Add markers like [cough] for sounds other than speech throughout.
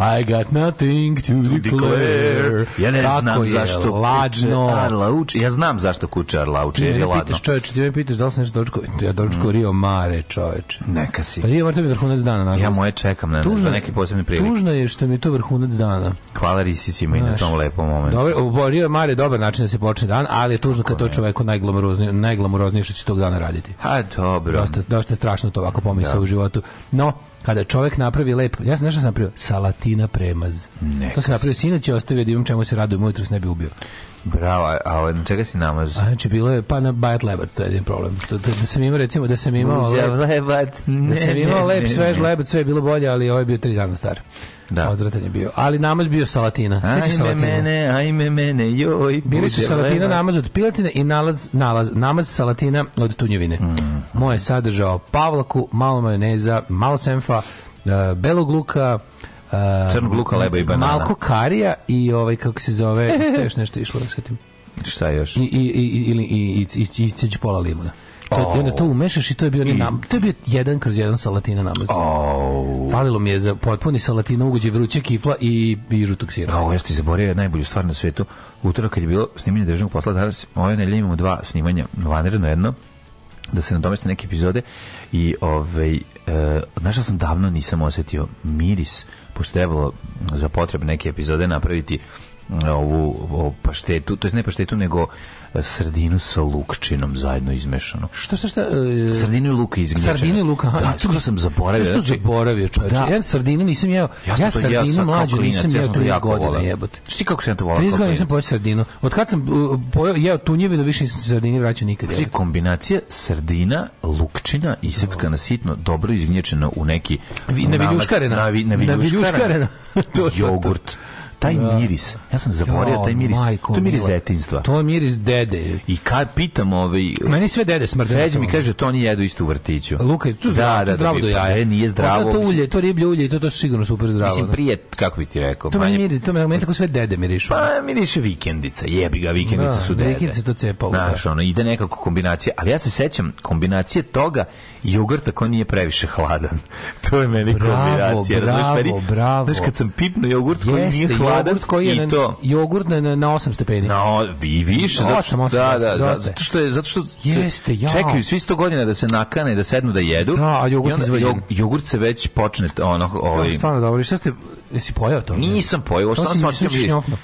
I got nothing to, to declare. Ja ne Tako znam zašto lađno. Arla uči. Ja znam zašto kuće Arla uči, jer je ladno. Pitaš čoveče, ti me pitaš da li sam nešto dočko, ja dočko mm. Rio Mare, čoveče. Neka si. Rio Mare to mi je vrhunac dana. Nažalost. Ja moje čekam na, tužno, neki posebni prilike. Tužno je što mi je to vrhunac dana. Hvala Risicima i na tom lepom momentu. Dobro, Rio Mare je dobar način da se počne dan, ali je tužno kad to čoveku najglamuroznije, najglamuroznije što će tog dana raditi. Ha, dobro. Dosta, dosta strašno to ovako pomisao da. u životu. No, kada čovek napravi lep, ja sam nešto sam prio, salati Martina Premaz. Neka to sam napravio sinoć i ostavio da imam čemu se radujem, ujutro se ne bi ubio. Bravo, a, a ovaj, na čega si namaz? A, znači, bilo je, pa na bajat lebac, to je jedan problem. To, da, da sam imao, recimo, da sam imao... Uđa lep, lebac, ne, Da sam imao ne, lep, svež lebac, sve je bilo bolje, ali ovaj je bio tri dana star. Da. Odvratan je bio. Ali namaz bio salatina. Ajme salatina. mene, ajme mene, joj. Bili su salatina, lebac. namaz od piletine i nalaz, nalaz, namaz salatina od tunjevine. Mm. Moje sadržao pavlaku, malo majoneza, malo senfa, e, belog luka, Uh, Crnog luka, leba i banana. Malko karija i ovaj, kako se zove, [laughs] šta još nešto išlo, setim. Šta još? I, i, i, ili, i, i, i, i ceđu pola limuna. To, I onda to umešaš i to je bio, nam, to je bio jedan kroz jedan salatina namaz. Oh. Falilo mi je za potpuni salatina, ugođe vruće kifla i, i žutog sira. Ovo, ja ti zaboravio najbolju stvar na svetu. Utro kad je bilo snimanje državnog posla, danas ove nedelje imamo dva snimanja, vanredno jedno, da se nadomeste neke epizode i ovaj, e, našao sam davno nisam osetio miris pošto je za potrebe neke epizode napraviti ovu o paštetu, to je ne paštetu, nego e, sardinu sa lukčinom zajedno izmešano. Šta, šta, šta? E, sardinu i luka izmešano. Sardinu i luka, aha. Da, to sam zaboravio. Što znači, zaboravio, čovječe? Da. Ja sardinu nisam jeo, ja, ja sardinu ja sam, mlađu klinac, nisam jeo 30 godina jebote. Šti kako sam to volao? 30 godina nisam pojeo sardinu. Od kad sam uh, pojeo, jeo tunjevinu, da više nisam sardini vraćao nikad. Ti znači, kombinacija sardina, lukčina, iseckana sitno, dobro izgnječena u neki... Na naviljuškarena. Na naviljuškarena. [laughs] to, jogurt taj da. miris, ja sam zaborio taj miris. Majko, to je miris detinjstva. To je miris dede. I kad pitam ovaj... Meni sve dede smrde. Sveđa mi kaže, to oni jedu isto u vrtiću. Luka, tu da, zdravo, da, da, zdravo pa do jaja. E, nije zdravo. To ulje, to riblje ulje i to, to sigurno super zdravo. Mislim, prije, kako bi ti rekao? To manje... miris, to meni tako sve dede mirišu. Pa miriše vikendica, jebi ga, vikendica da, su dede. Vikendice to cepa. Znaš, ono, ide nekako kombinacija, ali ja se sećam kombinacije toga jogurta koji nije previše hladan. [laughs] to je meni bravo, kombinacija. Bravo, bravo, bravo. Znaš, kad sam pipno jogurt koji nije hladan, jogurt koji je na, to. jogurt na, na 8 stepeni. No, vi više. 8, 8, da, 8, da, zato što je, zato što Jeste, ja. čekaju svi 100 godina da se nakane, da sednu da jedu. Da, a jogurt izvađen. Jog, jogurt se već počne ono, ovaj. Ja, da, stvarno dobro, šta ste Jesi pojao to? Nisam pojao, samo sam sam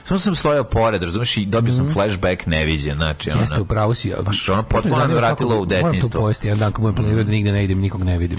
samo sam stojao pored, razumeš, i dobio sam mhm. flashback neviđen, znači ona. Jeste, upravo si. Baš ona potpuno vratila u detinjstvo. Moram to pojesti jedan dan, kad budem planirao da nigde ne idem, nikog ne vidim.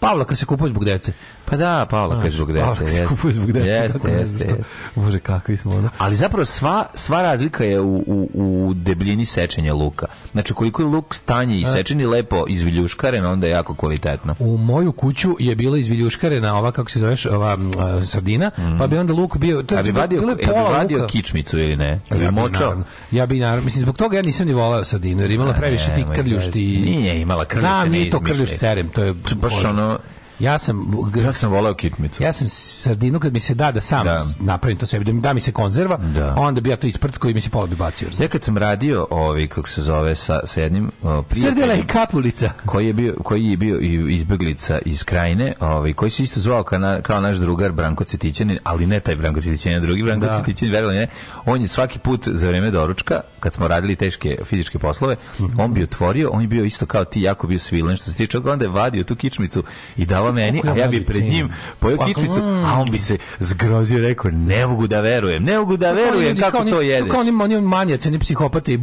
Pavla kad se kupuje zbog dece. Pa da, Pavla kad se zbog dece. Pavla se kupuje zbog dece. Jeste, jeste, jeste. Bože, kakvi smo ono. Ali zapravo sva, sva razlika je u, u, u debljini sečenja luka. Znači, koliko je luk stanji i sečeni lepo izviljuškaren, onda je jako kvalitetno. U moju kuću je bila izviljuškarena ova, kako se zoveš, ova a, sardina, mm. pa bi onda luk bio... To, je, a bi vadio, je bi vadio luka. kičmicu ili ne? Ja bi, ja bi močao? Naravno, ja bi naravno, mislim, zbog toga ja nisam ni volao sardinu, jer imala pa previše ti krljušti. Nije imala krljušti. Znam, nije to krljušti cerem, to je... Baš ono, ja sam ja sam voleo kitmicu. Ja sam sardinu kad mi se da da sam da. napravim to sebi, da mi da mi se konzerva, da. onda bi ja to isprckao i mi se pola bi bacio. Znači. Ja kad sam radio ovi kako se zove sa, sa jednim Srdela i Kapulica [laughs] koji je bio koji je bio i izbeglica iz Krajine, ovaj koji se isto zvao kao, na, kao naš drugar Branko Cetićanin, ali ne taj Branko Cetićanin, drugi Branko da. Cetićanin, verovali ne. On je svaki put za vrijeme doručka kad smo radili teške fizičke poslove, on bi otvorio, on je bio isto kao ti, jako bio svilen što se tiče onda je vadio tu kičmicu i dao meni, a ja bi pred njim pojeo kičmicu, a on bi se zgrozio i rekao, ne mogu da verujem, ne mogu da verujem kako to jedeš. Kao oni manjaci, oni psihopate i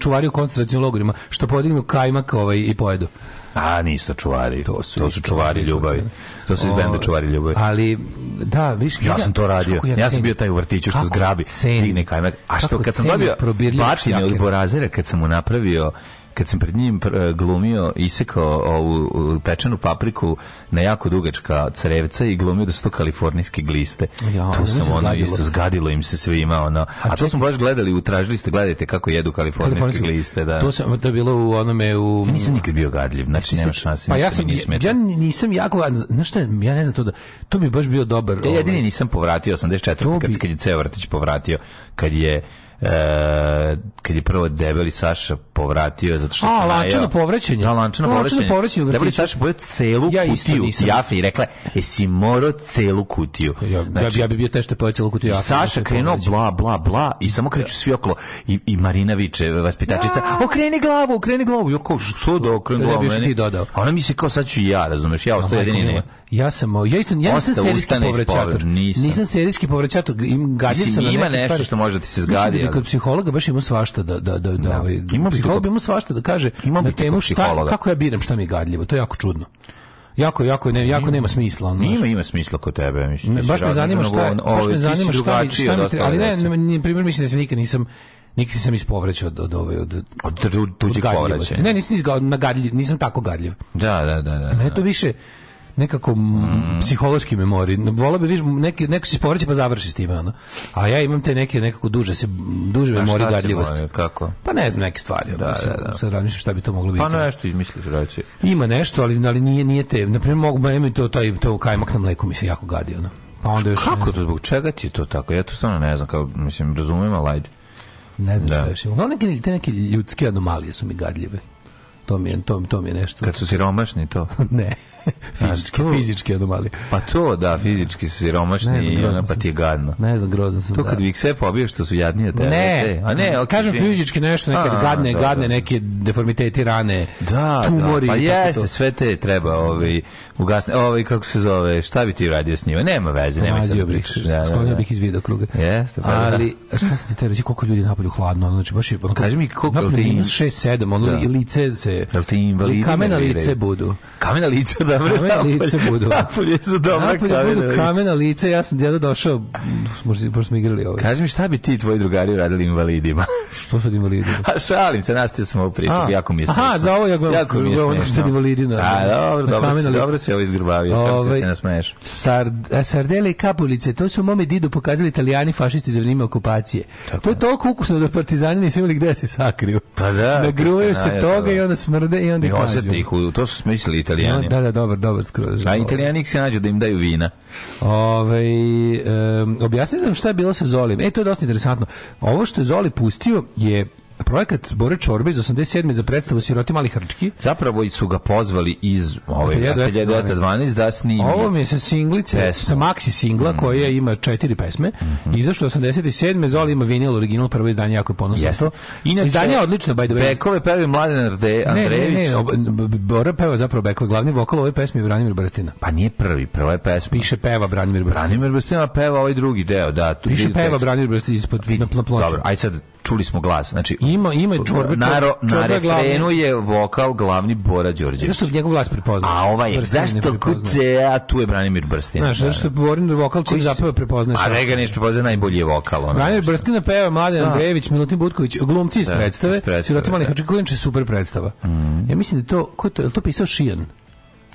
čuvari u koncentracijom logorima, što podignu kajmak ovaj, i pojedu. A, nisto čuvari. To su, to su čuvari ljubavi. To su iz benda čuvari ljubavi. Ali, da, viš... Ja sam to radio. Ja, ja sam bio taj u vrtiću što zgrabi. Ceni. A što, kad sam dobio batine od Borazera, kad sam mu napravio kad sam pred njim glumio, isekao ovu pečenu papriku na jako dugačka crevca i glumio da su to kalifornijske gliste. Ja, tu sam ono zgadilo. isto zgadilo im se sve ima ono. A, to smo baš gledali, utražili ste, gledajte kako jedu kalifornijske, gliste, da. To sam to je bilo u onome u ja nisam nikad bio gadljiv, znači nema šanse. Pa ja sam ja nisam jako gadljiv. Znaš šta, ja ne znam to da to bi baš bio dobar. Ja jedini ovaj- nisam povratio 84 kad kad je ceo vrtić povratio kad je E, kad je prvo debeli Saša povratio zato što se lančano povraćanje. Da, lančano povraćanje. povraćanje. Debeli Saša pojeo celu ja kutiju jafe i rekla jesi moro celu kutiju. Ja, znači, ja, bi bio tešte da pojeo celu kutiju jafe. Saša znači, krenuo bla bla bla i samo kreću svi okolo i, i Marina viče vaspitačica ja. okreni glavu, okreni glavu. Jo kao što da okreni da, glavu. Da ti dodao. A ona mi se kao sad ću ja, razumeš, ja ostaje jedini. Ja sam ja isto ja nisam serijski povrećator. Nisam serijski povrećator. im gađam se na ima nešto što može da ti se da zgadi kod psihologa baš ima svašta da da da da, da. ovaj ima psiholog ima svašta da kaže ima na temu šta kako ja biram šta mi je gadljivo, to je jako čudno. Jako, jako, ne, jako nema smisla. Ono, ima, ima smisla kod tebe. Mislim, ne, baš me zanima šta, baš me zanima šta, šta mi, ali ne, ne, primjer, mislim da se nikad nisam, nikad nisam ispovrećao od od ove od od tuđih povraća. Ne, nisam nagadljiv, nisam tako gadljiv. Da, da, da, da. Ne, da. to više nekako mm. psihološki memorij. Vola bi, viš, neki, neko se sporeće pa završi s time, ono. A ja imam te neke nekako duže, se, duže memorije gadljivosti. Kako? Pa ne znam, neke stvari. Da, ono, da, da. Sad razmišljam šta bi to moglo biti. Pa nešto izmisliš, reći. Ima nešto, ali, ali nije, nije te. na primer mogu, meni to, taj, to kajmak na mleku mi se jako gadi, ono. Pa onda još kako to zbog čega ti je to tako? Ja to stvarno ne znam, kao mislim razumem, al ajde. Ne znam da. šta još. Uglavnom neke te neke ljudske anomalije su mi gadljive. To mi je to, to mi je nešto. Kad su siromašni to. [laughs] ne. [laughs] fizički, to, fizičke anomalije. Pa to, da, fizički su siromašni i ona pa ti je gadno. Ne znam, grozno sam. To da. kad da. bih sve pobio što su jadnije te. Ne, te, a ne, al kažem fizički nešto, neke a, gadne, da, gadne, neke deformiteti, rane, da, da tumori. Da, pa, pa jeste, to. sve te treba ovaj, ugasne, ovaj, kako se zove, šta bi ti radio s njima? Nema veze, nema se da pričaš. Da, Sklonio bih iz vidokruga. Jeste, pa Ali, šta sam ti te reći, koliko ljudi napolju hladno, znači baš je, ono, kaži mi koliko minus 6, 7, ono, lice se... Jel Kamena lice budu. Kamena lice, dobro. Kamena lice budu. Napolje su dobro kamena, kamena lice. Kamena lice, ja sam djeda došao, možda, možda smo igrali ovo. Kaži mi šta bi ti i tvoji drugari radili invalidima? [laughs] što sad invalidima? A šalim se, nas ti smo pričali, jako mi je smiješno. Aha, za ovo ja gledam. Jako mi je smiješno. Što sad invalidina. Da, a, da. dobro, dobro, si, dobro si ovo izgrbavio, kako se ovaj, se nasmeješ. Sard, sardele i kapulice, to su mome didu pokazali italijani fašisti za vrijeme okupacije. Tako. To je toliko ukusno da partizani nisu imali gde da se sakriju. Pa da. Nagruju se toga i onda smrde i onda I osete ih, to su smislili italijani. Da, da, dobar, dobar skroz. A italijanik se nađe da im daju vina. Ove, ovaj, um, objasnite nam šta je bilo sa Zolim. E, to je dosta interesantno. Ovo što je Zoli pustio je projekat Bore Čorbe iz 87. za predstavu Siroti mali hrčki. Zapravo su ga pozvali iz ovaj 1912 da snimi. Ovo mi je sa singlice, pesmu. sa maxi singla mm koja ima četiri pesme. Mm -hmm. Izašlo 87. Zoli ima vinil original prvo izdanje jako je ponosno. Jeste. Inače izdanje je odlično by the way. Bekove peva Mladen Andrejević. Ne, ne, ne, Bora peva zapravo Bekove glavni vokal ove pesme je Branimir Brstina. Pa nije prvi, prva je pesma. Piše peva Branimir Brstina. Branimir Brstina peva ovaj drugi deo, da. Tu Piše peva Branimir Brstina ispod na ploču. Dobro, aj sad čuli smo glas. Znači ima ima čorbe, naro, na refrenu vokal glavni Bora Đorđević. Zašto njegov glas prepoznaje? A ovaj je zašto kuce, a tu je Branimir Brstin. Znaš, zašto da, da. Borin vokal koji zapeva prepoznaje. A Rega ne prepoznaje najbolji je vokal ona. Branimir Brstin peva Mladen da. Andrejević, Milutin Butković, glumci iz predstave. Sirotima Lihača koji je super predstava. Mhm. Ja mislim da to ko to, to pisao Šijan.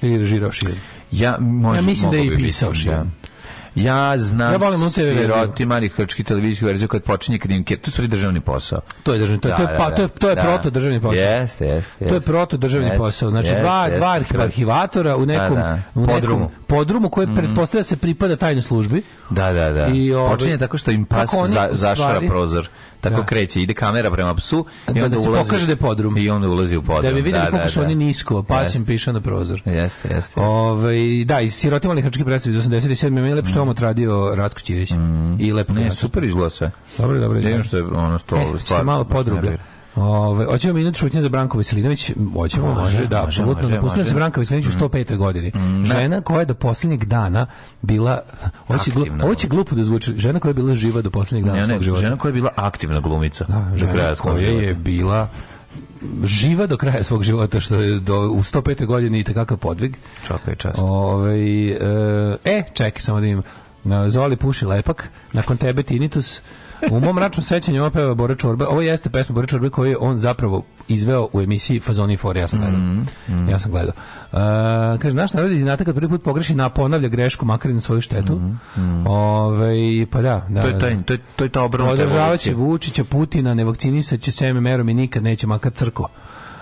Ili režirao Šijan. Ja, ja mislim da je i pisao Šijan. Ja znam ja volim siroti mali hrčki televizijsku verziju kad počinje kad im ke... To je državni posao. To je državni, to, da, to je, pa, to je, to je da. Pa da, da. da. proto državni posao. Jeste, jeste. Yes, to je proto državni yes, posao. Znači yes, dva, dva arhivatora u nekom, da, da. u nekom podrumu koji mm. pretpostavlja se pripada tajnoj službi. Da, da, da. I, ove, ovaj, počinje tako što im pas za, zašara prozor tako da. kreće, ide kamera prema psu i da, da onda da se ulazi, pokaže da je podrum. I onda ulazi u podrum. Da bi da, videli da, koliko su oni nisko, pasim yes. piše na prozor. Jeste, jeste. Ovaj da, i sirotima lihvački predstavi iz 87. mi je lepo što omot mm. radio Ratko Ćirić. Mm. I lepo ne, super izgleda sve. Dobro, dobro. Jedino što je ono e, što stvarno. Malo podruga. Ove, hoćemo minut šutnje za Branko Veselinović. Hoćemo, može, može da, apsolutno. Napustila da se Branko Veselinović u 105. godini. Mm. mm da. Žena koja je do posljednjeg dana bila, hoće glupo, hoće glupo da zvuči, žena koja je bila živa do posljednjeg dana ne, ne, svog života. Žena koja je bila aktivna glumica. Da, žena koja je bila živa do kraja svog života što je do, u 105. godini i kakav podvig. Čaka je čast. Ove, e, e, čekaj samo da imam. Zoli puši lepak, nakon tebe tinitus, U mom mračnom sećanju on peva Bora Čorbe. Ovo jeste pesma Bora Čorbe koju je on zapravo izveo u emisiji Fazoni Fore. Ja sam gledao. Mm -hmm. Ja sam gledao. Uh, kaže, naš narod iznata kad prvi put pogreši na ponavlja grešku makar i na svoju štetu. Mm -hmm. Ove, ovaj, pa da, da. To je, da, taj, da. to je, to je ta obrana. Održavaće Vučića, Putina, nevakcinisaće se MMR-om i nikad neće makar crko.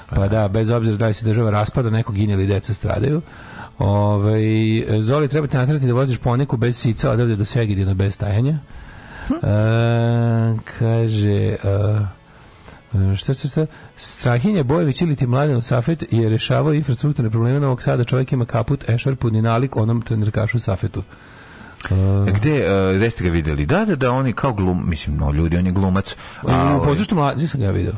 Pa da, bez obzira da li se država raspada, neko gine ili deca stradaju. Ove, ovaj, Zoli, treba te natrati da voziš poneku bez sica odavde do Segedina bez stajanja. Uh, kaže... Uh, Šta, šta, šta? Strahinja Bojević ili ti Mladen Safet je rešavao infrastrukturne probleme Novog Sada. Čovjek ima kaput, ešar, pudni nalik onom trenerkašu Safetu. Uh, gde, uh, gde ste ga videli? Da, da, da, oni kao glum, mislim, no, ljudi, on je glumac. A, u pozdraštu mlađi sam ga video.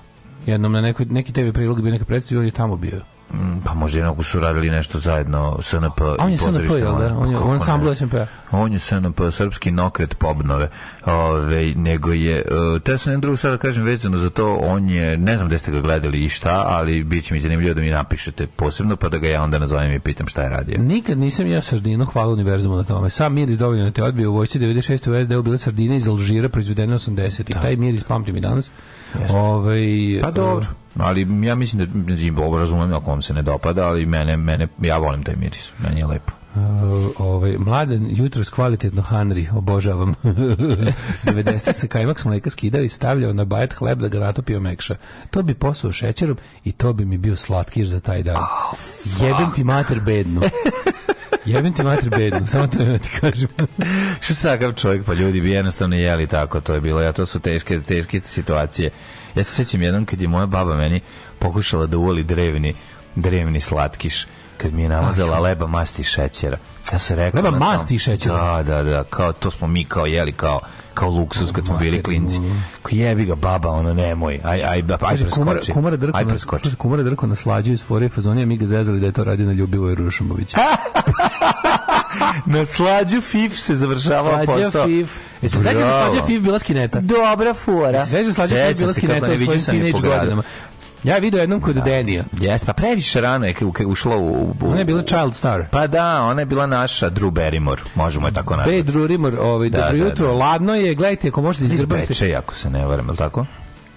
Jednom na nekoj, neki TV prilog bi neka predstav on je tamo bio. Mm, pa možda jednog su radili nešto zajedno SNP A on je SNP, jel da? On je, pa on sam SNP. P-a. On je SNP, srpski nokret pobnove. Ove, nego je, e, te sam jedan drugo sada kažem vezano za to, on je, ne znam gde ste ga gledali i šta, ali bit će mi zanimljivo da mi napišete posebno, pa da ga ja onda nazovem i pitam šta je radio. Nikad nisam ja sardinu, hvala univerzumu na tome. Sam mir iz dovoljno te odbio u vojci 96. u SDU bila sardina iz Alžira proizvedena 80. I da. taj mir ispamti i danas. Ovaj, pa e, dobro. Ali ja mislim da Jimbo razumem ako vam se ne dopada, ali mene, mene, ja volim taj miris. Meni je lepo. Uh, ovaj mladen jutros kvalitetno Hanri obožavam 90 [laughs] se kajmak s mleka skidao i stavljao na bajet hleb da ga natopio mekša to bi posuo šećerom i to bi mi bio slatkiš za taj dan oh, jebem ti mater bednu [laughs] Jebem ti mater bednu, samo to ima da ti kažem. [laughs] Što sakav čovjek, pa ljudi bi jednostavno jeli tako, to je bilo, ja to su teške, teške situacije. Ja se sjećam jednom kad je moja baba meni pokušala da uvoli drevni, drevni slatkiš kad mi je namazala leba masti šećera. Ja se rekao... Leba masti i šećera? Da, da, da, kao, to smo mi kao jeli, kao kao luksus kad smo bili klinci. Ko jebi ga baba, ono nemoj. Aj aj aj preskoči. Kumare Drko, aj preskoči. Kumare Drko naslađuje iz fore fazonija, mi ga zezali da je to radi na Ljubivoj Rušumović. [laughs] na FIF se završava slađa posao. FIF. E se sećaš da slađa FIF bila skineta? Dobra fora. Se da slađa FIF bila skineta u svojim teenage godinama? Ja je vidio jednom kod da. Denija. Jes, pa previše rano je ušla u, u, u... Ona je bila child star. Pa da, ona je bila naša Drew Barrymore, možemo je tako nazvati. Be Drew Barrymore, ovaj, da, dobro da, jutro, da, ladno je, gledajte, ako možete izgrbati. Iz Bečeja, ako se ne varam, je li tako?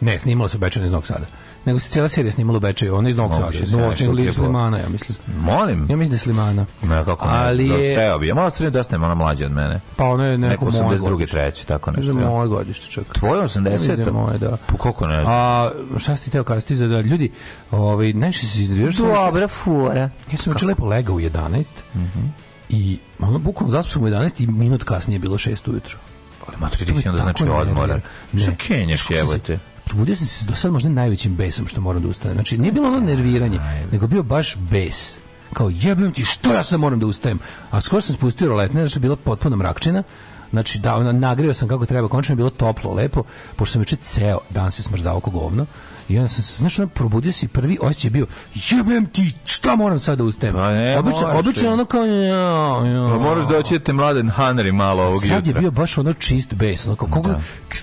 Ne, snimala se Bečan iz Novog Sada nego se cijela serija snimala u Bečaju, ona iz Novog Sada, Novog ili pa. Slimana, ja mislim. Molim? Ja mislim da je Slimana. Ne, kako ne, Ali da, je... Seo bi, ja malo srednje dosta je ona mlađa od mene. Pa ona je neko, neko moje godište. 82. tako da nešto. Možda moje godište čak. Tvoje 80. Da moje, da. Po pa koliko ne znam. A šta si ti teo kada stiza da ljudi, ovaj, nešto se izdrivio. Dobra fura. Ja sam učin lepo legao u 11. Mhm. I ono, bukvalno zaspao u 11 i minut kasnije bilo 6 ujutro. Ali mater, ti si onda znači odmoran. Što kenješ, jebote? budio sam se do sad možda najvećim besom što moram da ustanem. Znači, nije bilo ono nerviranje, nego bio baš bes. Kao, jebem ti, što ja sam moram da ustajem? A skoro sam spustio roletne, znači je bila potpuno mrakčina. Znači, da, nagreo sam kako treba, končno je bilo toplo, lepo, pošto sam juče ceo dan se smrzao oko govno I onda sam, znaš, ono, probudio se i prvi osjećaj bio, jebem ti, šta moram sad da ustajem? Pa ne, obično, obično ono kao, ja, ja. Pa moraš da oćete mladen Hanri malo ovog sad jutra. Sad je bio baš ono čist bes, ono kao, koga, da.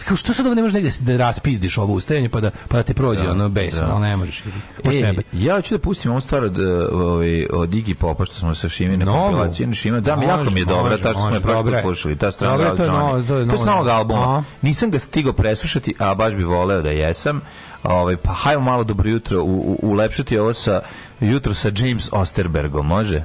kao što sad ovo ne možeš negdje da, da raspizdiš ovo ustajanje pa da, pa da te prođe da, ono bes, da. ono ne možeš. E, sebe. ja hoću da pustim ovu stvar od, ovaj, od Iggy Popa što smo sa Šimine kompilaciju. Šimine, da, mi jako mi je dobra, ta što smo je prošli slušali, ta strana Dobra, to je, novo, to je, novo, to je s novog albuma. Nisam ga stigo preslušati, a baš bi voleo da jesam Ovaj pa hajmo malo dobro jutro u, u, ulepšati ovo sa jutro sa James Osterbergom, može?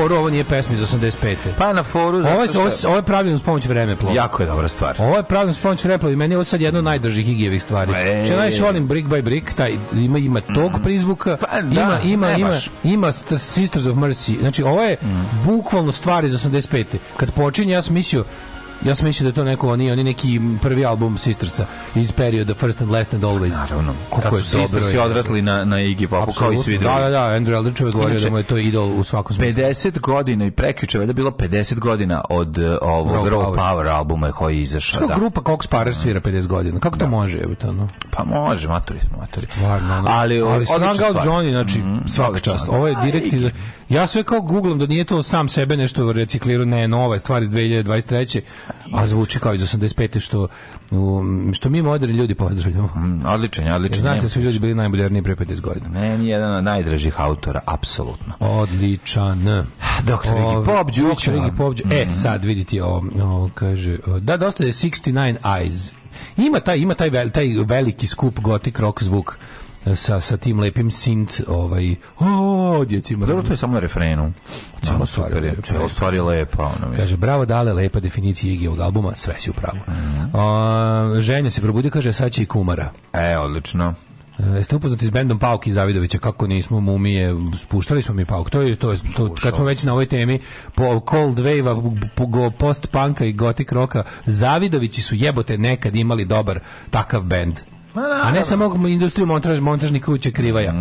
foru, ovo nije pesma iz 85. Pa na foru... Zato ovo, je, ovo, ovo je pravilno uz pomoć vremeplova. Jako je dobra stvar. Ovo je pravilno uz pomoć vremeplova i meni je ovo sad jedno od najdržih igijevih stvari. Znači, e, Če najviše volim Brick by Brick, taj, ima, ima tog mm. prizvuka, pa, da, ima, ima, ima, ima Sisters of Mercy. Znači, ovo je mm. bukvalno stvar iz 85. Kad počinje, ja sam mislio, Ja sam mislio da to neko, oni, oni neki prvi album Sistersa iz perioda First and Last and Always. Naravno. Kako su dobro. Sistersi odrasli na, na Iggy Popu kao i svi drugi. Da, da, da, Andrew Eldritch je govorio da mu je to idol u svakom smislu. 50 godina i prekjuče, da bilo 50 godina od e, ovog Raw, Power. albuma koji je izašao. Da. Grupa Cox Parer svira 50 godina. Kako da. to može? Je, to, no? Pa može, matori smo, maturi. Stvarno, no. ali, ali Strong Johnny, znači, mm, svaka čast. Ovo je direkt iz... Ja sve kao guglam da nije to sam sebe nešto reciklirao, ne, nova stvar iz 2023. A zvuči kao iz 85. što, um, što mi moderni ljudi pozdravljamo. Mm, odličan, odličan. Znaš da su ljudi bili najmoderniji pre 50 godina. Meni je jedan od najdražih autora, apsolutno. Odličan. Doktor Rigi ovaj, Pop, Đućeva. Pop, e, mm. E, sad vidite ovo, ovo kaže, da, dosta je 69 Eyes, Ima taj, ima taj, vel, taj veliki skup gotik rock zvuk e, sa, sa tim lepim sint ovaj o djecima dobro to je samo na refrenu samo super je celo stvar lepa ona mislim kaže bravo dale lepa definicija Igijevog albuma sve si u pravu mm -hmm. ženja se probudi kaže saći kumara e odlično E, Jeste upoznati s bendom Pauk i Zavidovića, kako nismo mumije, spuštali smo mi Pauk. To je to, je, to kad smo već na ovoj temi po Cold Wave-a, po, post panka i gotik roka, Zavidovići su jebote nekad imali dobar takav bend. A ne samo industriju montaž, montažnih kuće krivaja. Mm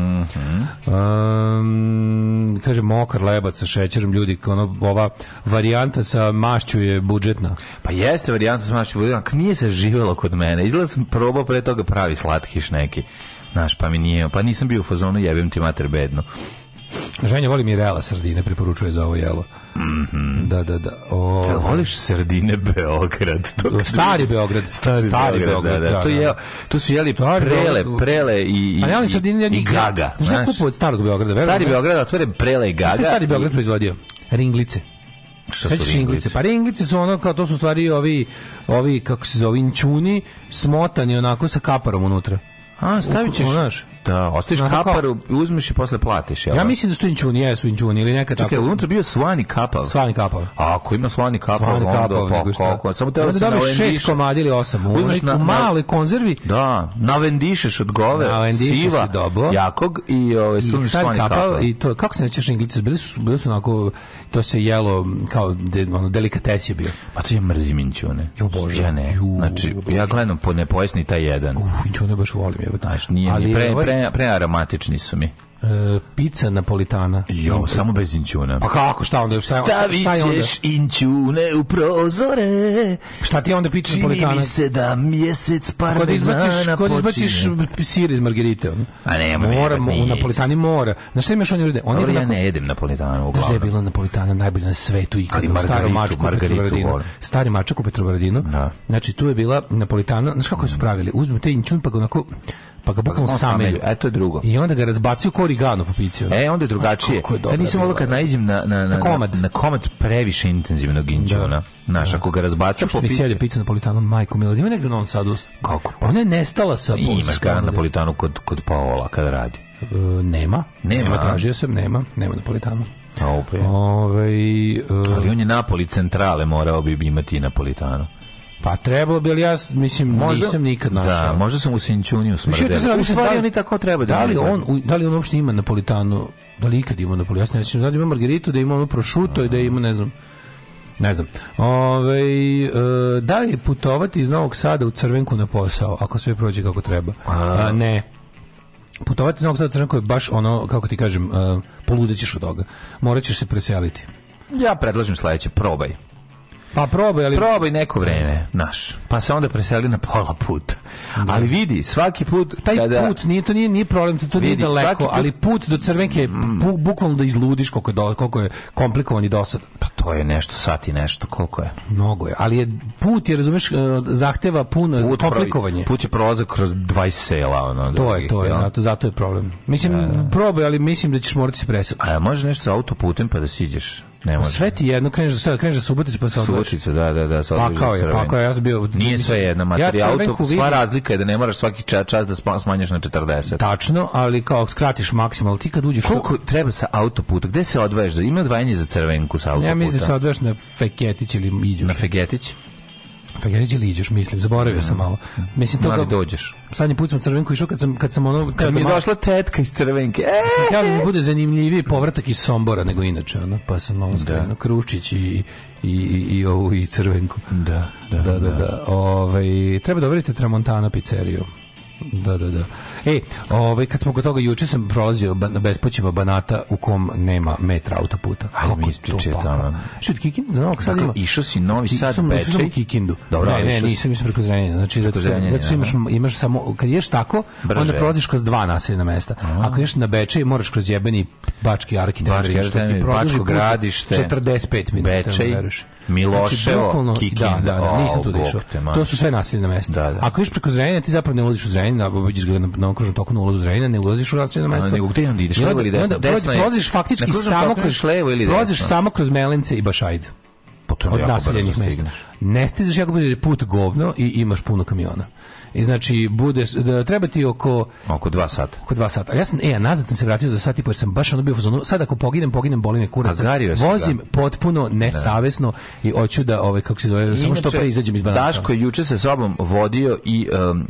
-hmm. um, kaže, mokar lebac sa šećerom, ljudi, ono, ova varijanta sa mašću je budžetna. Pa jeste varijanta sa mašću budžetna, nije se živelo kod mene. Izgleda sam probao pre toga pravi slatkiš neki. Znaš, pa mi nije, pa nisam bio u fazonu, jebim ti mater bedno. Ženja voli Mirela reala sardine, preporučuje za ovo jelo. Mm -hmm. Da, da, da. O... Te da voliš sardine Beograd? To Stari Beograd. Stari, Stari Beograd, Beograd da, da. da, To, da. je, to su jeli Stari prele, Beograd. prele i, i, ali ali sardine, i, i gaga. Znaš, znaš kupu od Starog Beograda? Stari Beograd, Beograd otvore prele i gaga. Šta je Stari Beograd proizvodio? Ringlice. Šta Sveći su ringlice? ringlice? Pa ringlice su ono kao, to su stvari ovi, ovi kako se zove, inčuni, smotani onako sa kaparom unutra. A, stavit ćeš, znaš, Da, ostaviš no, kaparu, uzmeš i posle platiš. Jel? Ja da? mislim da su inčuni, jesu inčuni ili neka tako. Čekaj, unutra bio svani kapal. Svani kapal. A ako ima svani kapal, svani onda pa kako, Samo te da dobiš šest komadi ili osam. Uzmeš na, u maloj konzervi. Da, navendišeš od gove, navendišeš siva, dobro. jakog i ove, ovaj, sunš svani kapal, kapal. I to, kako se nećeš Englici, bili su, bili su onako, to se jelo kao de, ono, delikatec je bio. Pa to je mrzim inčune. Jo bože. Ja ne. znači, ja gledam po nepojasni taj jedan. Uf, inčune baš volim. Je, znači, nije, ali, pre, pre, ovaj- pre, prearomatični su mi. E, pizza napolitana. Jo, samo bez inčuna. Pa kako, šta onda? Šta, Stavit šta, šta ćeš inćune u prozore. Šta ti onda pizza napolitana? Čini mi se da mjesec par kod izbaciš, Kod izbaciš sir iz margerite. On. A ne, mora, u napolitani mora. Na šta imaš oni ljudi? Oni Dobro, ja ne jedem napolitanu uglavnom. Znaš je bilo napolitana najbolje na svetu ikad. Ali margaritu, mačku, margaritu Stari mačak u Petrovaradinu. Da. Znači, tu je bila napolitana. Znaš kako su pravili? Uzmu te inćun pa ga onako pa ga bukvalno pa, samelju. E, to je drugo. I onda ga razbacio ko origano po pici. E, onda je drugačije. ja nisam volio kad naiđem na, na, na, na, komad. na komad previše intenzivno ginđona. Da. Naš, da. ako ga razbaca po pici. Što mi sjede pica napolitanu, majko milo, ima negdje u sadus. Kako? Pa? Ona je nestala sa Imaš Imaš ga napolitanu kod, kod Paola kada radi. E, nema. nema. Nema. tražio sam, nema. Nema na napolitanu. Ove, ovaj, uh, Ali on je Napoli centrale morao bi imati i Napolitano. Pa trebalo bi, li ja mislim, možda, nisam nikad da, našao. Da, možda sam u Sinčuniju smrdeli. Znači, u stvari da oni tako treba da, da li on, u, da li on uopšte ima Napolitanu, da li ikad ima Napolitanu, ja sam znači, da ima Margeritu, da ima ono prošuto i da ima, ne znam, ne znam. Ove, e, da li putovati iz Novog Sada u Crvenku na posao, ako sve prođe kako treba? A, ne. Putovati iz Novog Sada u Crvenku je baš ono, kako ti kažem, e, poludećeš od toga. Morat ćeš se preseliti. Ja predlažem sledeće, probaj. Pa probaj, ali... Probaj neko vreme, naš. Pa se onda preseli na pola puta. Da. Ali vidi, svaki put... Taj kada... put, nije, to nije, nije problem, to, to vidi, nije daleko, put... ali put do crvenke mm. bu, bukvalno da izludiš koliko je, do, koliko je komplikovan i dosad. Pa to je nešto, sati nešto, koliko je? Mnogo je, ali je put je, razumeš, e, zahteva puno put komplikovanje. Pravi, put je prolazak kroz 20 sela, ono. To je, to je, zato, zato je problem. Mislim, da, da. probaj, ali mislim da ćeš morati da se presati. A može nešto sa autoputem pa da siđeš? Ne pa Sve ti jedno kreneš sada kreneš Suboticu pa se Subotica, da, da, da, sad. Pa kao je, pa kao ja sam bio nije sve jedno materijal, ja to sva razlika je da ne moraš svaki čas, čas da smanjiš na 40. Tačno, ali kao skratiš maksimal, ti kad uđeš koliko treba sa autoputa, gde se odvaješ? Ima odvajanje za crvenku sa autoputa. Ja mislim da se odvaješ na Feketić ili Miđuš. Na Feketić. Pa Fagerić Liđeš, mislim, zaboravio sam mhm. malo. Mislim to da dođeš. Zadnji put sam crvenku išao kad sam kad sam ono kad mi je došla tetka iz crvenke. E, ja da mi bude zanimljiviji povratak iz Sombora nego inače, ono, pa sam malo da. skrenuo Kručić i i, i, ovu i crvenku. Da, da, da, da. da. da. Ovaj treba da tramontana pizzeriju. Da, da, da. E, ovaj, kad smo kod toga, juče sam prolazio ban, bespoćima Banata u kom nema metra autoputa. A mi ispriče tamo. Što Kikindu? No, sad dakle, išao si Novi Sad, Bečej? Išao sam u Kikindu. Dobro, ne, ne, nisam, nisam preko Zrenjanina. Znači, zato što, zato što imaš, imaš samo, kad ješ tako, Brže. onda prolaziš kroz dva naseljena mesta. A. Ako ješ na Bečej, moraš kroz jebeni Bački Arki, da Bački Arki, Bačko gradište, 45 minuta. Da Bečej, Miloševo, znači, Kikinda. Da, da, da, nisam tu da išao. To su sve naseljena mesta. Da, da. Ako iš preko Zrenjanina, ti zapravo ne ulaziš u Zrenjanina, obiđeš ga na, na okružnom toku na ulazu Zrenjanina, ne ulaziš u naseljena mesta. Nego gde onda ideš, levo ili desno? Prolaziš faktički samo kroz levo ili desno. Prolaziš samo kroz Melince i Bašajd. Po pa od naseljenih mesta. Ne stižeš jako put govno i imaš puno kamiona. I znači bude da treba ti oko oko 2 sata. Oko 2 sata. A ja sam e, a nazad sam se vratio za sat i po jer sam baš ono bio u fazonu. Sad ako poginem, poginem, boli me kurac. Vozim ga. potpuno da. nesavesno da. i hoću da ovaj kako se zove, samo što pre izađem iz banana. Daško je juče sa sobom vodio i um,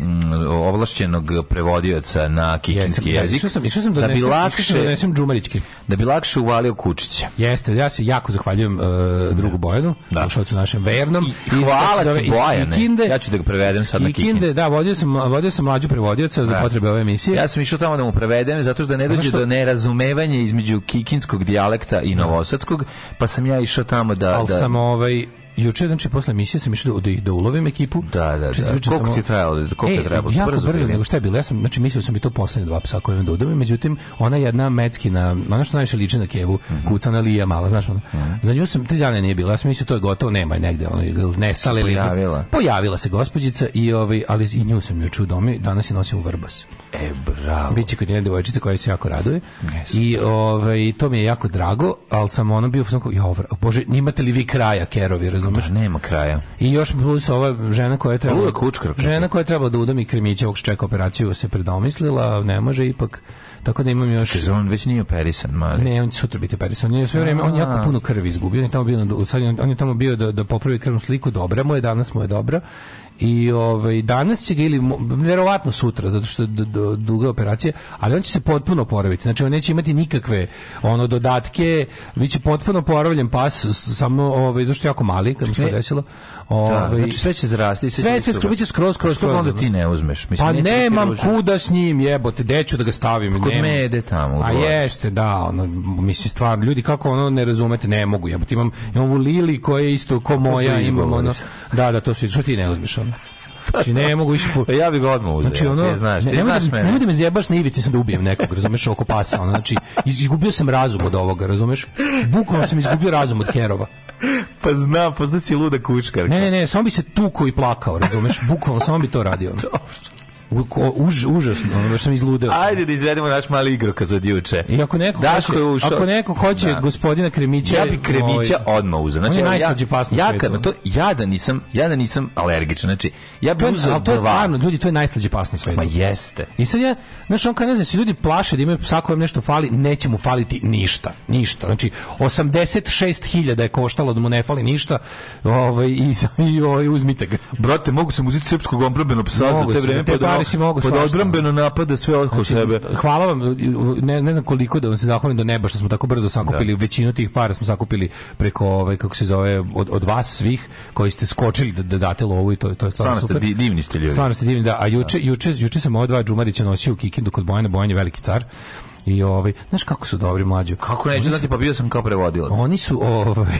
ovlašćenog prevodioca na kikinski ja da, jezik. Ja, sam, išao sam da, donesem, da bi da lakše da donesem džumarički. Da bi lakše uvalio kučića. Jeste, ja se jako zahvaljujem uh, drugu Bojanu, da. našem vernom. I, hvala ti, Bojane. Ja ću da ga prevedem sad na kikinski. Da, vodio sam, vodio sam mlađu prevodioca za da. potrebe ove emisije. Ja sam išao tamo da mu prevedem, zato što da ne dođe do nerazumevanja između kikinskog dijalekta i da. novosadskog, pa sam ja išao tamo da... Ali da... sam ovaj, juče znači posle emisije sam mislio da-, da, da ulovim ekipu. Da, da, znači, da. Koliko ti trajao, da Koliko je e, trebalo? Jako brzo, brzo da nego šta je bilo. Ja sam znači mislio sam bi to poslednje dva psa koje imam da udobim, međutim ona jedna meckina, ona što najviše liči na kevu, mm -hmm. kucana lija mala, znaš ona. Mm -hmm. Za nju sam tri dana nije bilo. Ja sam mislio to je gotovo, nema je negde, ona nestala ili pojavila. Pojavila se gospođica i ovaj ali i nju sam juče u domi, danas je nosim u Vrbas. E, bravo. Biće kod njene devojčice koja se jako raduje. Yes. I ovaj to mi je jako drago, al sam ona bio sam ja, bože, imate li vi kraja Kerovi, razumeš? Da, nema kraja. I još plus ova žena koja je trebala... Žena koja je trebala da udomi krmića ovog čeka operaciju se predomislila, ne može ipak... Tako da imam još... Čekaj, on već nije operisan, mali. Ne, on sutra biti operisan. On je sve vreme, on jako puno krvi izgubio. On je tamo bio, na, sad on je tamo bio da, da popravi krvnu sliku, dobra mu je, danas mu je dobra i ovaj danas će ga ili verovatno sutra zato što je duga operacija, ali on će se potpuno oporaviti. Znači on neće imati nikakve ono dodatke, biće potpuno oporavljen pas samo ovaj zato što je jako mali kako se desilo. Ovaj da, znači sve će zrasti, sve, sve, sve skrobiće skroz skroz skroz onda ti ne uzmeš. Mislim, pa nemam kuda s njim jebote, deću da ga stavim, pa Kod nemam. mede tamo. A jeste, da, ono mislim stvarno ljudi kako ono ne razumete, ne mogu. Jebote imam imam Lili koja je isto ko moja, imam ono. Da, da, to su što ti ne uzmeš ono. Znači ne mogu više po... [laughs] Ja bih ga odmah uzeo. Znači ono, ne da znaš, ti ne, znaš da, mene. Nemoj da me zjebaš na ivici sam da ubijem nekog, razumeš, oko pasa. Ono, znači, izgubio sam razum od ovoga, razumeš? Bukvalno sam izgubio razum od Kerova pa znam, pa zna si luda kučkarka. Ne, ne, ne, samo bi se tuko i plakao, razumeš? Bukvalno, samo bi to radio. [laughs] Dobro. U, Ko, už, užasno, ono sam izludeo. Ajde da izvedemo naš mali igrokaz od juče. I ako neko Daško hoće, ušao, ako neko hoće da. gospodina Kremića, ja bi Kremića ovaj, odmah uzeo. Znači, on je ja, pasno ja, kad na to, ja da nisam, ja da nisam alergičan. Znači, ja bi uzeo Ali to je stvarno, ljudi, to je najslađi pas na svetu. Ma jeste. I sad ja, znaš, on kad ne znam, se ljudi plaše da imaju svako vam nešto fali, neće mu faliti ništa. Ništa. Znači, 86.000 je koštalo da mu ne fali ništa. Ovaj, i, i, i, ovaj, uzmite ga. Brate, mogu sam uzeti srpskog ombrobenog psa mogu za te vreme, pa da stvari si mogu pod odbrambeno napada sve oko znači, sebe. Hvala vam, ne, ne znam koliko da vam se zahvalim do neba što smo tako brzo sakupili, da. većinu tih para smo sakupili preko ovaj kako se zove od, od vas svih koji ste skočili da, da date lovu i to to je stvarno super. Ste divni ste ljudi. Stvarno ste divni, da. A juče da. juče juče sam ova dva džumarića nosio u Kikindu kod Bojana Bojan je veliki car. I ovaj, znaš kako su dobri mlađi. Kako neću znati, pa bio sam kao prevodilac. Oni su ovaj.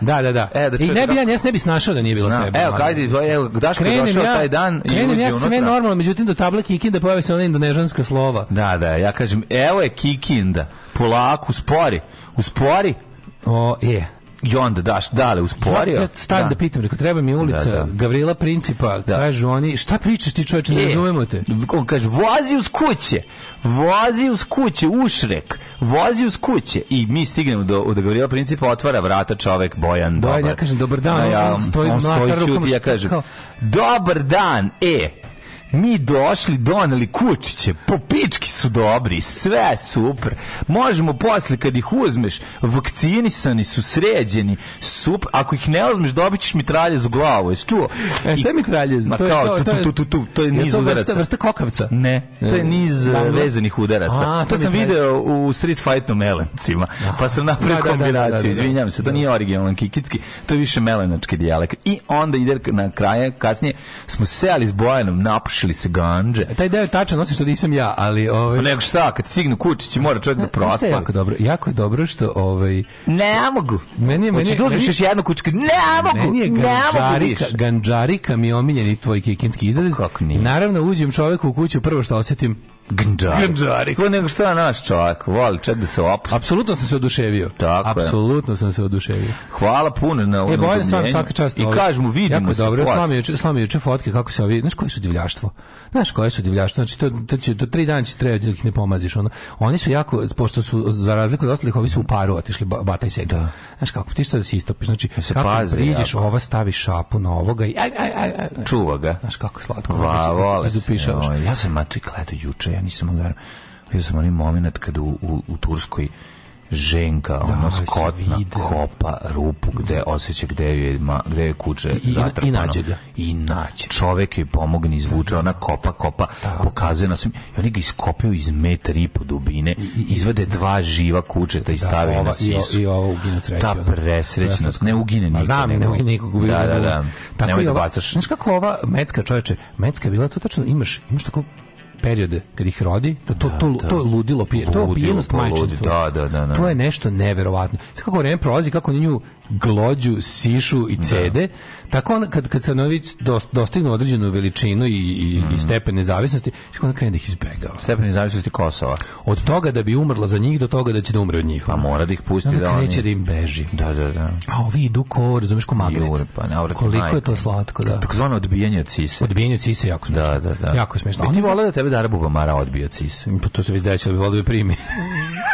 da, da, da. E, da I ne bi da- ja, ja ne bi snašao da nije bilo Znam. tebe. Evo, kajde, evo, Daško je došao ja, taj dan i krenem ja sve normalno, međutim do table Kikinda pojavi se ona indonežanska slova. Da, da, ja kažem, evo je Kikinda, polako, uspori, uspori. O, je. I onda daš, dale, usporio. Ja, ja stavim da. da pitam, reko, treba mi da, ulica da, da. Gavrila Principa, da. kažu oni, šta pričaš ti čovječe, ne e, razumemo te. On kaže, vozi uz kuće, vozi uz kuće, ušrek, vozi uz kuće. I mi stignemo do, do Gavrila Principa, otvara vrata čovek Bojan. Bojan, ja kažem, dobar dan, da, ja, on, stoji, on stoji čuti, ja kažem, dobar dan, e, mi došli, doneli kučiće, popički su dobri, sve super. Možemo posle kad ih uzmeš, vakcinisani su, sređeni, super. Ako ih ne uzmeš, dobit ćeš mitraljez u glavu, jesi čuo? E, šta je mitraljez? Ma to kao, to, to, to, to, tu, tu, tu, to je niz je to udaraca. Vrsta, vrsta kokavca? Ne, to je e, niz Damla. E, vezanih udaraca. A, to, to sam pravi. video u Street Fightu melencima, pa sam napravio da, da, da kombinaciju, da, da, da. izvinjam se, to nije originalan kikitski, to je više melenački dijalekt. I onda ide na kraje, kasnije, smo seli s Bojanom, napušili našli se ganđe. E, taj deo je tačan, osim što nisam ja, ali... Ovaj... Pa nego šta, kad stignu će mora čovjek da prosla. Jako, dobro, jako je dobro što... Ovaj... Ne mogu. Meni je... Meni, Hoće da uzmiš još jednu kućku. Ne mogu, meni je ganđarika, ganđarika mi je omiljeni tvoj kikinski izraz. Kako nije? Naravno, uđem čovjeku u kuću, prvo što osjetim, Gndžarik. Gndžarik. nego što je naš čovjek, voli čak da se opusti. Apsolutno sam se oduševio. Tako Apsolutno sam se oduševio. Hvala puno na ovom E, stvarno svaka čast. I ovaj, kažu mu, vidimo jako se. Jako dobro, slam juče, slam juče fotke kako se ovi, znaš koje su divljaštvo? Znaš koje su divljaštvo? Znači, to, to će, do tri dana će trebati dok ih ne pomaziš. Ono. Oni su jako, pošto su, za razliku od ostalih, ovi su u paru otišli, bata i seka. Da. Znaš kako, ti šta da se istopiš. Znači, da se kako pazi, priđeš, jako. ova stavi šapu na ovoga i aj, aj, aj, aj, Čuva ga. Znaš kako slatko. Va, vole se. Ja sam matu i kleto juče ja nisam mogu da bio sam onaj moment kada u, u, u Turskoj ženka, da, ono skotna kopa rupu gde osjeća gde je, ma, gde je kuće I, zatrpano. I nađe ga. I nađe. Čovek joj pomogne, da. izvuče, ona kopa, kopa, da. pokazuje na svim. I oni ga iskopaju iz metar i po dubine, izvade dva živa kuče da istave da, na sisu. I, i ova ugine treća. Ta da. presrećnost, ne ugine pa nikog. Znam, ne ugine nikog. Da, da, da. Tako Nemoj da bacaš. Znaš kako ova mecka, čoveče, mecka je bila to tačno, imaš, imaš tako period kad ih rodi, da to, da, to, da. to ludilo pije, to pijenost majčinstva. Da, da, da, da. To je nešto neverovatno. Sve kako vreme prolazi, kako nju glođu, sišu i da. cede. Da. Tako onda, kad, kad Stanojević dost, dostigne određenu veličinu i, i, mm. i mhm. stepen nezavisnosti, onda krene da ih izbegava. Stepen nezavisnosti Kosova. Od toga da bi umrla za njih do toga da će da umre od njih. Pa mora da ih pusti onda da oni... da im beži. Da, da, da. A ovi idu ko, razumiješ, ko magnet. Jure, pa, ne, Koliko majka. je to slatko, da. Tako zvano odbijanje od sise. Odbijanje od sise jako smiješno. Da, da, da. Jako smiješno. E, ti vole da tebe Dara Bubamara odbio od sise. Pa to se već desilo, bi volio da primi. [laughs]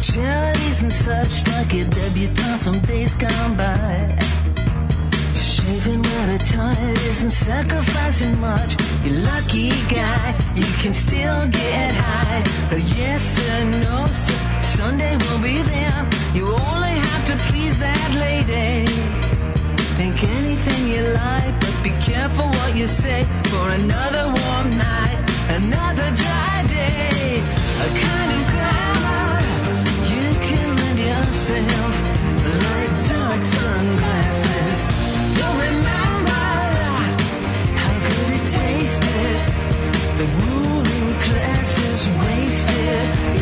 fragilities and such like a debutante from days gone by. Shaving what a tired isn't sacrificing much. You lucky guy, you can still get high. A yes sir, no sir, Sunday will be there. You only have to please that lady. Think anything you like, but be careful what you say. For another warm night, another dry day, a kind of glamour yourself like dark sunglasses. remember How it The ruling class is wasted.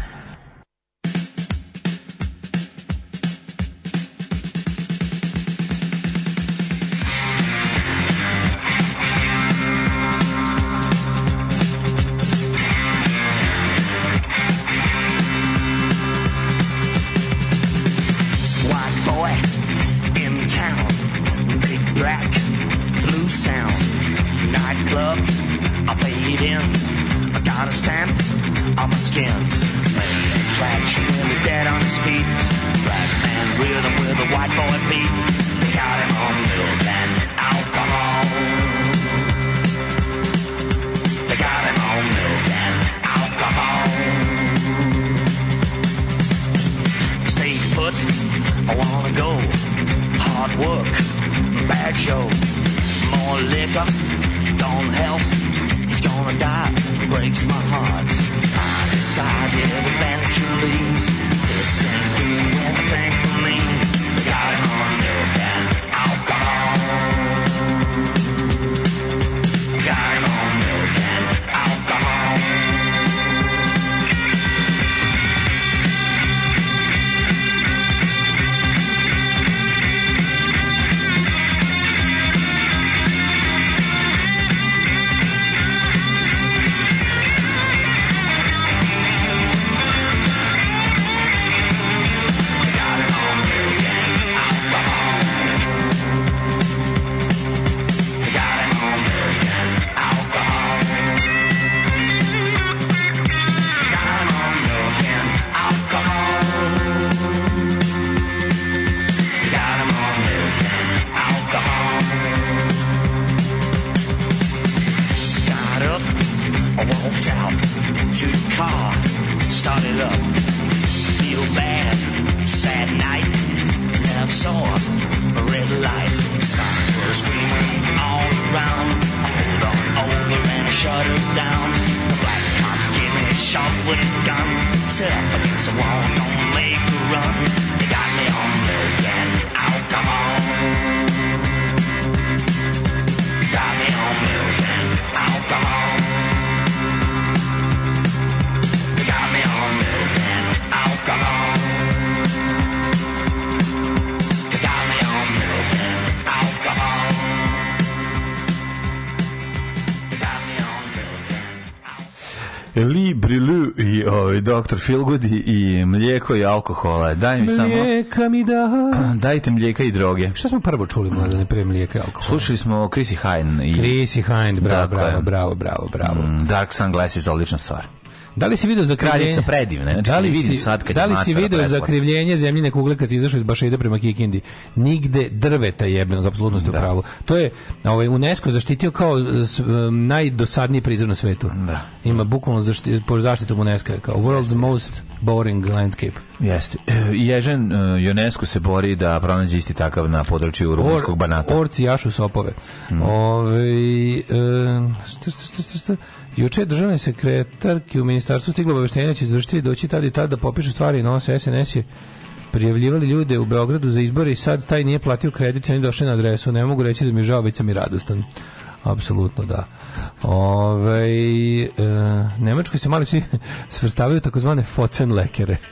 doktor Filgood i mlijeko i alkohola. Daj mi samo... Mlijeka mi da. [clears throat] Dajte mlijeka i droge. Šta smo prvo čuli, mladene, da pre mlijeka i alkohola? Slušali smo Chrissy Hine. I... Chrissy Hine, bravo, dakle, bravo, bravo, bravo, bravo. Mm, Dark Sunglasses, odlična stvar. Da li si video za kraljica predivna? Znači, da li vidim sad kad da li si video za krivljenje zemljine kugle kad izašao iz Bašeda prema Kikindi? Nigde drveta jebenog, apsolutno ste u da. pravu. To je ovaj, UNESCO zaštitio kao um, najdosadniji prizor na svetu. Da. Ima bukvalno zašti, po zaštitu UNESCO kao world's yes, most boring landscape. Jeste. E, Ježen uh, UNESCO se bori da pronađe isti takav na području rumunskog banata. Orci jašu sopove. Mm. Ove, ovaj, e, šta, šta, šta, šta, šta? Juče je državni sekretarki u ministarstvu stiglo obaveštenje da će izvršiti doći tada i tada da popišu stvari i nose SNS je prijavljivali ljude u Beogradu za izbore i sad taj nije platio kredit, i oni došli na adresu. Ne mogu reći da mi je žao, već sam i radostan. Apsolutno da. Ove, e, Nemačkoj se mali psi [laughs] svrstavaju takozvane focen lekere. [laughs]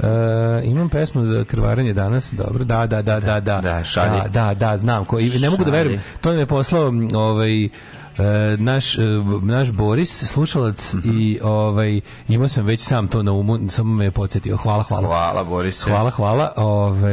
E, imam pesmu za krvarenje danas, dobro. Da, da, da, da, da. Da, da, da, da znam. Ko, ne mogu da verujem. To mi je poslao ovaj E, naš, e, naš Boris, slušalac mm -hmm. i ovaj, imao sam već sam to na umu, samo me je podsjetio. Hvala, hvala. Hvala, Boris. Hvala, hvala. Ovaj, to,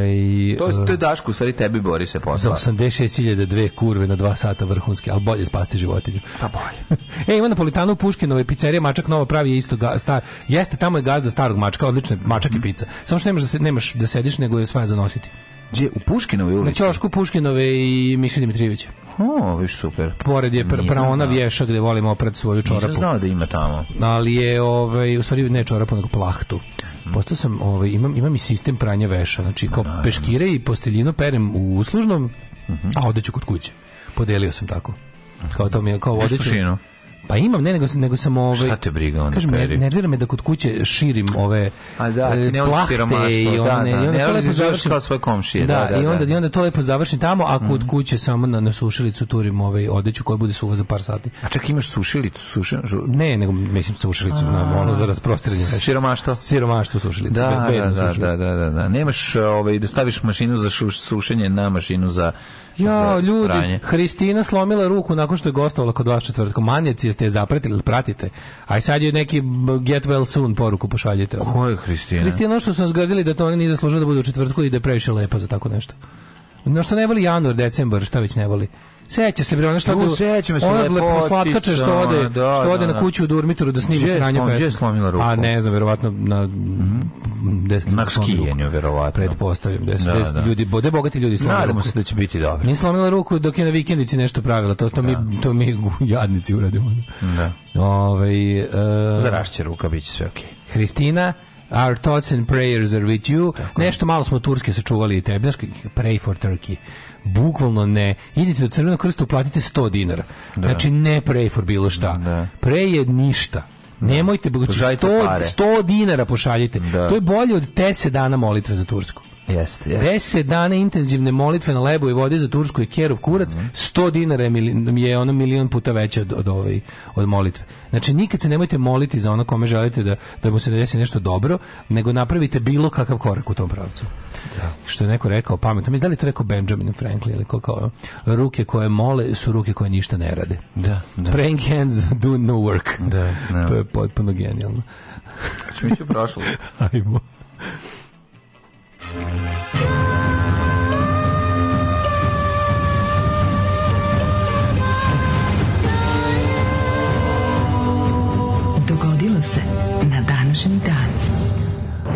je, e, to je Dašku, u stvari tebi, Boris, se poslao. Za 86.000 dve kurve na dva sata vrhunske, ali bolje spasti životinju. Pa bolje. [laughs] e, ima Napolitano u Puškinovoj pizzerije, Mačak novo pravi je isto ga, star, jeste tamo je gazda starog mačka, odlična mačak mm -hmm. i pizza. Samo što nemaš da, se, nemaš da sediš, nego je sva za nositi. Gdje? U Puškinove ulici? Na Ćošku Puškinove i Miša Dimitrijevića. O, viš super. Pored je pra, ona vješa gde volim oprat svoju čorapu. Nisam znao da ima tamo. Ali je, ovaj, u stvari ne čorapu, nego plahtu. Mm. Postao sam, ovaj, imam, imam i sistem pranja veša. Znači, kao Naravno. peškire i posteljino perem u uslužnom, uh mhm. -huh. a odeću kod kuće. Podelio sam tako. Kao to mi je, kao odeću... Pa imam, ne, nego, nego sam ove... Ovaj- Šta te briga onda, kažem, Peri? nervira me da kod kuće širim ove A da, e, ti ne voliš siromaštvo, i one, da, da, i onda ne voliš završi... kao svoje komšije. Da, da, da, i onda, da. I onda to lepo završim tamo, a kod mm. kuće samo na, na sušilicu turim ove odeću koja bude suva za par sati. A čak imaš sušilicu? Sušilicu? Ne, nego mislim sušilicu, na, ono za rasprostrenje. Siromaštvo? Siromaštvo sušilicu. Da, da, da, da, da, da, da. Nemaš, ove, ovaj, da staviš mašinu za sušenje na mašinu za Ja, ljudi, pranje. Hristina slomila ruku nakon što je gostovala kod vas četvrtkom. Manjaci ste je zapratili, pratite. Aj sad je neki get well soon poruku pošaljite. Ko je Hristina? Hristina što su nas gradili da to oni nije zaslužili da bude u četvrtku i da je previše lepa za tako nešto. No što ne voli januar, decembar, šta već ne voli. Seća se bre, ono što tu sećam se lepo slatkače što ode, da, što ode da, da. na kuću u dormitoru da snimi sranje pesme. Gde slomila ruku? A ne znam, verovatno na mm -hmm. desno na skijenju verovatno. Pretpostavljam da su da. ljudi, bode bogati ljudi slomili. Nadamo se da će biti dobro. Nije slomila ruku dok je na vikendici nešto pravila, to, što da. mi to mi da. jadnici uradimo. Da. Ovaj e, zarašće ruka biće sve okej. Okay. Hristina Our thoughts and prayers are with you. Tako. Nešto malo smo turske sačuvali i tebe. pray for Turkey. Bukvalno ne. Idite do Crvenog krsta, uplatite 100 dinara. Da. Znači, ne pray for bilo šta. Da. Pray je ništa. Da. Nemojte, 100, 100 znači, dinara pošaljite. Da. To je bolje od 10 dana molitve za Tursku. Jeste, jeste. 10 dana intenzivne molitve na lebu i vodi za Tursku i kerov kurac, 100 mhm. dinara je, mili, ono milion puta veće od, od, ove, od molitve. Znači, nikad se nemojte moliti za ono kome želite da, da mu se desi nešto dobro, nego napravite bilo kakav korak u tom pravcu. Da. Što je neko rekao pametno. Mi da li to rekao Benjamin Franklin ili ko kao ruke koje mole su ruke koje ništa ne rade. Da, da. Praying hands do no work. Da, da. To je potpuno genijalno. Čumiću prošlo. [laughs] Ajmo. you.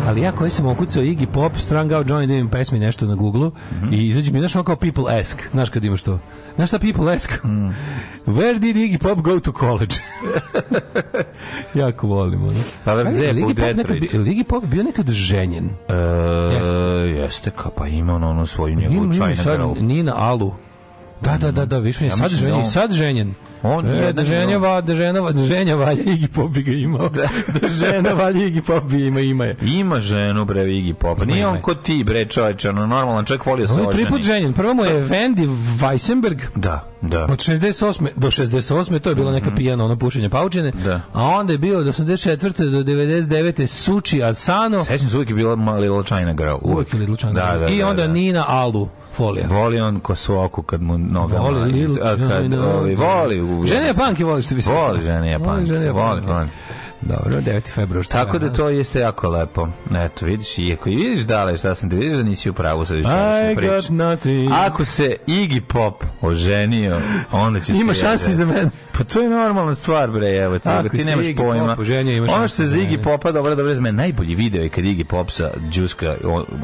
ali ja koji sam okucao Iggy Pop, strangao Johnny Depp pesmi nešto na Google mm -hmm. i izađe mi, znaš, ono kao People Ask, znaš kad imaš to. Znaš šta People Ask? Mm. Where did Iggy Pop go to college? [laughs] jako volimo. Da? Pa da gde je Iggy Pop, nekad, Iggy Pop bio nekad ženjen? E, jeste. jeste, ka, pa ima on ono svoju njegovu čajnu Nina Alu. Da, da, da, da, više mm. da on je sad ženjen. Sad ženjen. On e, je da žena va, da žena va, da žena valja Iggy Pop ga imao. Da, [laughs] da žena valja Iggy Pop bi ima ima je. Ima ženu bre Iggy Pop. Nije on kod ti bre čoveče, no normalan čovjek volio se On je tri ženjen. Prvo mu je Wendy Weisenberg. Da. Da. Od 68. do 68. to je bilo neka mhm. pijana ono pušenje paučine. Da. A onda je bilo od 84. do 99. Suči Asano. Sećam se uvijek je bila Little China Girl. Uvijek, uvijek je Little China da, Girl. Da, da, I onda da, da. Nina Alu. Folija. Voli on ko su oko kad mu nove voli. Da. Voli, voli. Žene je panke voli što bi se. Voli žene je panke. Voli, voli. Da. Dobro, 9. februar. Tako da to jeste jako lepo. Eto, vidiš, i ako vidiš dale šta sam ti vidiš da nisi u pravu sa Ako se Iggy Pop oženio, onda će se... Ima šansi za mene. Pa to je normalna stvar, bre, evo, tako, ti nemaš Iggy pojma. Pop, oženio, imaš ono što je za Iggy Popa, dobro, dobro, za mene najbolji video je kad Iggy Pop sa Đuska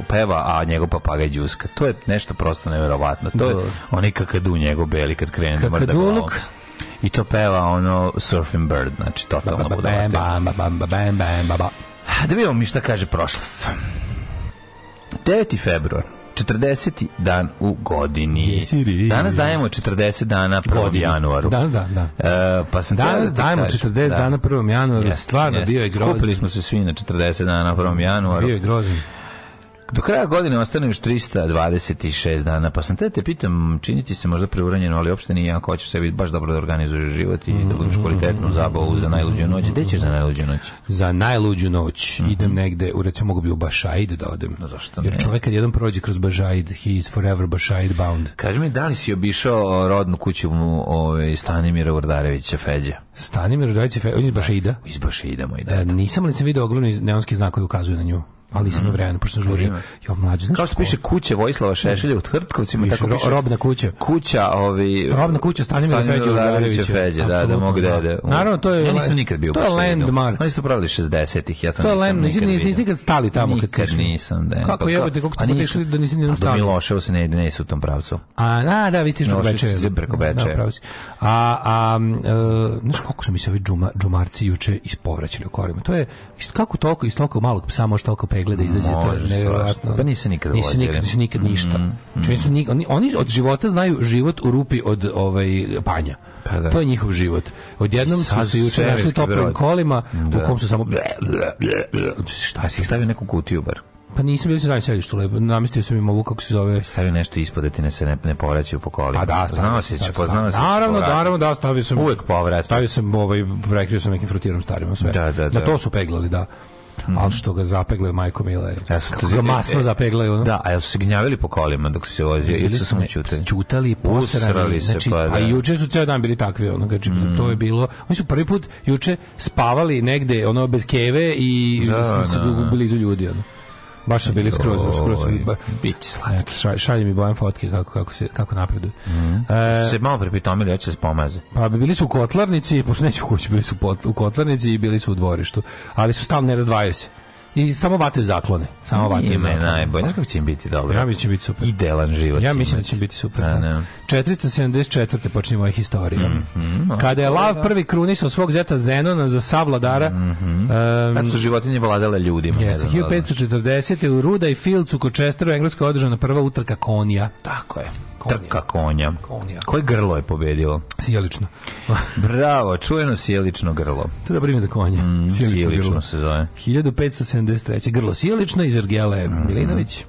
peva, a njegov papagaj Đuska. To je nešto prosto neverovatno. To je onika kad u njegov beli kad krene da mrda glavom i to peva ono Surfing Bird, znači totalno budala. Da vidimo mi šta kaže prošlost. 9. februar, 40. dan u godini. Danas dajemo 40 dana 1. januaru. Da, da, da. E, pa sam da Danas da dajemo 40 da. dana 1. januaru. Yes, Stvarno, yes. bio je grozan. Skupili smo se svi na 40 dana 1. januaru. Bio je grozan. Do kraja godine ostane još 326 dana, pa sam te da te pitam, ti se možda preuranjeno, ali uopšte nije ako hoćeš sebi baš dobro da organizuješ život i da budiš kvalitetnu zabavu za najluđu noć. Gde ćeš za najluđu noć? Za najluđu noć mm -hmm. idem negde, u recimo mogu bi u Bašaid da odem. No, zašto ne? Jer čovek kad jednom prođe kroz Bašajid, he is forever Bašaid bound. Kaži mi, da li si obišao rodnu kuću mu ove, ovaj, Stanimira Urdarevića Feđa? Stanimir Urdarevića Feđa, on je iz da. Bašajida? Iz Bašajida, moj dad. E, nisam li sam vidio ogromni neonski znak koji ukazuje na nju? ali sam mhm. vremena, pošto sam žurio. Jo, mlađe, znaš Kao što piše kuće Vojislava Šešelja u Tvrtkovcima, tako piše. Robna kuća. Kuća, ovi... Robna kuća Stanimira Feđe Urarevića. Feđe, da, da mogu da, da. Naravno, to je... Ja nisam nikad bio u To je landmark. Oni su pravili 60-ih, ja to nisam nikad To je landmark, nikad stali tamo kad Nikad nisam, da. Kako pa jebate, kako ste potešli da nisi nijednom pa stali? A do Miloševa se ne ide, ne su u tom pravcu. A, na, da, da, vi ste išli večer. preko da, da, večer. A, a, e, znaš kako su mi se ovi džumarci juče ispovraćali u korima. To je, kako toliko, iz toliko malog psa može toliko pegle da izađe, to je nevjerojatno. Pa nisu nikad nisu nikad, nisu nikad ništa. Mm -hmm. Ču, su oni, oni od života znaju život u rupi od ovaj, panja. Pa da. To je njihov život. Odjednom su se juče našli toplim kolima da. u kom su samo... Ble, ble, ble, Šta si stavio neku kutiju bar? Pa nisam bili se zanim sedištu lepo. Namestio sam im ovu kako se zove. Stavio nešto ispod da ti ne se ne, ne povraćaju po kolima. Pa da, stavio se, poznao se. Naravno, naravno da, stavio sam. Uvek povrat. Stavio sam ovaj prekrio sam nekim frutirom starima sve. Da, da, da. Na to su peglali, da mm. ali što ga zapeglaju majko mila je. Ja kako ga masno e, e zapeglaju. No? Da, a su se gnjavili po kolima dok se vozio i su samo čutali? Čutali, posrali, se, znači, pa, da. a juče su ceo dan bili takvi, ono, znači, mm. to je bilo, oni su prvi put juče spavali negde, ono, bez keve i da, su da, da, blizu ljudi, ono. Baš su bili skroz, skroz su biti slatki. Šalj, šalje mi bojan fotke kako, kako, se, kako napreduju. Mm. E, se malo da će se pomaze. Pa bi bili su u kotlarnici, pošto neću kući, bili su u kotlarnici i bili su u dvorištu. Ali su stalno ne razdvajaju se. I samo vataju zaklone. Samo vataju Ime zaklone. najbolje. Znaš kako će im biti dobro? Ja mislim da će biti super. Idealan život. Ja mislim da će biti super. Da, ne. 474. počinje moja historija. Mm -hmm. Kada je Lav prvi krunisao svog zeta Zenona za savladara... Mm -hmm. um, su životinje vladale ljudima. Jeste, 1540. Da u Ruda i Filcu kod Česteru u Engleskoj održana prva utrka konija. Tako je trka konja. konja. Koje grlo je pobedilo? Sijelično. [laughs] Bravo, čujeno sijelično grlo. To da brim za konje. Mm, sjelično, sjelično grlo. se zove. 1570. 573. Grlo Silično iz Argele Milinović.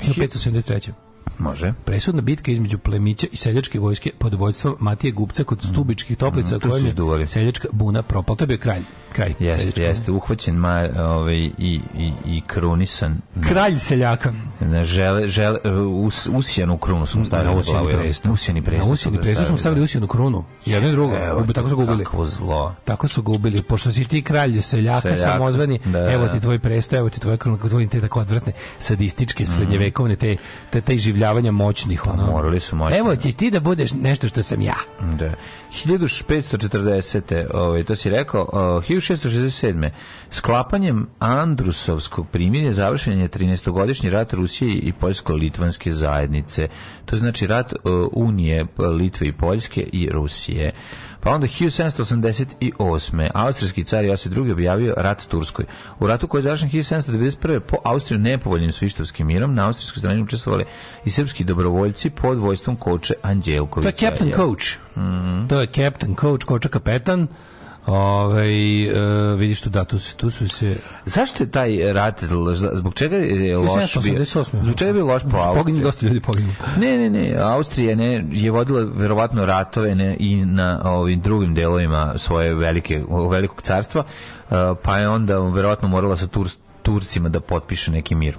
573. Mhm. Može. Presudna bitka između plemića i seljačke vojske pod vojstvom Matije Gupca kod mm. Stubičkih toplica, mm, kojim je seljačka buna propala. To je bio kralj. kralj jeste, jeste. Uhvaćen ma, ovaj, i, i, i krunisan. Kralj seljaka. Na žele, žele, us, usijanu krunu su mu stavili. Na usijanu prestu. Usijani prestu. Na usijani prestu su mu stavili da. usijanu krunu. Jedno i drugo. Evo, tako su ga Kako zlo. Tako su ga Pošto si ti kralj seljaka, seljaka. samozvani, da, evo ti tvoj presto, evo ti tvoj kruna, kako tvoj te tako odvratne sadističke, mm. srednjevekovne, te, te, te življa sučeljavanja moćnih. Pa, morali su moćni. Evo da. ćeš ti da budeš nešto što sam ja. Da. 1540. Ovaj, to si rekao. O, 1667. Sklapanjem Andrusovskog primirja završen je 13-godišnji rat Rusije i Poljsko-Litvanske zajednice. To znači rat o, Unije Litve i Poljske i Rusije. Pa onda 1788. Austrijski car Josip II. objavio rat Turskoj. U ratu koji je završen 1791. po Austriju nepovoljnim svištovskim mirom na austrijskoj strani učestvovali i srpski dobrovoljci pod vojstvom koče Anđelkovića. To je Captain Coach. Mm -hmm. To je captain, coach, koča kapetan. Ove, ovaj, e, vidiš tu datu, tu, tu su se zašto je taj rat zbog čega je loš bio zbog čega je bio loš po Austriji poginulo dosta ljudi poginulo ne ne ne Austrija ne je vodila verovatno ratove ne, i na ovim drugim delovima svoje velike velikog carstva e, pa je onda verovatno morala sa Tur, Turcima da potpiše neki mir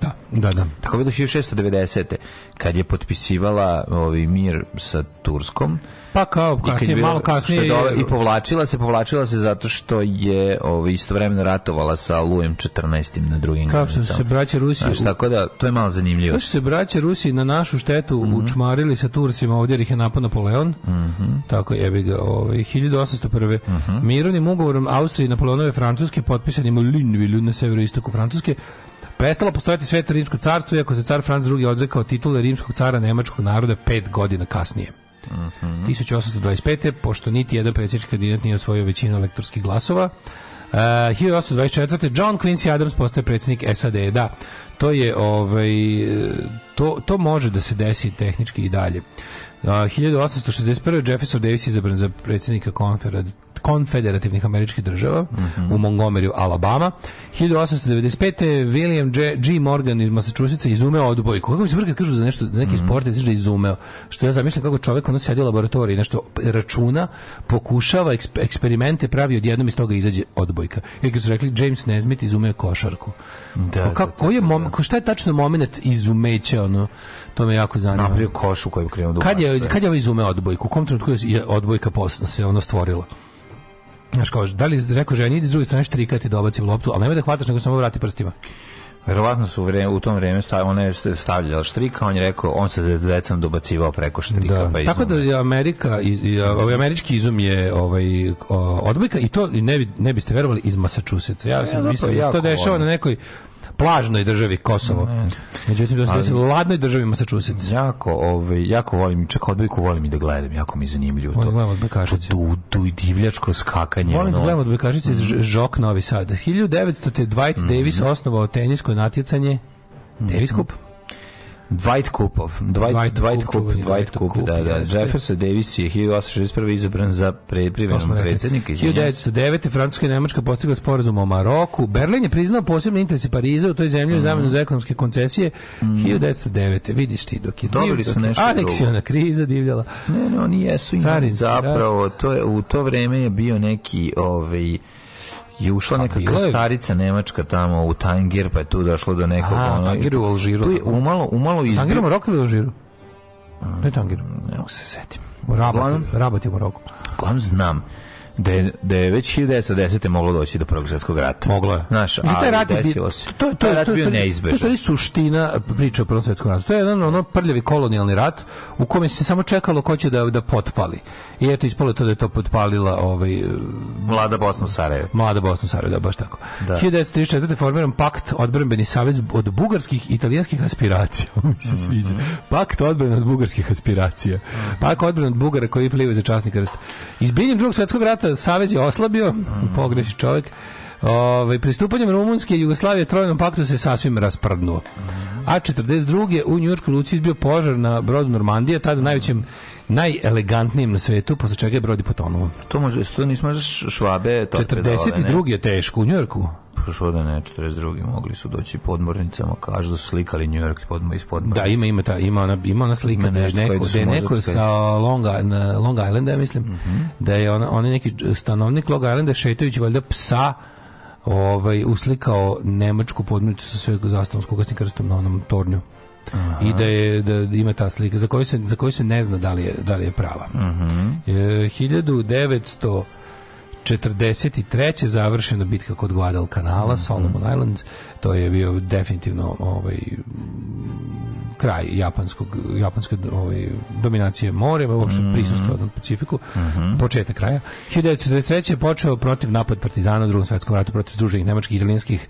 Da. Da, da. Tako je bilo 1690. kad je potpisivala ovaj mir sa Turskom. Pa kao kasnije, bilo, malo kasnije. Dole, I povlačila se, povlačila se zato što je ovaj, istovremeno ratovala sa Lujem 14. na drugim Kao što su se braće Rusije... Znaš, tako da, to je malo zanimljivo. Kao što se braće Rusije na našu štetu mm -hmm. učmarili sa Turcima ovdje jer ih je napao Napoleon. Mm -hmm. Tako je, ga, ovaj, 1801. Mm -hmm. Mirovnim ugovorom Austrije i Napoleonove Francuske potpisanim u Linvillu na severoistoku Francuske Prestalo postojati sveto rimsko carstvo, iako se car Franz II odrekao titule rimskog cara nemačkog naroda 5 godina kasnije. Mhm. 1825. pošto niti jedan predsjednički kandidat nije osvojio većinu elektorskih glasova, e, Uh, 1824. John Quincy Adams postaje predsjednik SAD. Da, to je ovaj to, to može da se desi tehnički i dalje. E, uh, 1861. Jefferson Davis izabran za predsjednika konfera, konfederativnih američkih država mm -hmm. u Montgomeryu, Alabama. 1895. William G. G. Morgan iz Massachusettsa izumeo odbojku. Kako mi se brkad kažu za nešto, za neki mm -hmm. sport, da izumeo. Što ja zamišljam kako čovjek onda sedi u laboratoriji, nešto računa, pokušava, eksper eksperimente pravi, odjednom iz toga izađe odbojka. I kad su rekli, James Nesmith izumeo košarku. Da, ko, kako, da, da, da, je mom, da. ko, šta je tačno moment izumeća, ono, to me jako zanima. Napravio košu koju krenuo da Kad je, kad je ovaj izumeo odbojku? U kom trenutku je odbojka posna se ono stvorila? Znaš kao, da li rekao ženi, idi s druge strane štrikati, dobaci loptu, ali nemoj da hvataš, nego samo vrati prstima. Verovatno su u, vre, u tom vremenu stav, ona je stavljala štrika, on je rekao, on se decom dobacivao preko štrika. Da. Pa Tako da je Amerika, iz, ovaj američki izum je ovaj, odbojka i to ne, bi, ne biste verovali iz Masačuseca. Ja, ja sam mislio da se to dešava na nekoj plažnoj državi Kosovo. Mm, Međutim, to se desilo ladnoj državi Massachusetts. Jako, ovaj, jako volim, čak odbojku volim i da gledam, jako mi je zanimljivo to. Volim odbojkašice. Tu, tu i divljačko skakanje. Volim da gledam odbojkašice iz mm. Žok Novi Sad. 1900. Dwight mhm. Davis osnovao tenisko natjecanje Davis Cup. Mm -hmm. Dwight Kupov. Dwight, Dwight, Dwight Dwight Kup, da, da. Jefferson Davis je 1861. izabran za pre, privremenog predsjednika. 1909. Francuska i Nemačka postigla sporazum o Maroku. Berlin je priznao posebne interese Pariza u toj zemlji mm. u zamenu za ekonomske koncesije. Mm. 1909. Vidiš ti dok je... Dobili su nešto Aneksijona kriza divljala. Ne, ne, oni jesu imali zapravo. To je, u to vreme je bio neki... Ovaj, je ušla pa neka krstarica nemačka tamo u Tangir, pa je tu došlo do nekog... A, ono, Tangir u Alžiru. Tu je umalo, umalo izbio... Tangir u Maroku ili Alžiru? Ne Tangir. Ne mogu se setim. Rabat, Rabat je u Maroku. Uglavnom znam da je, da je već 1910. moglo doći do prvog svjetskog rata. Moglo je. Znaš, ali taj rat desilo se. To, to, to, rat to, bio neizbežan. To je suština priče o prvom svjetskom ratu. To je jedan ono prljavi kolonijalni rat u kome se samo čekalo ko će da, da potpali. I eto, ispalo to da je to potpalila ovaj, Mlada Bosna Sarajevo. Mlada Bosna Sarajevo, da, baš tako. Da. 1934. formiran pakt odbrambeni savez od bugarskih i italijanskih aspiracija. [laughs] Mi se mhm. sviđa. Mm -hmm. Pakt odbrane od bugarskih aspiracija. Mm -hmm. Pakt odbrane od bugara koji plivaju za časni krst. Izbiljem drugog svjetskog rata NATO savez je oslabio, mm. pogreši čovjek. Ove, ovaj, pristupanjem Rumunske i Jugoslavije trojnom paktu se sasvim rasprdnuo. Mm. A 42. u Njujorku luci izbio požar na brodu Normandije, tada najvećem najelegantnijim na svetu, posle čega je Brodi potonuo. To može, to nismo švabe... 42. je teško u Njujorku. prošlo pa da ne 42. mogli su doći podmornicama, kažu da su slikali New York podmo iz podmornica. Da, ima ima ta ima ona ima ona slika ima da nešto neko, da, da je neko sa Long, na Long Islanda, ja mislim, mm -hmm. da je on, on je neki stanovnik Long Islanda šetajući valjda psa ovaj uslikao nemačku podmornicu sa svojeg zastavom s kukasnim krstom na onom tornju. Aha. i da je da ima ta slika za koju se za koju se ne zna da li je da li je prava. Mhm. Uh -huh. e, 1943. završena bitka kod Guadalcanala, mm -hmm. Solomon Islands to je bio definitivno ovaj kraj japanskog japanske ovaj dominacije morem uopšte mhm. prisustva na Pacifiku mm -hmm. početak kraja 1943 je počeo protiv napad partizana u Drugom svetskom ratu protiv združenih nemačkih italijanskih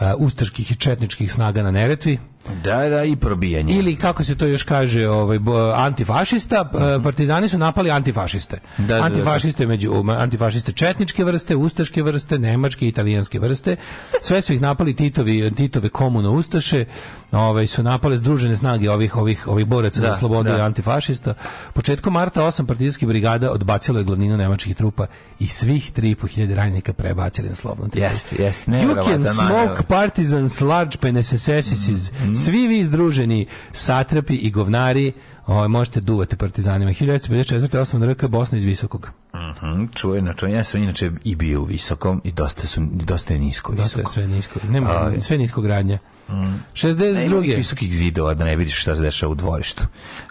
uh, ustaških i četničkih snaga na Neretvi da, da, i probijanje. Ili kako se to još kaže, ovaj antifašista, eh, mhm. partizani su napali antifašiste. Da, da, da, da. antifašiste među um, antifašiste četničke vrste, ustaške vrste, nemačke, italijanske vrste. Sve su ih napali Titovi Titovi, Titove komuno ustaše, ovaj, su napale združene snage ovih ovih ovih boraca da, za slobodu da. i antifašista. Početkom marta osam partijskih brigada odbacilo je glavninu nemačkih trupa i svih 3.500 ranjenika prebacili na slobodnu teritoriju. Jeste, jeste. You can smoke partisans large penecesses. Mm -hmm. Svi vi združeni satrapi i govnari Ovo, ovaj, možete duvati partizanima. 1954. osnovna RK Bosna iz Visokog. Mhm, uh -huh, čujeno, čujeno. Ja sam inače i bio u Visokom i dosta, su, dosta je nisko. Visoko. Dosta je sve nisko. Nema, A, ovaj. sve nisko gradnja. Mm. 62. Ne visokih zidova da ne vidiš šta se dešava u dvorištu.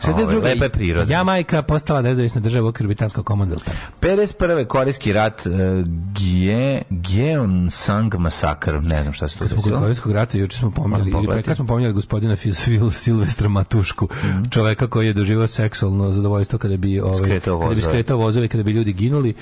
62. Ovaj, lepa je priroda. Jamajka postala nezavisna država u okviru britanskog komonvelta. 51. korejski rat uh, Gye, Gyeongsang masakr. Ne znam šta se to desilo. Kad smo korejskog rata, juče smo pominjali, ili pre, kad smo pominjali gospodina Sil Silvestra Matušku, mm. čoveka koji je doživio seksualno zadovoljstvo kada bi ovaj skretao kada bi skretao vozove kada bi ljudi ginuli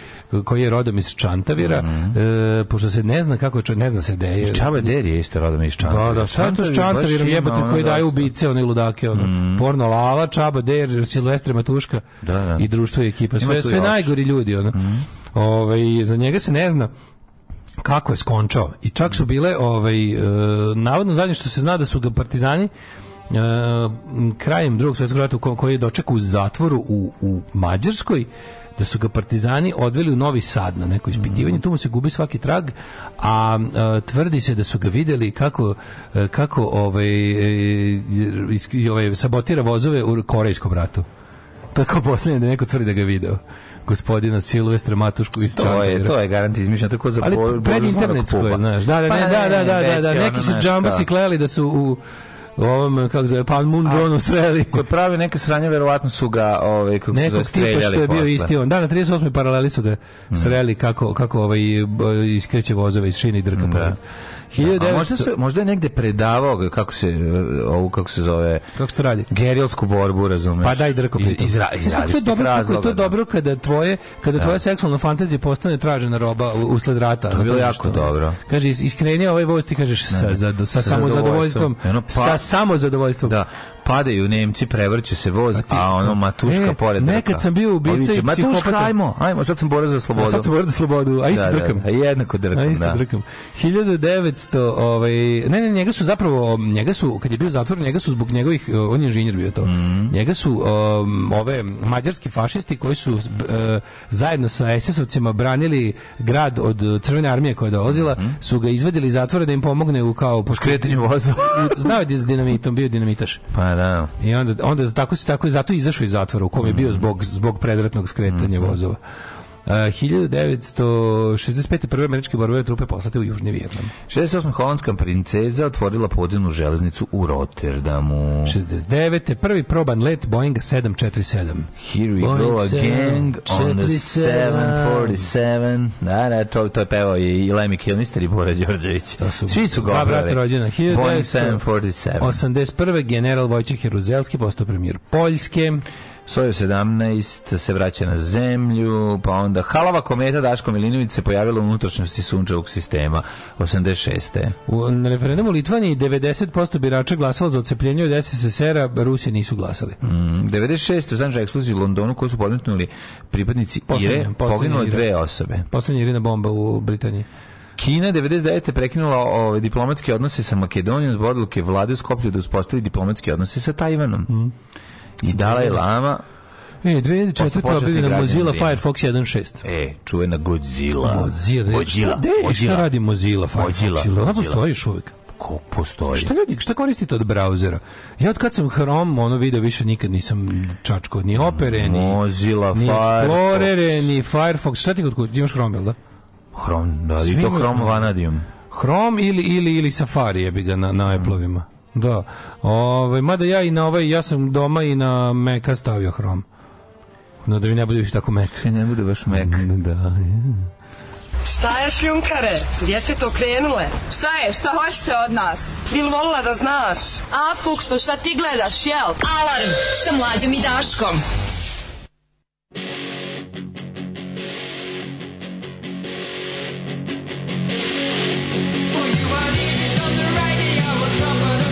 koji je rodom iz Čantavira mm -hmm. e, pošto se ne zna kako ne zna se da je Čaba Deri je isto rodom iz Čantavira da da šta Čantavir, Čantavirom jebote koji daju ubice one ludake ono mm -hmm. porno lava Čaba Deri Silvestre Matuška da, da. i društvo i ekipa sve sve najgori ljudi ono mm -hmm. Ove, ovaj, za njega se ne zna kako je skončao i čak su bile ovaj e, navodno zadnje što se zna da su ga partizani E, krajem drugog svjetskog rata koji je dočekao u zatvoru u, u Mađarskoj da su ga partizani odveli u Novi Sad na neko ispitivanje, mm. tu mu se gubi svaki trag, a, a e, tvrdi se da su ga videli kako e, kako ovaj, ovaj sabotira vozove u korejskom ratu. Tako posljednje da neko tvrdi da ga je video gospodina Silvestra Matušku iz Čandira. To je, to je garant izmišljeno, tako za Ali pred internetsko je, znaš. Da, da, pa da, da, da, ne, da, da, da, da, da, neki su džambasi kleli da su u ovom, kako zove, Pan Moon Johnu sreli. Koji prave neke sranje, verovatno su ga, ovaj, kako Nekog su tipa što je bio isti on. Da, na 38. paraleli su ga mm. sreli kako, kako ovaj, iskreće vozove iz šine i drka. Da. 1900... A možda, se, možda je negde predavao kako se e, ovu kako se zove kako se radi gerilsku borbu razumeš pa daj drko iz, iz, iz to je dobro razloga, to da. je dobro kada tvoje kada da. tvoja seksualna fantazija postane tražena roba usled rata to je bilo jako dobro kaže iskrenje ovaj voz ti kažeš sa, da, da. sa, sa samozadovoljstvom sa pa- samozadovoljstvom da padaju Nemci, prevrće se voz, a, ti, a ono e, Matuška e, pored drka. Nekad sam bio ubica i Matuška, psihopata. ajmo, ajmo, sad sam borac za slobodu. A sad sam borac za slobodu, a isto da, da, drkam. Da, jednako drkam, a isto da. drkam. 1900, ovaj, ne, ne, njega su zapravo, njega su, kad je bio zatvor, njega su zbog njegovih, on je inženjer bio to, mm. njega su um, ove mađarski fašisti koji su uh, zajedno sa SS-ovcima branili grad od Crvene armije koja je dolazila, mm. su ga izvadili iz zatvora da im pomogne u kao... Po skretanju voza. Znao je s dinamitom, bio dinamitaš. Pa Da, da. I onda, onda tako se tako zato izašao iz zatvora u kom je bio zbog zbog predratnog skretanja mm -hmm. vozova. Uh, 1965. prve američke borbene trupe poslate u Južni Vijetnam. 68. holandska princeza otvorila podzemnu železnicu u Rotterdamu. 69. prvi proban let Boeinga 747. Here we Boeing go again 747. on the 747. Da, da, to, to je pevao i Lemmy Kilmister i Bora Đorđević. su, Svi su ga obrali. brata rođena. 1981. 81. general Vojčeh Jeruzelski postao premijer Poljske. Soju 17 se vraća na zemlju, pa onda Halava kometa Daško Milinović se pojavila u unutrašnjosti sunčevog sistema 86. U, na referendumu Litvaniji 90% birača glasalo za odcepljenje od SSSR-a, Rusi nisu glasali. Mm, 96. u znači eksploziji u Londonu koju su podmetnuli pripadnici poslednje, IRE, poginule dve osobe. Poslednja Irina bomba u Britaniji. Kina 99. prekinula ove ovaj, diplomatske odnose sa Makedonijom zbog odluke vlade u Skoplju da uspostavi diplomatske odnose sa Tajvanom. Mm. I Dalaj Lama E, 2004. obiljena Mozilla Firefox 1.6. E, čuvena Godzilla. Godzilla. E, Godzilla. Šta, šta radi Mozilla Firefox? Ona postoji još uvijek ko postoji. Šta ljudi, šta koristite od brauzera? Ja od kad sam Chrome, ono video više nikad nisam čačko ni Opere, ni Mozilla, ni Explorere, ni Firefox. Šta ti kod imaš Chrome, jel da? Chrome, da, i to Chrome Vanadium. Chrome ili, ili, ili Safari je bi ga na, na Apple-ovima. Da. Ovaj mada ja i na ovaj ja sam doma i na Meka stavio hrom. No da mi ne bude više tako mek. Ne bude baš mek. Da. Ja. Da. Šta je šljunkare? Gdje ste to krenule? Šta je? Šta hoćete od nas? Bil volila da znaš? A, Fuksu, šta ti gledaš, jel? Alarm sa mlađom i Daškom. Well, you are easy, something right here, what's up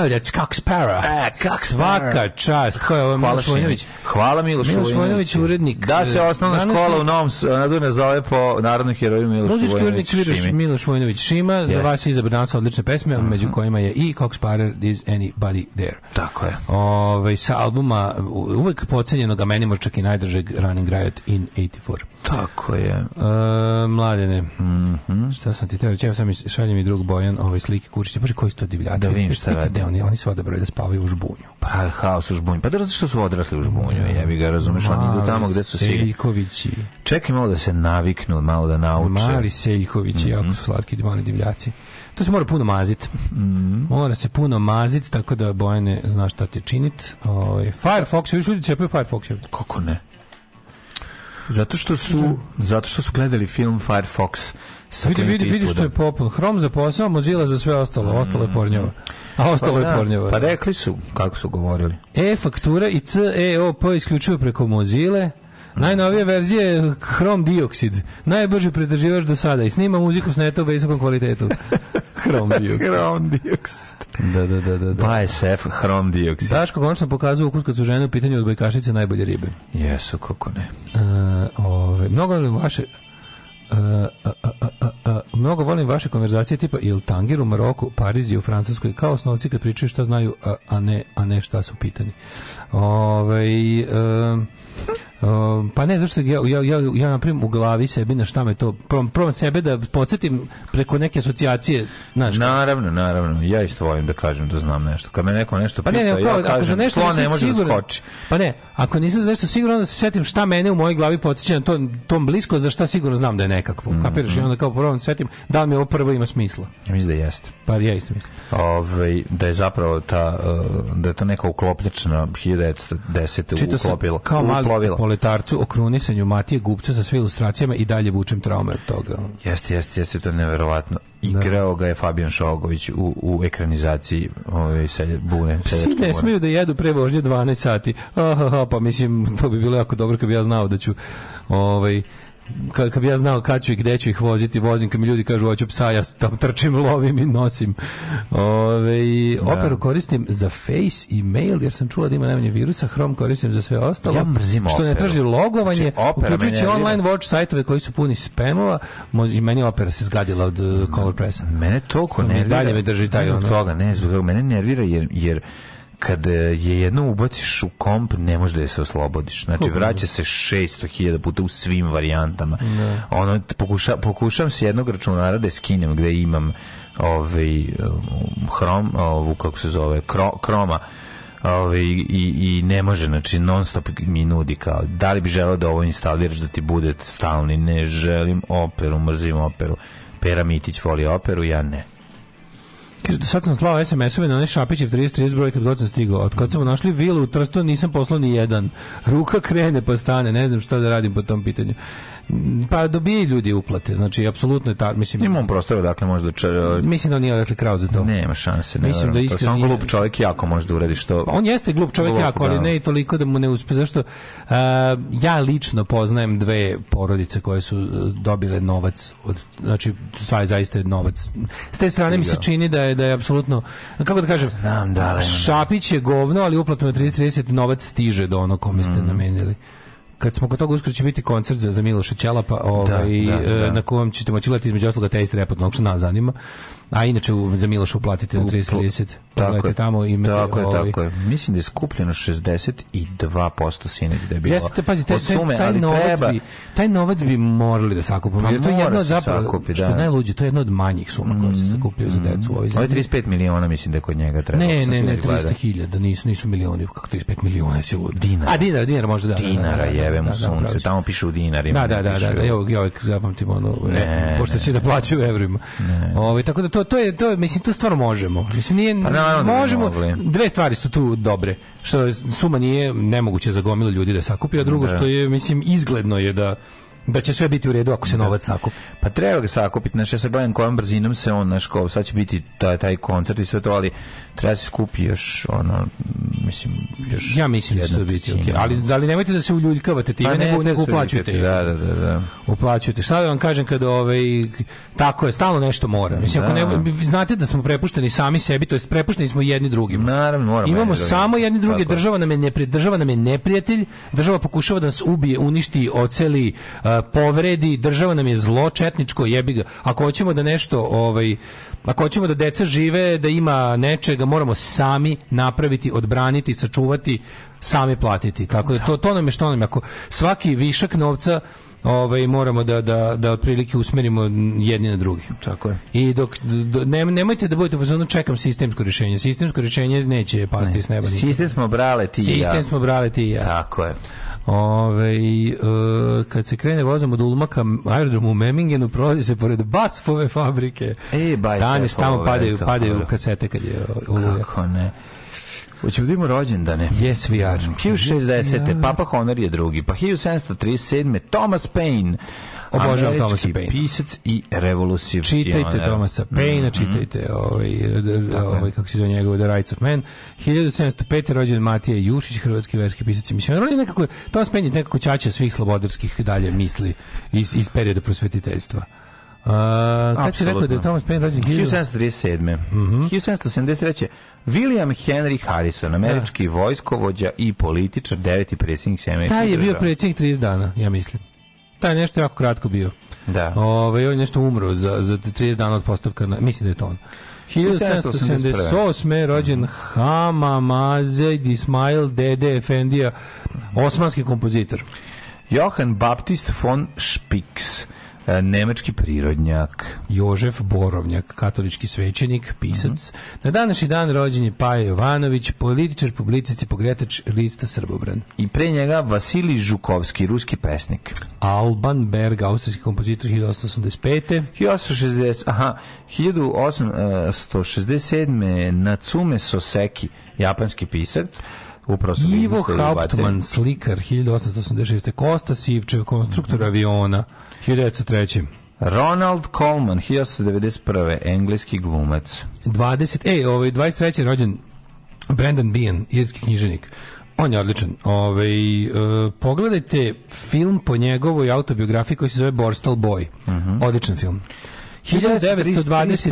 Javljac, kak spara. E, kak Svaka čast. Ko je ovo Miloš Vojnović? Hvala Miloš Vojnović. Vojnović, urednik. Da se e, osnovna Danas škola u Novom Sadu ne zove po narodnom heroju Miloš Vojnović. Muzički urednik Miloš Vojnović Šima. Yes. Za vas je izabran sa odlične pesme, mm -hmm. među kojima je i Kak spara is anybody there. Tako je. Ove, ovaj, sa albuma uvek pocenjenog, a meni možda čak i najdržeg Running Riot in 84. Tako je. E, mladene, mm -hmm. šta sam ti teo reći, evo sam šaljem mi drug Bojan ove slike Kurčića, bože koji su to divljaci. Da vidim šta radi. oni, oni su odabrali da spavaju u žbunju. Pravi haos u žbunju, pa da različno su odrasli u žbunju, ja da. bih ga razumeš, oni idu tamo gde su Seljkovići. Čekaj malo da se naviknu, malo da nauče. Mali Seljkovići, mm -hmm. jako su slatki divani divljaci. To se mora puno maziti. Mm -hmm. Mora se puno maziti, tako da Bojane zna šta ti činit. Oj, ovaj, Firefox, još ljudi cepaju Firefox. Kako ne? Zato što su, da. zato što su gledali film Firefox sa vidi, vidi, vidi što je popul. Chrome za posao, Mozilla za sve ostalo. Ostalo je pornjava. A ostalo pa, je da, pornjava. Pa da. rekli su, kako su govorili. E-faktura i CEOP isključuju preko Mozile. Najnovija verzija je hrom dioksid. Najbrži predrživač do sada i snima muziku s neta visokom kvalitetu. [laughs] Hrom dioksid. Hrom dioksid. Da, da, da, da. da. BASF pa hrom dioksid. Daško konačno pokazuje ukus kad su žene u pitanju od bajkašice najbolje ribe. Jesu, kako ne. Uh, ove, mnogo vaše... Uh, uh, uh, mnogo volim vaše konverzacije tipa il Tangir u Maroku, Parizi u Francuskoj, kao osnovci kad pričaju šta znaju, a, a, ne, a ne šta su pitani. Ove, e, Um, pa ne, zašto ja, ja, ja, ja napravim u glavi sebi na šta me to, prvom, prvom sebe da podsjetim preko neke asocijacije. Znaš, naravno, naravno, ja isto volim da kažem da znam nešto. Kad me neko nešto pita, pa ne, ne, kao, ja kažem, za nešto slon ne može da siguran, da skoči. Pa ne, ako nisam za nešto sigurno, onda se sjetim šta mene u mojoj glavi podsjeća na to, tom blisko, za šta sigurno znam da je nekakvo. Mm -hmm. Kapiraš, i onda kao prvom setim, da li mi ovo prvo ima smisla. Ja mislim da jeste. Pa ja isto mislim. Ove, ovaj, da je zapravo ta, eh, da je to neka uklopljačna 1910. uklopila. Kao mali plovila. Proletarcu o Matije Gupca sa sve ilustracijama i dalje vučem traume od toga. Jeste, jeste, jeste, to je neverovatno. Da. Igrao ga je Fabijan Šogović u, u ekranizaciji ovaj, se, bune. Psi ne smiju da jedu pre vožnje 12 sati. Aha, pa mislim, to bi bilo jako dobro kad bi ja znao da ću ovaj, kad ka bi ja znao kad ću i gde ću ih voziti, vozim kad mi ljudi kažu hoću psa, ja tam trčim, [laughs] lovim i nosim. Ove, da. Operu koristim za Face i mail, jer sam čula da ima najmanje virusa, Chrome koristim za sve ostalo. Ja mrzim Što ne traži logovanje, znači, uključujući online watch sajtove koji su puni spamova, i meni opera se zgadila od uh, Color Pressa. Mene toliko nervira. Dalje me drži taj ne ono. toga, ne zbog toga. Mene nervira jer, jer kad e, je jedno ubaciš u komp, ne možeš da je se oslobodiš. Znači, vraća da? se 600.000 puta u svim varijantama. Ne. Da. Ono, pokuša, pokušam se jednog računara da je skinem gde imam ovaj, hrom, ovu, kako se zove, kro, kroma, ovaj, i, i ne može, znači non stop mi nudi kao, da li bi želeo da ovo instaliraš da ti bude stalni, ne želim operu, mrzim operu Pera Mitić voli operu, ja ne Kaže, do sad sam slao SMS-ove na onaj Šapićev 33 broj kad god sam stigao. Od kad smo našli vilu u Trstu, nisam poslao ni jedan. Ruka krene pa stane, ne znam šta da radim po tom pitanju. Mm, pa dobijaju ljudi uplate, znači apsolutno je ta, mislim. imam prostor dakle možda če, mislim da nije odakle krao za to. Nema šanse, ne. Mislim da iskreno on glup čovjek jako može da uradi što. Pa on jeste glup čovjek glup, jako, ali da. ne i toliko da mu ne uspe zašto uh, ja lično poznajem dve porodice koje su e, dobile novac od znači stvari zaista novac. S te strane Stiga. mi se čini da je da je apsolutno kako da kažem, znam da, ali, Šapić je govno, ali uplatno je 30 30 novac stiže do onog kome ste mm. namenili kad smo kod toga uskoro će biti koncert za, za Miloša Ćelapa, da, ovaj, da, da, da. na kojem ćete moći gledati između osloga te repot, što nas zanima. A inače za Miloša uplatite na 30 Tako tamo i tako je, tako je. Mislim da je skupljeno 62% sinoć da je bilo. Jeste, pazi, taj, sume, taj, novac treba... bi, taj novac bi morali da sakupimo. Pa, to je jedno zapravo, sakupi, što da. najluđe, to je jedno od manjih suma mm, koja se sakupljaju mm, za decu. Ovo je 35 miliona, mislim da je kod njega treba. Ne, ne, ne, 300 hiljada, nisu, nisu milioni, kako 35 miliona je lud. Dinara. A dinara, dinar može da. da, da dinara, da, jeve mu sunce, tamo piše u dinarima. Da, da, da, da, evo, ja uvijek zapamtim ono, e, pošto će da plaćaju evrima. Ovo, ovaj, tako da to to, to je, to, mislim, tu stvarno možemo. Mislim, nije, pa naravno, da možemo, dve stvari su tu dobre. Što suma nije nemoguće za gomilu ljudi da sakupi, a drugo da. što je, mislim, izgledno je da da će sve biti u redu ako se da. novac sakupi. Pa treba ga sakupiti, znači ja sad gledam kojom brzinom se on, znaš, kao sad će biti taj, taj koncert i sve to, ali treba se skupi još, ono, mislim, još... Ja mislim da će to biti, okay. ali, da li nemojte da se uljuljkavate time, pa ne, nego, da nego uplaćujte. Da, da, da, da. Uplaćujete. Šta da vam kažem kada ovaj, tako je, stalno nešto mora. Mislim, da. ako ne, znate da smo prepušteni sami sebi, to jest prepušteni smo jedni drugima. Naravno, moramo. Imamo samo jedni druge, država nam je, neprijatelj, država nam je neprijatelj, država pokušava da nas ubije, uništi, oceli, uh, povredi, država nam je zlo četničko, jebi ga. Ako hoćemo da nešto, ovaj, ako hoćemo da deca žive, da ima nečega, moramo sami napraviti, odbraniti, sačuvati, sami platiti. Tako da to, to nam je što nam je. Ako svaki višak novca ovaj moramo da da da otprilike usmerimo jedni na drugi. Tako je. I dok do, ne, nemojte da budete pozvano čekam sistemsko rješenje. Sistemsko rješenje neće pasti ne. s neba. Sistem smo brale ti i ja. Sistem smo brale ti i ja. Tako je. Ove, e, kad se krene vozom od Ulma ka aerodromu u Memingenu, prolazi se pored Basfove fabrike. E, Staneš tamo, ovaj, padaju, padaju kasete kad je uluja. Kako ne? Hoćemo da imamo rođendane. Yes, we are. 1060. Yes, Papa Honor je drugi. Pa 1737. Thomas Paine, Obožavam Tomasa Paine. pisac i revolucionar. Čitajte Tomasa Paine, mm, čitajte mm. ovaj, ovaj, kako se zove njegov The Rights of Man. 1705. rođen Matija Jušić, hrvatski verski pisac i misionar. On je nekako, Tomas Paine je nekako čača svih slobodarskih dalje misli iz, iz perioda prosvetiteljstva. Uh, kad si rekao da je Thomas Paine rođen 1737. Mm -hmm. 1773. William Henry Harrison, američki da. vojskovođa i političar, deveti predsjednik Sjemenička Taj je bio predsjednik 30 dana, ja mislim taj nešto jako kratko bio. Da. Ove, ovaj, on nešto umro za, za 30 dana od postavka, na, mislim da je to on. 1778. je rođen Hama Mazed Ismail Dede Efendija, osmanski kompozitor. Johan Baptist von Spix. E, nemački prirodnjak. Jožef Borovnjak, katolički svećenik, pisac. Mm -hmm. Na današnji dan rođen je Paja Jovanović, političar, publicist i pogretač lista Srbobran. I pre njega Vasilij Žukovski, ruski pesnik. Alban Berg, austrijski kompozitor 1885. 1860, aha, 1867. Natsume Soseki, japanski pisac. Upravo sam Ivo Hauptmann, slikar 1886. Kosta Sivčev, konstruktor aviona 1903. Ronald Coleman 1891. engleski glumac. 20 ej, ovaj 23. rođen Brandon Bean, irski književnik. On je odličan. Ove, ovaj, e, pogledajte film po njegovoj autobiografiji koji se zove Borstal Boy. Uh mhm. -huh. Odličan film. 1920.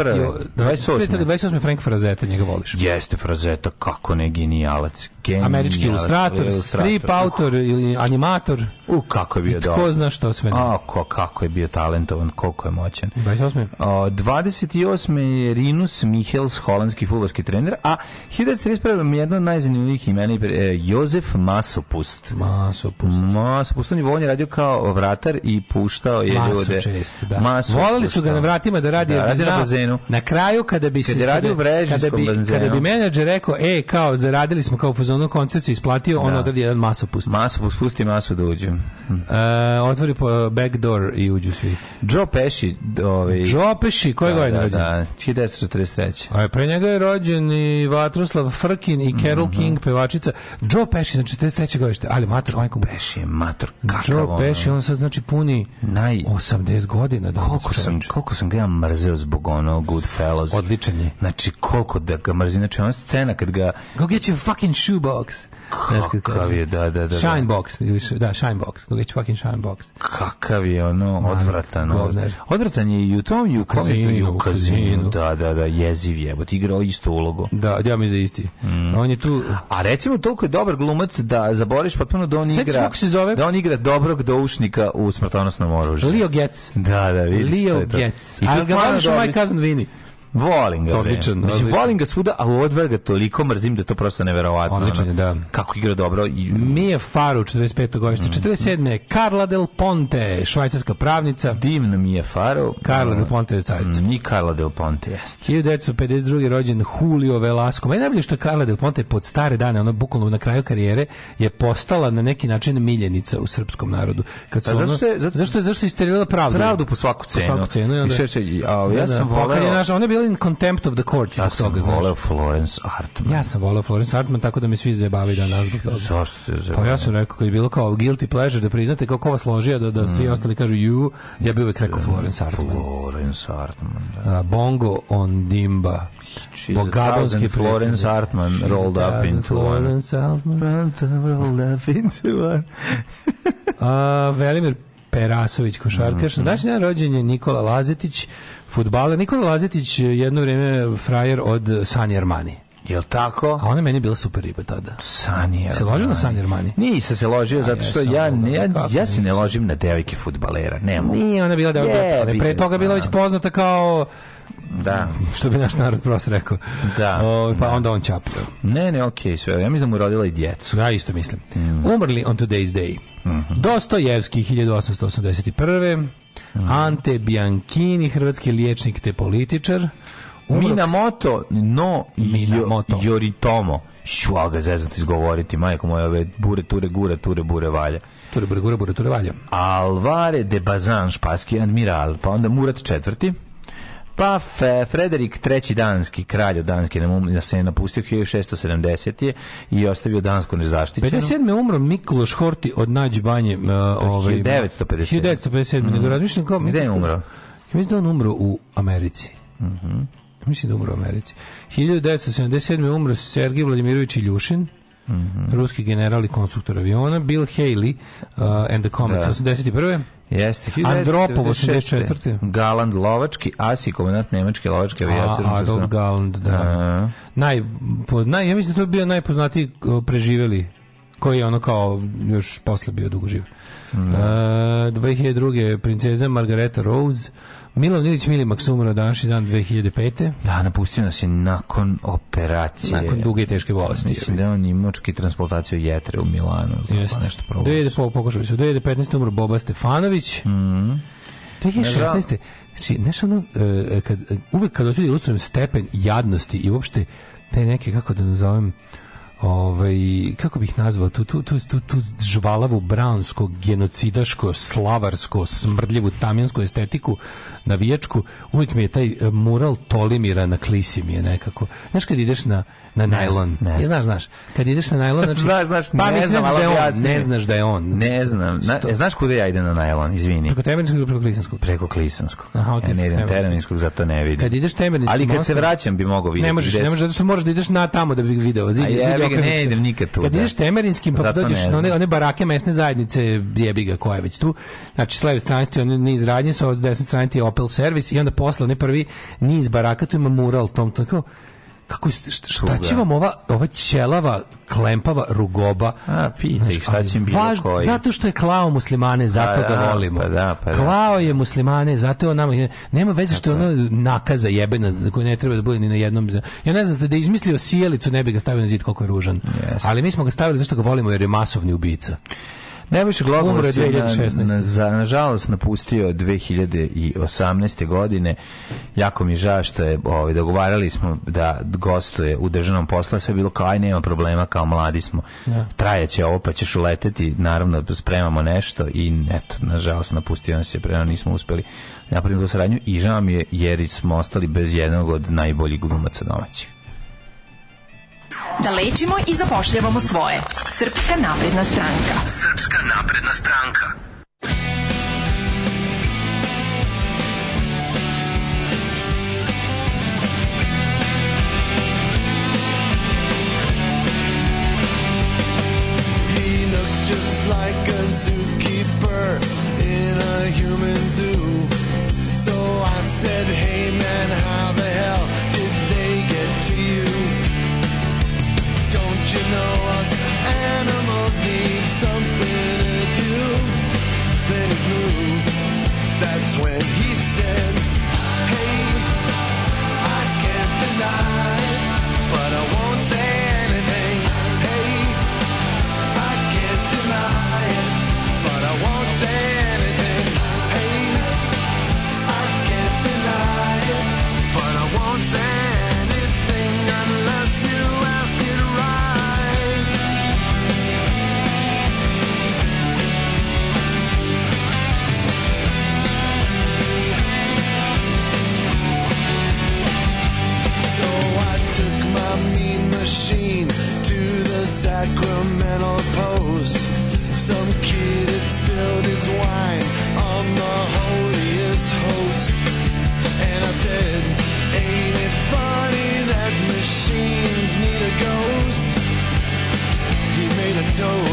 28. 28. Frank Frazetta njega voliš. Jeste Frazetta, kako ne genijalac. genijalac Američki ilustrator, ilustrator, strip autor ili animator. U, kako je bio dobro. Ko zna što sve ne. A, ko, kako je bio talentovan, koliko je moćan. 28. O, 28. je Rinus Michels, holandski futbolski trener, a 1931. je jedno od najzanimljivih imena je Jozef Masopust. Masopust. Masopust, on je voljnje radio kao vratar i puštao je Masu ljude. Čest, da. Masu Volali su ga da. na vrati satima da radi, da, radi na, bazenu. Na kraju kada bi se radi kada bi, benzenu. kada bi menadžer rekao, ej kao zaradili smo kao fuzonu koncert se isplatio, on da. odradi jedan masopust. Masopust pusti masu da uđe. Hm. otvori po back door i uđu svi. Joe Pesci, ovaj Joe Pesci, koje da, godine da, rođen? Da, 1943. A pre njega je rođen i Vatroslav Frkin i Carol mm -hmm. King, pevačica. Joe Pesci znači 43. godište, ali mator majkom Pesci je mator. Kakav Joe Pesci on sad znači puni naj 80 godina. Da koliko sam koliko sam sam ga ja mrzeo zbog ono Goodfellas. Odličan je. Znači, koliko da ga mrzim. Znači, ona scena kad ga... Go get your fucking shoebox kakav je, da, da, da. da. Shine box, ili, da, shine box, glitch fucking shine box. Kakav je ono, odvratan. Odvratan je i u tom, i u kazinu. u kazinu, da, da, da, jeziv je, bot igrao isto ulogo. Da, ja mi za da isti. Mm. On je tu... A recimo, toliko je dobar glumac da zaboriš potpuno da on Sjeći igra... se zove? Da on igra dobrog doušnika u smrtonosnom oružju. Leo Getz. Da, da, vidiš. Leo Getz. I tu stvarno dobro. Mike Cousin Vinny. Volim ga. Odličan. Mislim, volim ga svuda, a u odvrga toliko mrzim da je to prosto neverovatno. Odličan je, da. Kako igra dobro. I... Mije Faru, 45. godište. 47. Mm. Carla del Ponte, švajcarska pravnica. Divna Mije Faru. Carla da. del Ponte je carica. Mm, I Carla del Ponte, jest. 1952. rođen Julio Velasco. Meni najbolje što je Carla del Ponte pod stare dane, ona bukvalno na kraju karijere, je postala na neki način miljenica u srpskom narodu. Kad pa su pa, zašto je, zato... zašto je, zašto je pravdu? Pravdu po svaku cenu. Po svaku cenu. I onda, I šeće, a, ja, da, da. sam pa voleo... Ona je bila bila in contempt of the court ja sam toga, voleo znaš. Florence Hartman. Ja sam voleo Florence Hartman, tako da mi svi zajebavaju danas zbog toga. Zašto te Pa ja sam rekao, kad je bilo kao guilty pleasure, da priznate kako ko vas ložija, da, da svi mm. ostali kažu you, ja bi uvek rekao da, Florence Hartman. Florence Hartman, da. A, Bongo on Dimba. Bogabonski Florence Hartman rolled up into Florence one. Florence Hartman rolled up into one. A, Velimir Perasović, košarkaš. Mm -hmm. Naš dan rođen Nikola Lazetić, fudbaler Nikola Lazetić jedno vrijeme frajer od Sanje Armani. Jel tako? A ona meni bila super riba tada. Sanja. Se ložio na Sanja Armani? Nisam se ložio, zato što ja, ne, ja, ja se ne ložim na devike futbalera. Ne Nije ona bila devojka. Pre toga bila već da. poznata kao Da. Što bi naš narod prosto rekao. Da. O, pa da. onda on čapio. Ne, ne, okej, okay, sve. Ja mislim da mu rodila i djecu. Ja isto mislim. Mm. Umrli on today's day. Mm -hmm. Dostojevski 1881. Mm. Ante Bianchini, hrvatski liječnik te političar. Umrok... Minamoto, no Minamoto. Yoritomo. Šu, ali ga zezno izgovoriti, majko moja, ove bure, ture, gure, ture, bure, valja. Ture, bure, gure, bure, ture, valja. Alvare de Bazan, špaski admiral, pa onda Murat četvrti. Pa Frederik III. Danski, kralj od Danske, da se je napustio 1670. je i ostavio Dansku nezaštićenu. 57. umro Mikloš Horti od Nađ banje. Uh, 1957. 1957. Mm. Nego razmišljam Gde da je umro? Ja mislim da on umro u Americi. Mm -hmm. Mislim da umro u Americi. 1977. umro Sergij Vladimirović Iljušin. -hmm. ruski general i konstruktor aviona, Bill Haley uh, and the Comets, da. 81. Jeste. Andropov 84. Galand Lovački, Asi, komandant Nemačke Lovačke avijacije. A, Adolf Galand, da. A. Da. Naj, po, naj, ja mislim da to je bio najpoznatiji preživeli koji je ono kao još posle bio dugo živ. Mm. Uh, 2002. princeza Margareta Rose, Milan Ilić Mili danas i dan 2005. Da, napustio nas je nakon operacije. Nakon duge i teške bolesti. Mislim da on imao čak i transplantaciju jetre u Milanu. Da, Jeste. Nešto probao. 2005, pokušali su. 2015. umro Boba Stefanović. Mm -hmm. 2016. Znači, znaš ono, e, kad, e, uvek kad hoću da ilustrujem stepen jadnosti i uopšte te neke, kako da nazovem, ovaj, kako bih nazvao, tu, tu, tu, tu, tu žvalavu bransko, genocidaško, slavarsko, smrdljivu, tamjansku estetiku na viječku, uvijek mi je taj e, mural Tolimira na klisi mi je nekako. Znaš kad ideš na na najlon. Ne, ne, znaš, znaš. Kad ideš na najlon, znači znaš, znaš, pa ne znam, da je on, ne znaš da je on. Ne znam. Na, e, znaš kuda ja idem na najlon, izvini. Preko Temerinskog preko Klisanskog? Preko Klisanskog. Aha, okay, ja ne idem Temerinskog, zato ne vidim. Kad ideš Temerinskog, ali kad se vraćam bi mogao videti. Ne možeš, ne možeš, zato što moraš da ideš na tamo da bi video. Zidi, ja, zid, ja ne idem nikad tu. Kad da. ideš Temerinskim, pa dođeš na one, one barake mesne zajednice, jebiga koja je već tu. Znači, s leve strane ti oni niz radnje, sa desne strane ti Opel servis i onda posle, ne prvi niz baraka, tu ima mural tom, tako kako šta, šta će vam ova ova ćelava klempava rugoba a pitaj znaš, šta će bilo važ, koji zato što je klao muslimane zato pa, ga da, volimo pa, da, pa, da. klao je muslimane zato je on nama nema veze što je ona nakaza jebena za koju ne treba da bude ni na jednom ja ne znam da je izmislio sjelicu ne bi ga stavio na zid koliko je ružan yes. ali mi smo ga stavili zato što ga volimo jer je masovni ubica Nebojša Glogovac umro 2016. Na, na, nažalost napustio 2018. godine. Jako mi žao što je, ovaj, dogovarali smo da gostuje u državnom poslu, sve bilo kao aj nema problema, kao mladi smo. Ja. Da. Trajaće ovo, pa ćeš uleteti, naravno spremamo nešto i eto, nažalost napustio nas je, prema nismo uspeli da napraviti saradnju i žao mi je jer smo ostali bez jednog od najboljih glumaca domaćih da lečimo i zapošljavamo svoje. Srpska napredna stranka. Srpska napredna stranka. like a zookeeper in a human zoo. So I said, hey. Sacramento Post. Some kid had spilled his wine on the holiest host. And I said, Ain't it funny that machines need a ghost? He made a toast.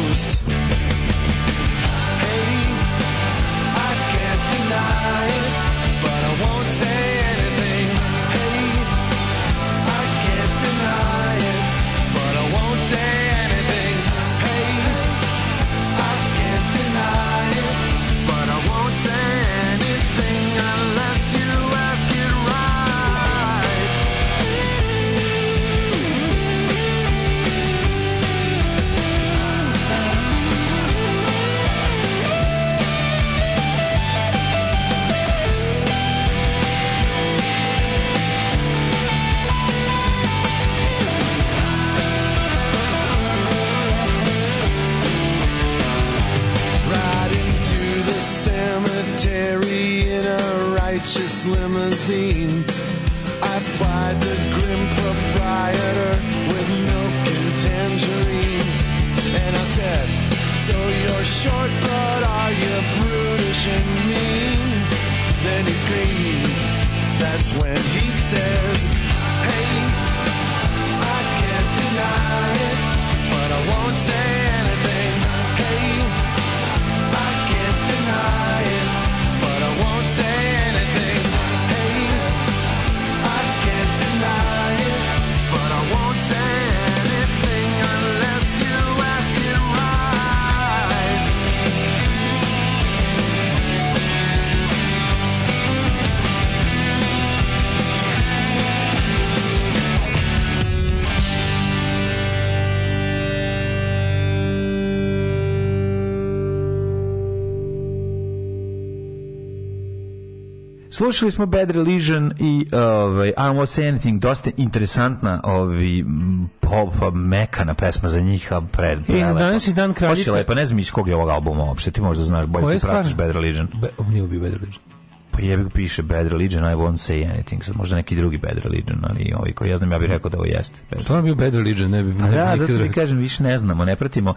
Slušali smo Bad Religion i ovaj, I Almost Anything, dosta interesantna ovi, ovaj, pop, mekana pesma za njih, a pre, pre I danas je dan kraljice. Pa ne znam iz kog je ovog albuma uopšte, ti možda znaš bolje, ti pratiš Bad Religion. Be, nije bio Bad Religion. Pa jebi piše Bad Religion, I won't say anything. Sad možda neki drugi Bad Religion, ali ovi koji ja znam, ja bih rekao da ovo jeste. To Stvarno bio Bad Religion, ne bi... Da, ne da, bi zato ti kažem, više ne znamo, ne pratimo.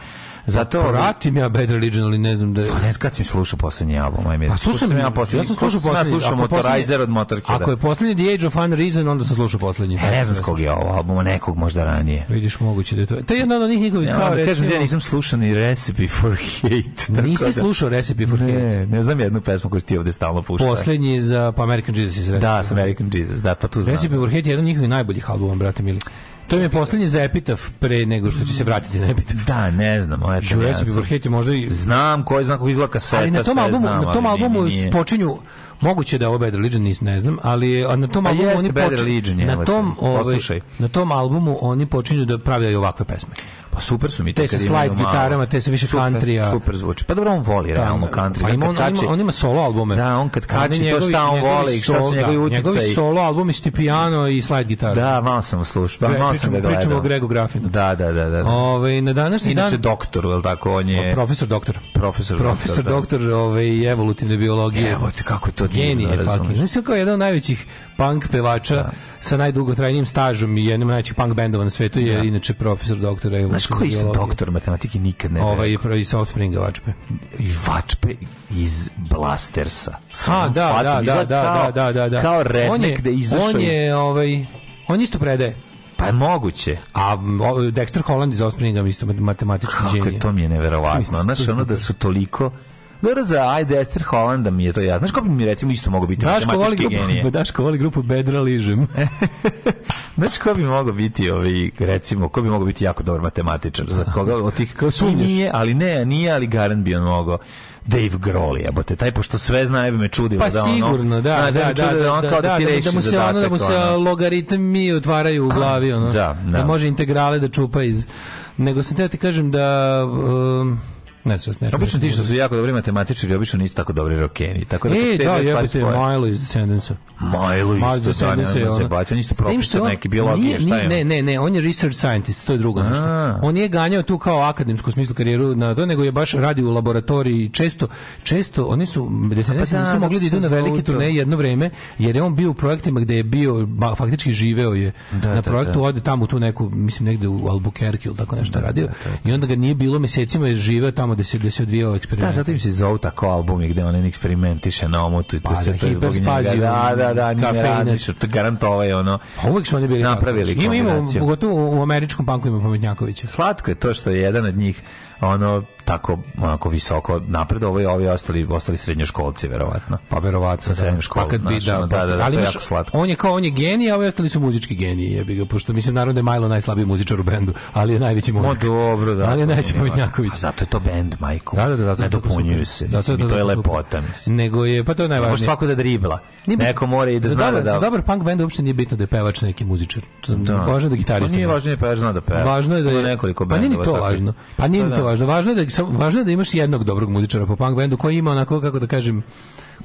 Zato... Pa pratim ja Bad Religion, ali ne znam da... Pa ne kad sam slušao poslednji album, ajme. Pa sam ja poslednji. Ja sam slušao poslednji. Ja slušao Motorizer od Motorheada. Ako je poslednji The Age of Unreason, onda sam slušao poslednji. E, ne znam s kog je ovo albuma, nekog možda ranije. Vidiš, moguće da je to... Te jedna od njih nikovi kao recimo... Kažem, ja nisam slušao ni Recipe for Hate. Nisi da- slušao Recipe for Hate? Ne, ne znam jednu pesmu koju ti ovde stalno puštaš poslednji za pa American Jesus iz Da, sa American Jesus, da, pa tu znam. Recipe Warhead je jedan od njihovih najboljih albuma, brate mili. To mi je poslednji za epitaf pre nego što će se vratiti na epitaf. Da, ne znam. Eto, Jurassic Warhead je možda i... Znam koji znak kako izgleda kaseta, ali na tom albumu, znam, na tom albumu nije. počinju moguće da je ovo Bad Religion nis, ne znam, ali na tom A pa albumu oni počinju na tom, ovaj, na tom albumu oni počinju da pravljaju ovakve pesme. Pa super su mi te sa slide gitarama, te se više super, country -a. Super zvuči. Pa dobro on voli da, realno pa country. Pa ima, on, kači, on, ima, solo albume. Da, on kad kači njegovi, to šta on voli i šta su da, njegovi uticaji. Njegovi solo albumi s pijano i slide gitara. Da, malo sam slušao, pa malo sam ga gledao. Pričamo o Gregu Grafinu. Da, da, da, da. da. Ovaj na današnji dan inače doktor, je el tako on je. Pa, profesor doktor. Profesor Profesor da. doktor, ovaj evolutivne biologije. Evo te kako to genije, pa. Mislim kao jedan od najvećih punk pevača sa najdugotrajnijim stažom i jednim najvećih punk bendova na svetu je inače profesor doktor evolutivne teško Ko je isto doktor matematike nikad ne Ovaj je pravi Offspringa Vačpe. I Vačpe iz Blastersa. Ha, da da, da, da, da, da, da, da, da. Kao rednik da izašao. On je ovaj on isto predaje. Pa je moguće. A Dexter Holland iz Offspringa isto matematički Kako genije. Kako to mi je neverovatno. Znaš, ono da su toliko Grza, ajde, Ester Holanda da mi je to ja. Znaš ko bi mi recimo isto mogao biti Daško voli grupu, [laughs] Daško voli grupu Bedra ližem. [laughs] Znaš ko bi mogao biti ovi, recimo, ko bi mogao biti jako dobar matematičar? Za koga od tih sumnješ? Nije, ali ne, nije, ali Garen bi on mogao. Dave Grohl jebote taj pošto sve zna bi me čudilo pa da ono, sigurno da znaš, da, da, da, da, da, on da, kao da, da, da, da, da mu se zadatak, ono, da mu se logaritmi otvaraju u glavi ono da, da. da može integrale da čupa iz nego sam te ti kažem da um, nesvest, ne. Obično ti što su jako dobri matematičari, obično nisu tako dobri rokeni. Tako da e, da, ja bih te Milo iz Descendantsa. Milo iz Descendantsa je ono. Baća, nisi profesor neki biologije, šta je? Ne, ne, ne, on je research scientist, to je drugo nešto. On je ganjao tu kao akademsku smislu karijeru na to, nego je baš radio u laboratoriji često, često oni su Descendantsi pa da, nisu mogli da idu na velike turneje jedno vreme, jer je on bio u projektima gde je bio, ba, faktički živeo je da, na da, projektu, ode tamo tu neku, mislim negde u Albuquerque ili tako nešto radio i onda ga nije bilo mesecima je živeo tamo gde da se gde da se odvijao eksperiment. Da, zato im se zovu tako albumi gde on eksperimentiše na omotu i to pa, se da, to zbog njega. Da, da, da, nije Garantova je ono. A pa uvek su oni bili napravili. Ima, ima, pogotovo u američkom panku ima Pametnjakovića. Slatko je to što je jedan od njih ono tako onako visoko napred ovo je ovi ostali ostali srednjoškolci verovatno pa verovatno sa da. Školu, pa kad bi da, da, da, da, ali jako slatko. on je kao on je genije a ovi ostali su muzički geniji jebi ga pošto mislim naravno da je Milo najslabiji muzičar u bendu ali je najveći muzičar dobro da ali je najveći da, da. zato je to bend majko da da da zato ne punju se zato je to, je lepota mislim. nego je pa to je najvažnije svako da dribla neko mora i da zna da za dobar punk bend uopšte nije bitno da je pevač neki muzičar da. važno da pa gitarista nije važno da pevač zna da peva važno je da je nekoliko bendova pa nije to važno pa nije pa to važno. Važno je da, važno je da imaš jednog dobrog muzičara po punk bendu koji ima onako, kako da kažem,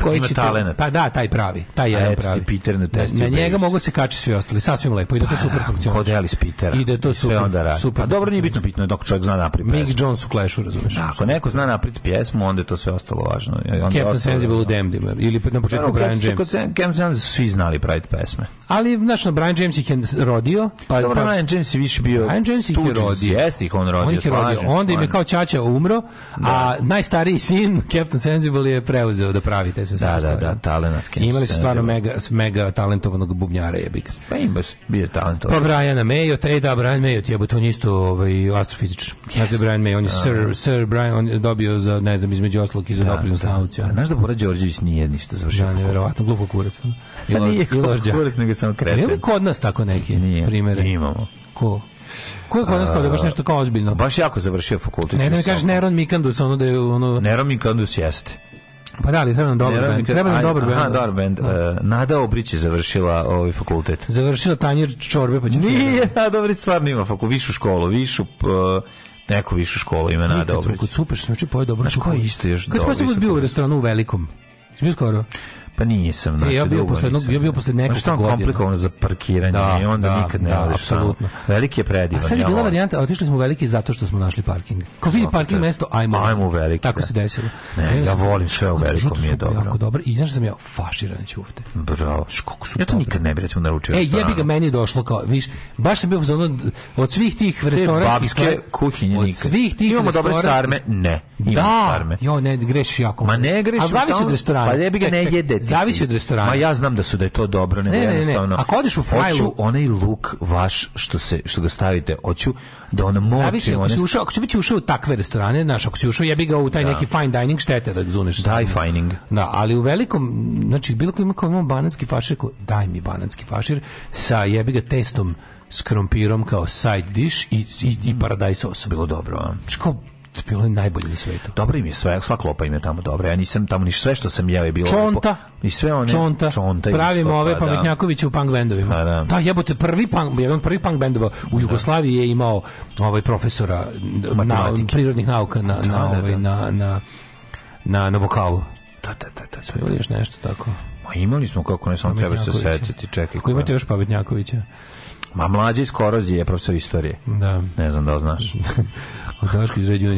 koji ima će talenat. Pa da, taj pravi, taj je pravi. Peter na, testu, na, njega mogu se kačiti svi ostali, sasvim lepo, i da to pa super da, funkcioniše. Kod Alice Petera. Ide da to super, onda radi. super. A pa dobro nije bitno bitno dok da čovjek zna napred Mick Jones u Clashu, razumeš. Da, ako neko zna napred pjesmu, onda je to sve ostalo važno. Onda Captain Sensible u Demdimer, ili na početku no, Brian James. Captain Sensible svi znali praviti pesme. Ali, znaš, Brian James ih je rodio. Pa, dobro, pa, Brian James je više bio Brian James ih je rodio. Jeste ih on rodio. On ih je rodio. Onda im je kao Čača umro, a najstariji sin, [laughs] Captain Sensible, je preuzeo da pravite te sve da, da, da, talenat Kings. Imali su stvarno mega, mega talentovanog bubnjara jebika. Pa im baš bio talentovan. Pa Brian Mayo, ej da, Brian Mayo, jebo, to on isto ovaj, astrofizičar. Yes. Znaš Brian Mayo, on je da. Sir, Sir Brian, on je dobio za, ne znam, između oslog i za da, doprinost da. nauci. Da, znaš da Bora Đorđević nije ništa završio. Da, nevjerovatno, glupo kurac. Pa Ilo, nije kurac, nego samo kreten. Nije li kod nas tako neki nije, primere? Imamo. Ko? Ko je kod nas kao da baš nešto kao ozbiljno? Baš jako završio fakultet. Ne, ne mi kažeš Neron Mikandus, ono da je ono... Neron Mikandus jeste. Pa da, ali treba nam dobar bend. Treba nam dobar bend. Aha, dobar bend. Uh, Nada Obrić je završila ovaj fakultet. Završila tanjir čorbe pa će Nije, [laughs] a dobri stvarno ima fakultet, višu školu, višu uh, neku višu školu ima Nada Obrić. Kod super, znači pojeo dobro. Znaš ko je isto još dobro? Kad smo pa bio u restoranu u Velikom? Smo skoro. Pa nisam, e, znači, e, ja bio posle jednog, ja bio posle nekog godina. Što je komplikovano za parkiranje da, i onda da, nikad ne da, apsolutno. Veliki je predivan. A sad je bila ja, varijanta, otišli smo u veliki zato što smo našli parking. Ko vidi parking mesto, ajmo. Ajmo u veliki. Tako da. se desilo. Ne, ne ja, ja volim sve u velikom, mi je dobro. Jako dobro. I znaš da sam ja faširan ćufte. Bravo. Kako su ja to dobre. nikad ne bih recimo naručio. E, jebi ga meni je došlo kao, viš, baš sam bio za ono, od svih tih restoranskih kuhinje nikad. Od svih tih Imamo dobre sarme, ne. Da, jo, ne, greši jako. Ma ne greši. A zavisi od restorana. Pa jebi ga ne jede Zavisi od restorana. Ma ja znam da su da je to dobro, nego ne, jednostavno. Ne, ne. Ako odeš u frajlu, hoću onaj luk vaš što se što ga stavite, hoću da ona moči, Zavisi, ako si ušao, ako si već ušao u takve restorane, znaš, ako si ušao, jebi ga u taj da. neki fine dining štete da zuneš. Daj fining. Da, ali u velikom, znači bilo ko ima kao imamo bananski fašir, ko, daj mi bananski fašir sa jebi ga testom s krompirom kao side dish i, i, i paradaj sosom. Bilo dobro, a? Ško, bilo je najbolje na svetu. Dobro im je sve, sva klopa im je tamo dobro. Ja nisam tamo ni sve što sam jeo je bilo čonta. Lepo. I sve one čonta. čonta Pravimo isto, ove pa da. pametnjakoviće u punk bendovima. A, pa da. da, jebote prvi punk, jedan prvi punk bendova u da. Jugoslaviji je imao ovaj profesora na, prirodnih nauka na da, na, da, ovaj, da, na na na na vokalu. Da, da, da, da. Smo nešto tako. Ma imali smo kako ne samo treba se setiti, čekaj. Ako imate još Pavetnjakovića. Ma mlađi iz Korozije je profesor istorije. Da. Ne znam da li znaš. [laughs] Daško izredio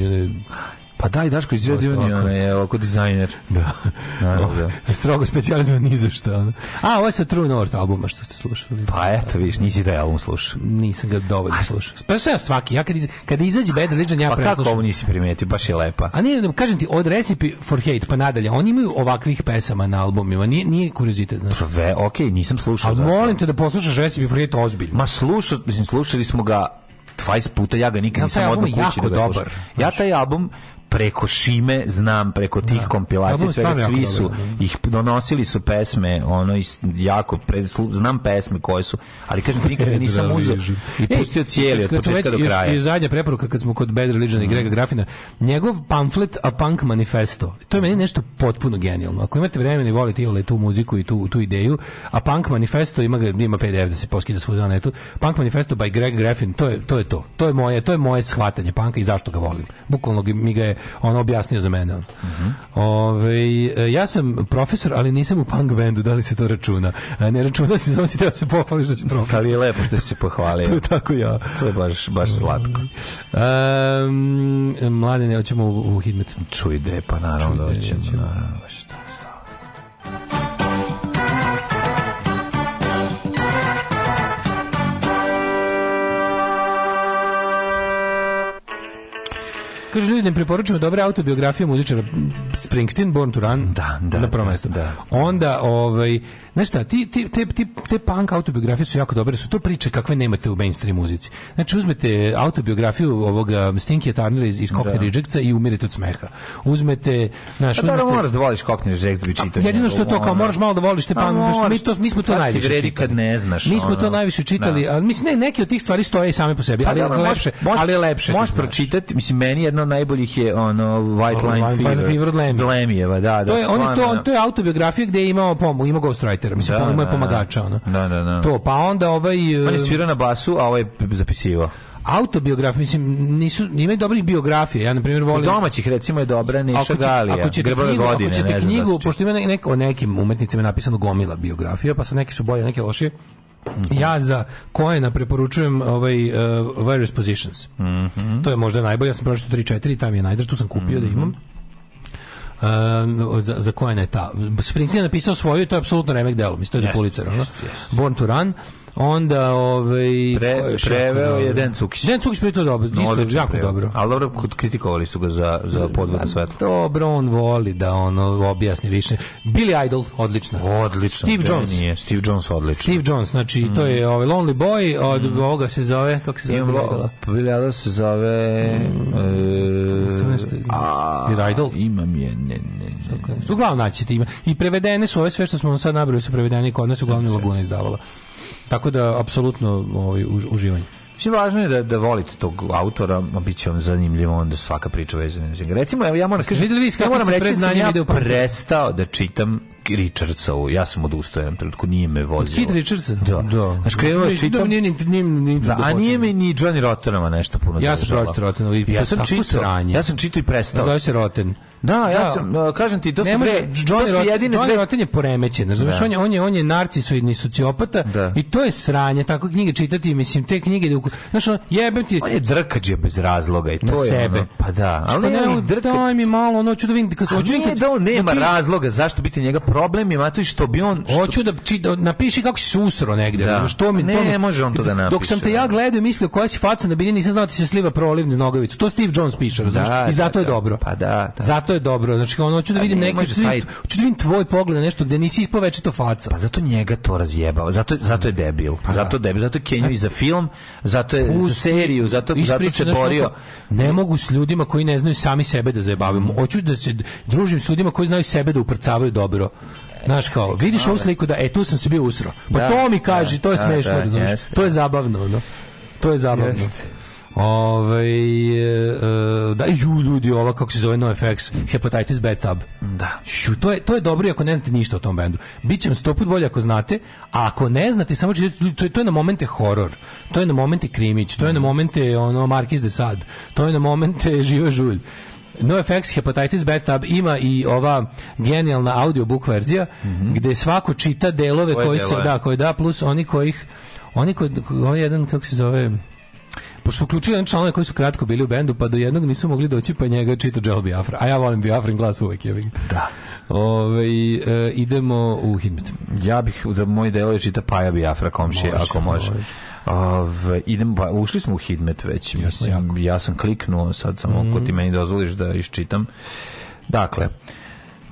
Pa daj, Daško izredi on je onaj, oko dizajner. Da. Naravno, da. Strogo specijalizovan ni za šta. A, ovo je sa True North albuma što ste slušali. Pa eto, viš, nisi taj album slušao. Nisam ga dovoljno slušao. Pa ja svaki, ja kad, iz, kad izađe Bad Religion, ja pa preslušam. Pa kako ovo nisi primetio, baš je lepa. A nije, kažem ti, od Recipe for Hate pa nadalje, oni imaju ovakvih pesama na albumima, nije, nije kuriozitet. Znaš. Prve, pa okej, okay, nisam slušao. Ali molim te da poslušaš Recipe for Hate ozbiljno. Ma slušao, mislim, slušali smo ga 20 puta, ja ga nikad ja, nisam odmah kući da ga dobar, slušam. Ja taj album preko Šime znam, preko tih da. kompilacija, pa, sve svi su dobro. Da. ih donosili su pesme, ono jako pre, znam pesme koje su, ali kažem ti nikad [laughs] e, nisam da, uzeo i e, pustio cijeli od početka do kraja. I zadnja preporuka kad smo kod Bad Religion i mhm. Grega Grafina, njegov pamflet A Punk Manifesto. To je meni nešto potpuno genijalno. Ako imate vremena i volite i tu muziku i tu tu ideju, A Punk Manifesto ima ga ima PDF da se poskida svuda na netu. Punk Manifesto by Greg Graffin, to je to je to. To je moje, to je moje shvatanje panka i zašto ga volim. Bukvalno mi ga je on objasnio za mene. On. Uh -huh. Ove, e, ja sam profesor, ali nisam u punk bandu, da li se to računa? E, ne računa se, samo si teo da se pohvališ da si profesor. Ali je lepo što si se pohvalio. [laughs] to je tako ja. To je baš, baš slatko. Um, mladine, hoćemo u, u Čuj de, pa da naravno da hoćemo. Naravno, šta Kaže, ljudi, ne preporučujem dobre autobiografije muzičara Springsteen, Born to Run, da, da, na prvo mesto. Da, da. Onda, ovaj, Znaš šta, ti, ti, te, ti, te punk autobiografije su jako dobre, su to priče kakve nemate u mainstream muzici. Znači, uzmete autobiografiju ovog Stinkija Tarnera iz, iz Cockney da. Rejectsa i umirite od smeha. Uzmete, znaš, pa uzmete... Da, moraš da voliš Cockney Rejects da bi čitao. Jedino što je to, kao moraš malo da voliš te punk, mi, to, mi smo to najviše čitali. Kad ne znaš, mi smo to najviše da. čitali, ali mislim, ne, neke od tih stvari stoje i same po sebi, pa ali je lepše. Ali je lepše. Možeš pročitati, mislim, meni jedno od najboljih je ono White Line Fever. Fever od Lemijeva, da, da. To je, on, to, to je autobiografija gde je imao pomoć, imao ghostwriter sekretara, mislim, da, pa ono je da, pomagača, da. ono. Da, da, da. To, pa onda ovaj... E, On je svirao na basu, a ovaj zapisivao autobiografije, mislim, nisu, imaju dobrih biografija, Ja, na primjer, volim... Domaćih, recimo, je dobra Niša ako će, Galija, ako ćete knjigu, godine, ako ćete ne knjigu, ne da pošto ima nek, o nekim umetnicima je napisano gomila biografija, pa sa neke su bolje, neke lošije. Mm -hmm. Ja za Koena preporučujem ovaj uh, Various Positions. Mm -hmm. To je možda najbolje, ja sam pročitao 3-4 i tam je najdraž, tu sam kupio mm -hmm. da mhm. imam um, za, za koja je ta. Springsteen je napisao svoju i to je apsolutno remek delo, mislim, to je yes, za Pulitzer. Yes, yes. Born to Run. Onda ovaj Pre, preveo je Den Cukić. Den Cukić mi to dobro, no, isto jako preveo. dobro. Al dobro kritikovali su ga za za da, podvod da, svetlo. Dobro, on voli da ono objasni više. Billy Idol odlično. Odlično. Steve da, Jones. Nije, Steve Jones odlično. Steve Jones, znači mm. to je mm. ovaj Lonely Boy od mm. ovoga se zove kako se zove Billy Idol. Billy Idol se zove mm. e, a, Billy Idol. Imam je ne ne. ne. Uglavnom naći ima. I prevedene su ove sve što smo sad nabrali su prevedene kod nas uglavnom Laguna izdavala. Tako da, apsolutno ovaj, uživanje. Mislim, važno je da, da volite tog autora, bit će vam zanimljivo onda svaka priča vezana. Recimo, evo, ja moram, kažem, videli vi ja moram reći da sam ja prestao da čitam Richardsovu, ja sam odustao jednom trenutku, nije me vozio. Kid Richardsa? Da. da. Znaš, krenuo da čitam... Nije, nije, nije, da, a nije me ni Johnny Rottenova nešto puno ja držala. Ja sam pročito Rottenova i ja sam tako Ja sam čito i prestao. Zove se Rotten. Da, ja da. sam kažem ti, to ne su može, bre, Johnny, to su jedine Johnny dve... Rotten je poremećen, razumeš, da. on je on je on je narcisoidni sociopata da. i to je sranje, tako knjige čitati, mislim te knjige da znaš, on, jebem ti. On je drkađe bez razloga i to je sebe. Ono, pa da, ali pa ne, on drka... daj mi malo, ono hoću da vidim kad hoću da vidim. da on nema napi... razloga zašto biti njega problem, ima to što bi on što... Hoću da čita, da napiši kako si se negde, da. što mi ne, to ne može on to da napiše. Dok sam te ja gledao i mislio koja si faca na bini, nisam znao ti se sliva prolivni nogavicu. To Steve Jones piše, razumeš? I zato je dobro. Pa da, Zato je dobro. Znači, ono, hoću da vidim neki, hoću, taj... hoću da vidim tvoj pogled na nešto gde nisi ispao to faca. Pa zato njega to razjebao. Zato, zato je pa da. debil. Pa, da. zato debil. Zato je Kenju i za znači, film, zato je Pusti, za seriju, zato, zato se borio. Ne mogu s ljudima koji ne znaju sami sebe da zajebavim. Hoću da se družim s ljudima koji znaju sebe da uprcavaju dobro. Znaš kao, vidiš da, ovu sliku da, e, tu sam se bio usro. Pa da, to mi kaži, da, to je smešno, da, To je zabavno, no. To je zabavno. Jest. Ove, ovaj, e, da, ju, ljudi, ova, kako se zove NoFX, Hepatitis Betab. Da. Šu, to, je, to je dobro ako ne znate ništa o tom bendu. Biće vam sto put bolje ako znate, a ako ne znate, samo čitate, to, je, to je na momente horor, to je na momente krimić, to je na momente ono, Markiz de Sad, to je na momente [laughs] Živa Žulj. NoFX Hepatitis Betab ima i ova genijalna audiobook verzija mm -hmm. gde svako čita delove Svoje koji se da, koji da plus oni kojih oni koji, on ovaj jedan kako se zove pošto uključio jedan članak koji su kratko bili u bendu, pa do jednog nisu mogli doći, pa njega je čito Joe Biafra. A ja volim Biafrin glas uvijek. Je. Da. Ove, ovaj, e, idemo u Hidmet. Ja bih, da moj deo je čita Paja Biafra komšije, ako može. može. Ove, idemo, pa, ušli smo u Hidmet već. Ja sam, ja sam kliknuo, sad samo mm. ako ti meni dozvoliš da iščitam. Dakle,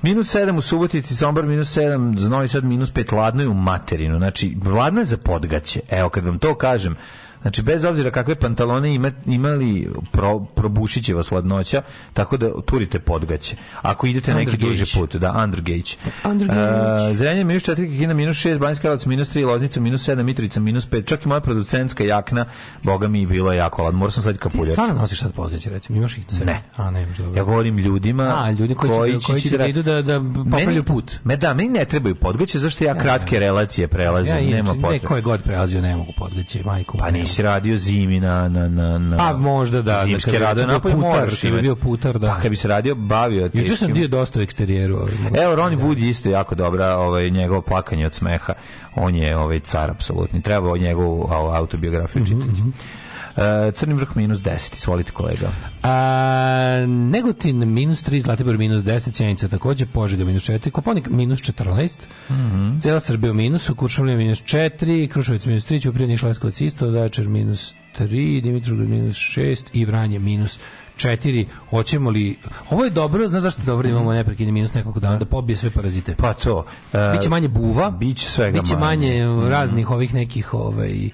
Minus 7 u Subotici, Sombor minus 7, Novi Sad minus 5, ladno je u materinu. Znači, ladno je za podgaće. Evo, kad vam to kažem, Znači, bez obzira kakve pantalone ima, imali pro, probušiće vas hladnoća, tako da turite podgaće. Ako idete Under neki duži put, da, undergage. Undergage. E, uh, Zrenje minus 4, Kikina minus 6, Banjska Karlovac minus 3, Loznica minus 7, Mitrovica minus 5, čak i moja producentska jakna, boga mi, bila je jako ladno. Moram sam sad kapuljač. Ti stvarno nosiš sad podgaće, recimo, imaš ih sve? Ne. A, ne, dobro. Ja govorim ljudima A, ljudi koji, koji će, koji će, da, da, idu da, da popravlju put. Me, da, meni ne trebaju podgaće, zašto ja ne, kratke relacije prelazim, ja, nema potrebe. Ne, koje god prelazio ne mogu podgaće, majku. Pa nisi si radio zimi na na na na A možda da, da zimske da, na putar, ti bi bio putar, da. A pa, kad bi se radio bavio ti. Juče sam bio dosta u eksterijeru. Ovaj, Evo Ronnie da. Wood je isto jako dobra, ovaj njegovo plakanje od smeha. On je ovaj car apsolutni. Treba njegovu ovaj, autobiografiju mhm, čitati. Mm -hmm. E, Crni vrh minus 10, izvolite kolega. A, Negotin minus 3, Zlatibor minus 10, Cijenica takođe, Požega minus 4, Koponik minus 14, mm -hmm. cijela Srbija u minusu, Kuršumlija minus 4, Krušovic minus 3, Ćuprije Niš isto, Zaječar minus 3, Dimitrov minus 6 i Vranje minus 4. Hoćemo li Ovo je dobro, znaš zašto je dobro, da imamo neprekidni minus nekoliko dana da pobije sve parazite. Pa to. Uh, biće manje buva, biće svega biće manje. manje raznih ovih nekih ovaj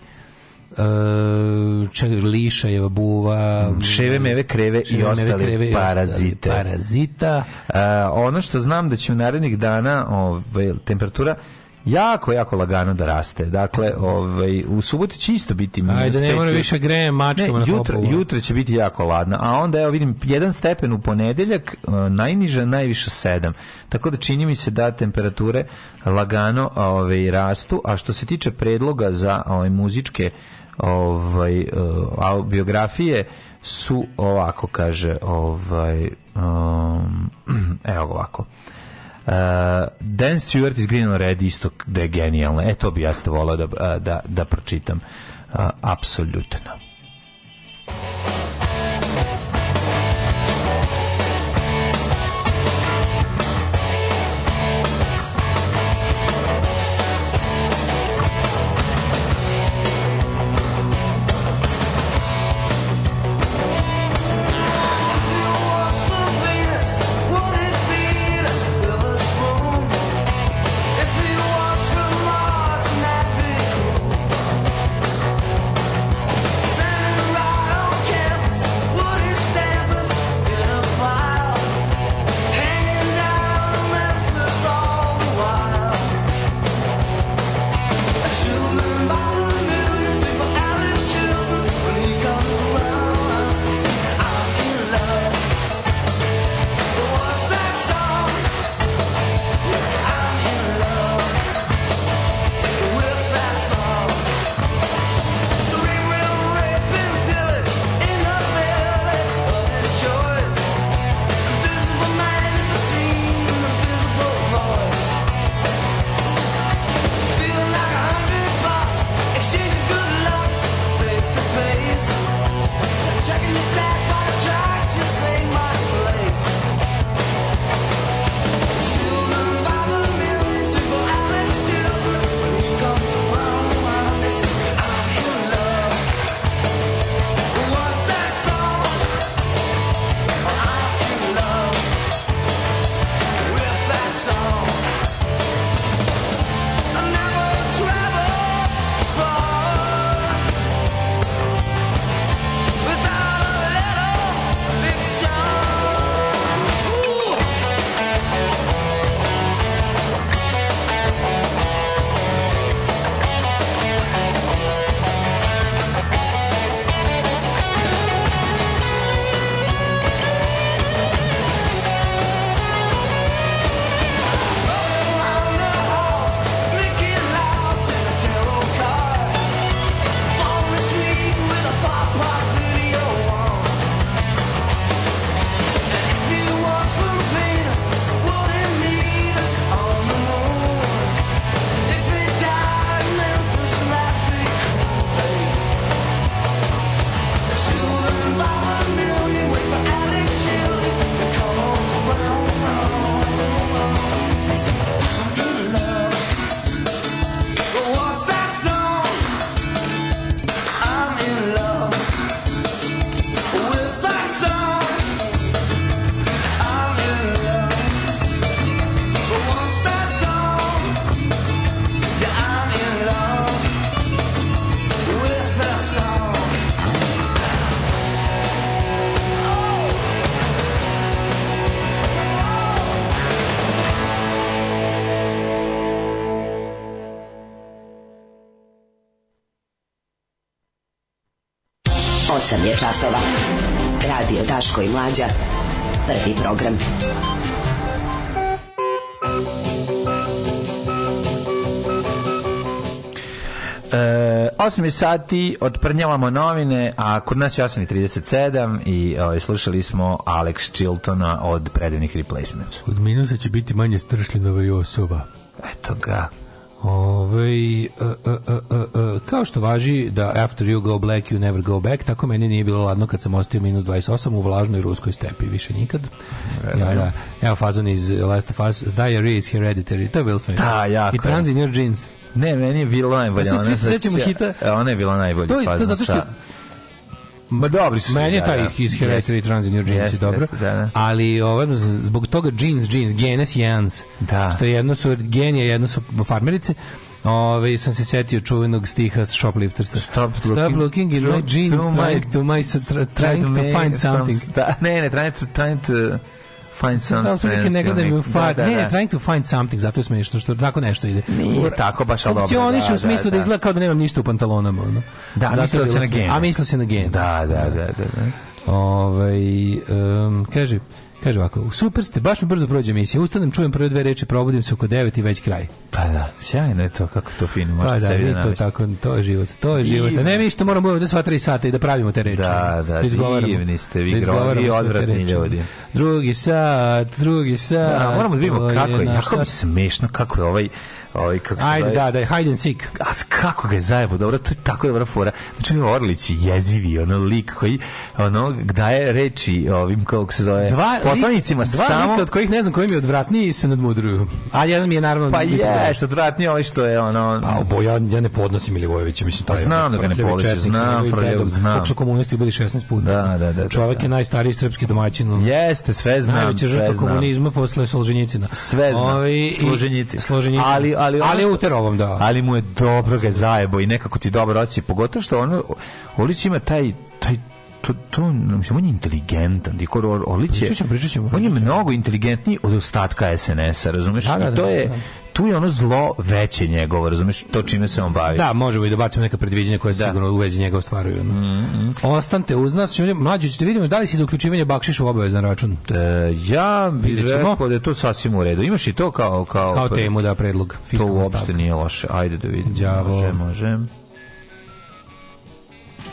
uh, lišajeva buva, ševe meve kreve ševe i ostale kreve parazite. I ostale parazita. Uh, ono što znam da će u narednih dana ovaj, temperatura jako, jako lagano da raste. Dakle, ovaj, u subotu će isto biti minus Ajde, ne mora više grejem mačkama ne, na jutro, jutro će biti jako ladno. A onda, evo vidim, jedan stepen u ponedeljak, eh, najniža, najviše 7. Tako da čini mi se da temperature lagano ovaj, rastu. A što se tiče predloga za ovaj, muzičke ovaj, e, uh, biografije su ovako, kaže, ovaj, um, [clears throat] evo ovako. Uh, Dan Stewart iz Green Red isto da je genijalno. E, to bi ja ste volao da, e, da, da pročitam. Uh, apsolutno. 8 sati odprnjavamo novine, a kod nas je 8.37 i o, ovaj, slušali smo Alex Chiltona od predivnih replacements. Od minusa će biti manje stršljenova i osoba. Eto ga. Ove, uh, uh, uh, kao što važi da after you go black you never go back, tako meni nije bilo ladno kad sam ostio minus 28 u vlažnoj ruskoj stepi, više nikad. Da, ja, da. Evo fazon iz Last of Us, Diary is Hereditary, to je Will Smith. Da, jako. I Trans jeans. Ne, meni je bilo najbolje. Pa svi, se sećamo hita. E, ona je bila najbolja. To, pa to zato što Ma dobro, su. Meni je taj da, da. iz Hereditary Trans in Your Jeans dobro. Yes, da, da. Ali ovaj, zbog toga jeans, jeans, genes, jans. Da. Što jedno su genije, jedno su farmerice. Ove, sam se setio čuvenog stiha s Shopliftersa. Stop, Stop looking, in my jeans, trying to, my, trying to find something. ne, ne, trying to, trying to find some da, sense. Ne, gledam, da, da, ne, da. trying to find something, zato je smiješno što tako nešto ide. Nije tako baš ali dobro. Da, u smislu da, da, da, izgleda kao da nemam ništa u pantalonama. Ono. Da, mislio se na gen. A mislio se na gen. Da, da, da. da, da. Ove, ovaj, um, kaže, Kaže ovako, super ste, baš mi brzo prođe misija, Ustanem, čujem prve dve reči, probudim se oko 9 i već kraj. Pa da, sjajno je to, kako to fino možete pa da, sebi da to, tako, to je život, to je život. A ne mi što moramo da sva tri sata i da pravimo te reči. Da, da, da, da divni ste vi da grovi i odvratni ljudi. Drugi sat, drugi sat. Da, moramo da vidimo kako je, jako mi smešno kako je ovaj Ovaj kako se Ajde, da, da, hide and seek. A kako ga je zajebo, dobro, to je tako dobra fora. Znači, on Orlić je jezivi, ono lik koji ono daje reči ovim kako se zove, dva poslanicima dva samo lika od kojih ne znam koji mi je odvratniji se nadmudruju. A jedan mi je naravno Pa jes, odvratniji ovaj što je ono A, pa, oboja ja ne podnosim Milivojevića, mislim taj. Pa znam da ga ne podnosim, znam, Frljev, znam. Kako su komunisti bili 16 puta. Da, da, da, da. Čovek da. je najstariji srpski domaćin. Jeste, sve znam. Najveća žrtva komunizma posle Solženjicina. Sve znam. Složenjici. Ali ali ali što, uterovom, da. Ali mu je dobro ga zajebo i nekako ti dobro osjeća, pogotovo što ono Olić ima taj taj to, to, mislim, on je inteligentan. Dikor Orlić je, pričat ćemo, pričat ćemo, on je mnogo inteligentniji od ostatka SNS-a, razumeš? Da, da, to da, je, da. tu je ono zlo veće njegovo, razumeš, to čime se on bavi. Da, možemo i da bacimo neka predviđenja koja se da. sigurno u vezi njega ostvaruju. No. Mm, mm. Ostante uz nas, ćemo, mlađi ćete vidimo da li si za uključivanje bakšiša u obavezan račun. E, ja bih rekao da je to sasvim u redu. Imaš i to kao... Kao, kao temu, da, predlog. To uopšte stavka. nije loše. Ajde da vidimo. Đavo. Može, može.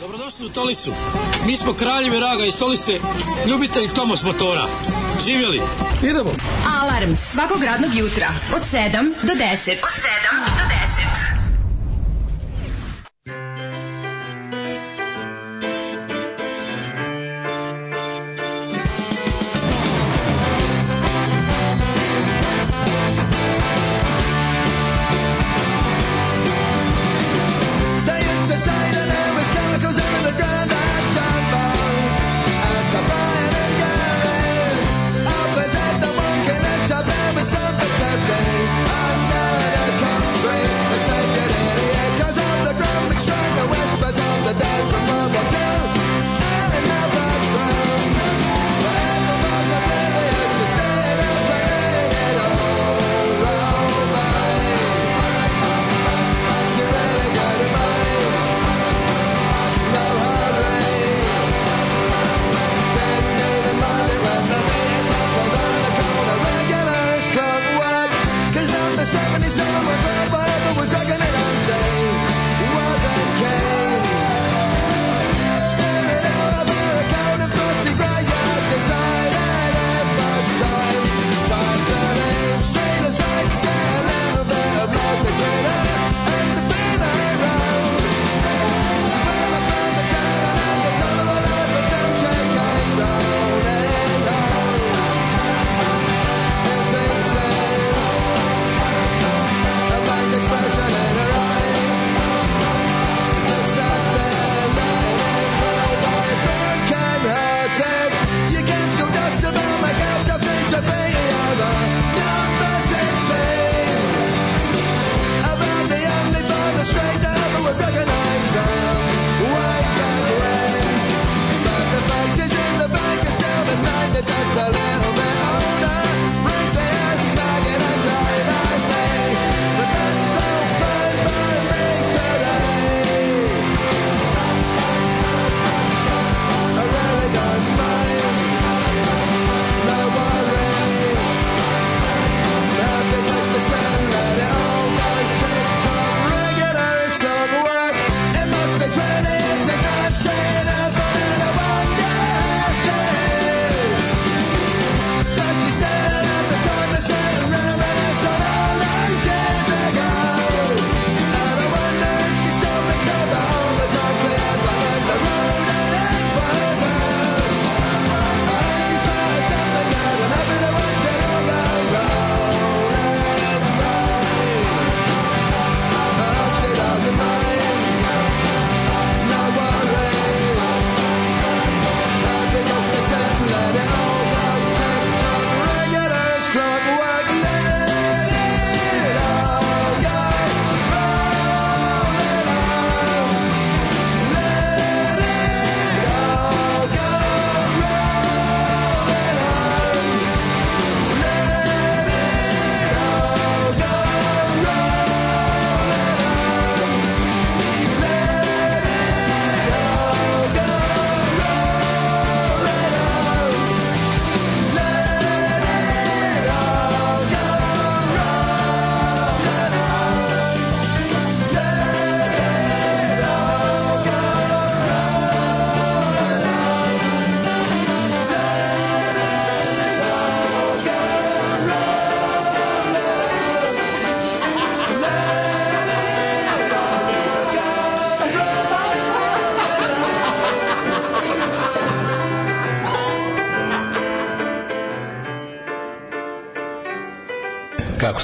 Dobrodošli u Tolisu. Mi smo kraljevi raga iz Tolise, ljubitelj Tomos motora. Živjeli. Idemo. Alarm svakog radnog jutra od 7 do 10. Od 7 do 10.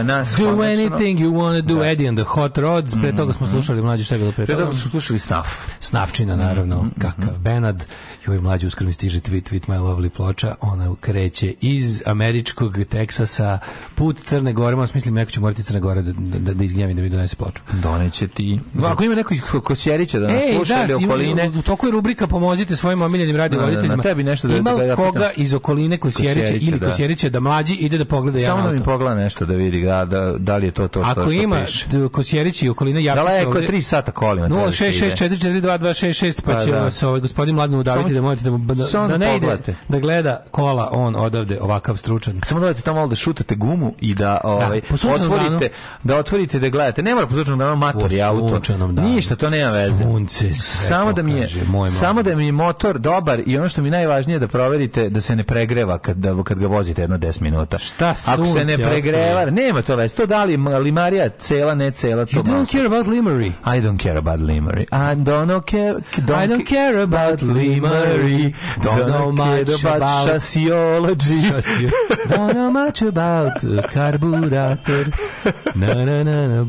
zabrinjava nas. Do konačno. anything you want to do, da. Eddie and the Hot Rods, pre mhm, toga smo mhm. slušali, mlađi šta je bilo pre toga? Pre toga smo slušali Snaf. Snafčina, naravno, mm -hmm. kakav Benad. I mlađi uskoro mi stiže tweet, tweet my lovely ploča, ona kreće iz američkog Teksasa, put Crne Gore, malo smislim, neko će morati Crne Gore da, da, da, da izgnjavim da mi donese ploču. Doneće ti. Ako ima neko kosjerića da nas Ej, sluša da, ili okoline. U toku je rubrika Pomozite svojim omiljenim radiovoditeljima. Da, da, tebi nešto da, da ima da, da, da koga iz okoline kosjerića, ili da. kosjerića da mlađi ide da pogleda Samo da mi pogleda nešto da vidi da, da, da li je to to što, Ako ima piše. Kosjerić i okolina javlja Daleko ovdje... je 3 sata kolima. 0664422266 pa, da pa će pa da. se ovaj gospodin Mladen udaviti da možete da, da-, da, da ne ide da gleda kola on odavde ovakav stručan. Samo dodajte tamo da šutate gumu i da ovaj otvorite da otvorite da gledate. Ne mora po da vam mator je auto. Ništa to nema veze. Sunce samo da mi je samo da mi je motor dobar i ono što mi najvažnije da proverite da se ne pregreva kad da, kad ga vozite jedno 10 minuta. Šta sunce? Ako se ne pregreva, nema nema to veze. To da li limarija cela, ne cela, to You don't care about limari. I don't care about limari. I don't care... Don't I don't care about limari. [laughs] Don't, know much about... Šasiology. don't know much about carburetor. Na, na, na, na,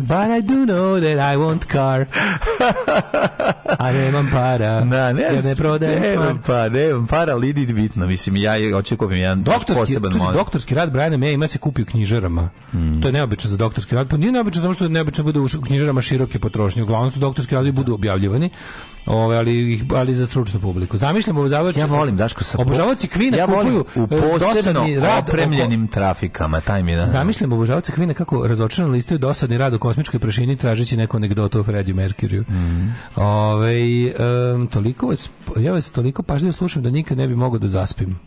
but I do know that I want car. A nemam para. Na, ne, ja ne prodajem nemam pa, nemam para, ali bitno. Mislim, ja hoću kupim jedan doktorski, poseban model. Doktorski rad Briana May ima se kupio knjižara knjižarama. Mm. To je neobično za doktorski rad. Pa nije neobično samo što neobično da bude u knjižarama široke potrošnje. Uglavnom su doktorski radovi budu objavljivani. Ove, ali, ali za stručnu publiku. Zamišljamo obožavaoci... Ja volim, Daško, sa... Obožavaoci Kvina ja kupuju e, posebno opremljenim oko... trafikama. Taj mi da... Zamišljamo obožavaoci Kvina kako razočarano listaju dosadni rad o kosmičkoj prašini tražeći neku anegdotu o Freddie Mercuryu. Mm. Ove, um, toliko vas, ja vas toliko pažljivo slušam da nikad ne bi mogao da zaspim.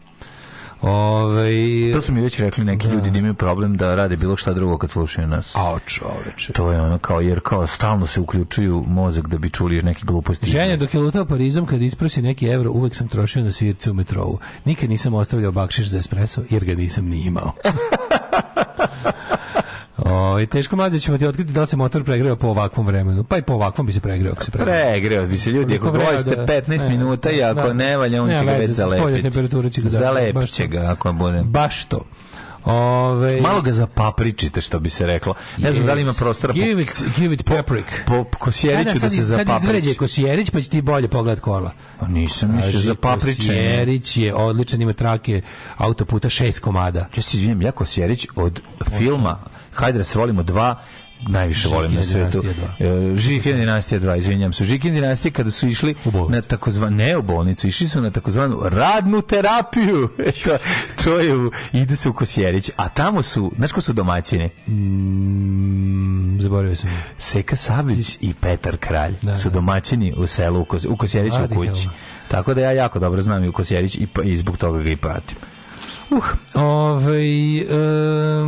Ovaj To su mi već rekli neki da. ljudi da imaju problem da rade bilo šta drugo kad slušaju nas. A čoveče. To je ono kao jer kao stalno se uključuju mozak da bi čuli neke gluposti. Ženja dok je lutao Parizom kad isprosi neki evro, uvek sam trošio na svirce u metrou. Nikad nisam ostavljao bakšiš za espresso jer ga nisam ni imao. [laughs] O, teško mlađe ćemo ti otkriti da se motor pregreo po ovakvom vremenu. Pa i po ovakvom bi se pregreo ako se pregreo. bi se ljudi, ako brojite 15 da, minuta i ako da, ne valja, on će ga već zalepiti. Će zalepit će ga ako bude. Baš to. Ove, Malo ga zapapričite, što bi se reklo. Ne znam yes. da li ima prostora. Give it, give it paprik. Po, po kosjeriću da, da, sad, da se zapapriči. Sad izvređe kosjerić, pa će ti bolje pogled kola. Pa nisam mišljio za papriče. Kosjerić je odličan, ima trake autoputa šest komada. Ja se izvinim, ja kosjerić od filma Hajde da se volimo dva, najviše volim na svetu. E, Žikin dinastija 2, izvinjam se. Žikin dinastija kada su išli na takozvanu ne u bolnicu, išli su na takozvanu radnu terapiju. [laughs] Eto, to je u, ide se u Kosjerić, a tamo su, znaš ko su domaćini? Mm, zaboravio sam. Seka Savić i Petar Kralj da, su da. domaćini u selu u, Kos, u Kosjeriću u kući. Tako da ja jako dobro znam i u Kosjerić i, pa, i zbog toga ga i pratim. Uh, ovaj, um,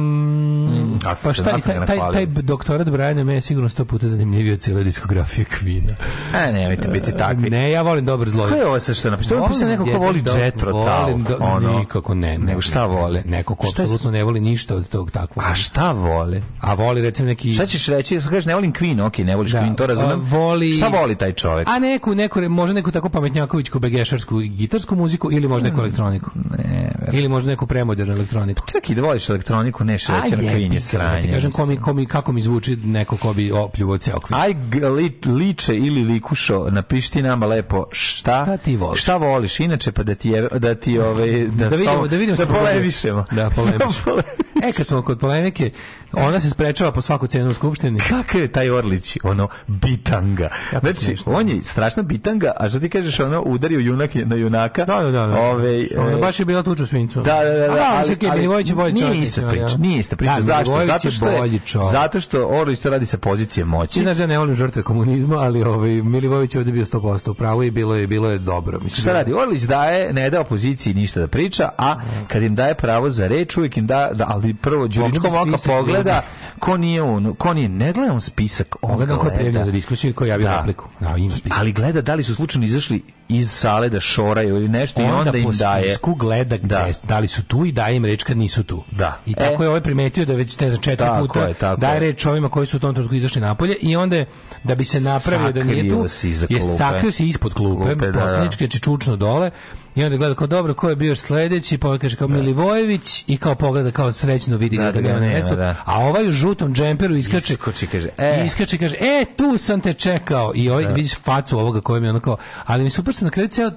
mm, pa šta, taj, taj, taj doktorat Briana me je sigurno sto puta zanimljiviji od cijele diskografije Kvina. E, nemojte biti e, takvi. Ne, ja volim dobro zlo. Ko je ovo sve što napisao? Ovo neko ko voli Jetro Volim, do, ono, nikako ne. Nego šta vole? Neko ko apsolutno ne voli ništa od tog takvog. A šta vole? A voli recimo neki... Šta ćeš reći? Kažeš ne volim Queen, ok, ne voliš da, Queen, to razumem. Voli... Šta voli taj čovek? A neku, neku, može neku tako pametnjakovićku, begešarsku gitarsku muziku ili možda neku mm, elektroniku. Ne, ili možda možda neku premodernu elektroniku. Pa čak i da voliš elektroniku, neš reći na krinje sranje. Ti kažem komi, komi, kako mi zvuči neko ko bi opljuvo ceo kvin. Aj li, liče ili likušo, napiši ti nama lepo šta, šta ti voliš. Šta voliš, inače pa da ti, je, da ti ove, ovaj, da, da vidimo, da vidimo da polevišemo. Da, polevišemo. [laughs] Da e, kad smo kod polemike, Ona se sprečava po svaku cenu u skupštini. Kakav je taj Orlić, ono, bitanga. Kako znači, on je strašna bitanga, a što ti kažeš, ono, udario junak na junaka. Da, da, da. da. Ove, ono, e, baš je bila tuča u svincu. Da, da, da. A, da ali, ali, ali, je bolji čovjek. Nije ista priča, nije ista priča. Da, zašto? Zato što, je, zato što Orlić to radi sa pozicije moći. Inače, ja ne volim žrtve komunizma, ali ovaj, Milivojević je ovdje bio 100% pravo i bilo je, bilo je dobro. Mislim, Šta radi? Orlić daje, ne da opoziciji ništa da priča, a kad im daje pravo za reč, uvijek im da, da ali prvo Đuričko moka pogleda gleda ko nije on, ko nije, ne gleda on spisak, on gleda ko je za diskusiju koji javio da. repliku. Da, ima spisak. Ali gleda da li su slučajno izašli iz sale da šoraju ili nešto onda i onda im daje. Onda po gleda gde, da. da. li su tu i daje im reč kad nisu tu. Da. I tako e, je ovaj primetio da već ne znam četiri tako puta je, tako daje reč ovima koji su u tom trenutku izašli napolje i onda da bi se napravio sakrio da nije tu, je sakrio se ispod klupe, klupe da, da. Znači čučno dole I onda gleda kao dobro, ko je bio sledeći, pa ovaj kaže kao da. Milivojević i kao pogleda kao srećno vidi da, da, da ga nema mesto. Da. A ovaj u žutom džemperu iskače. Iskoči, kaže, e. Iskače, kaže, e, tu sam te čekao. I ovaj, da. vidiš facu ovoga kojem je ono ali mi super što na kraju ceo,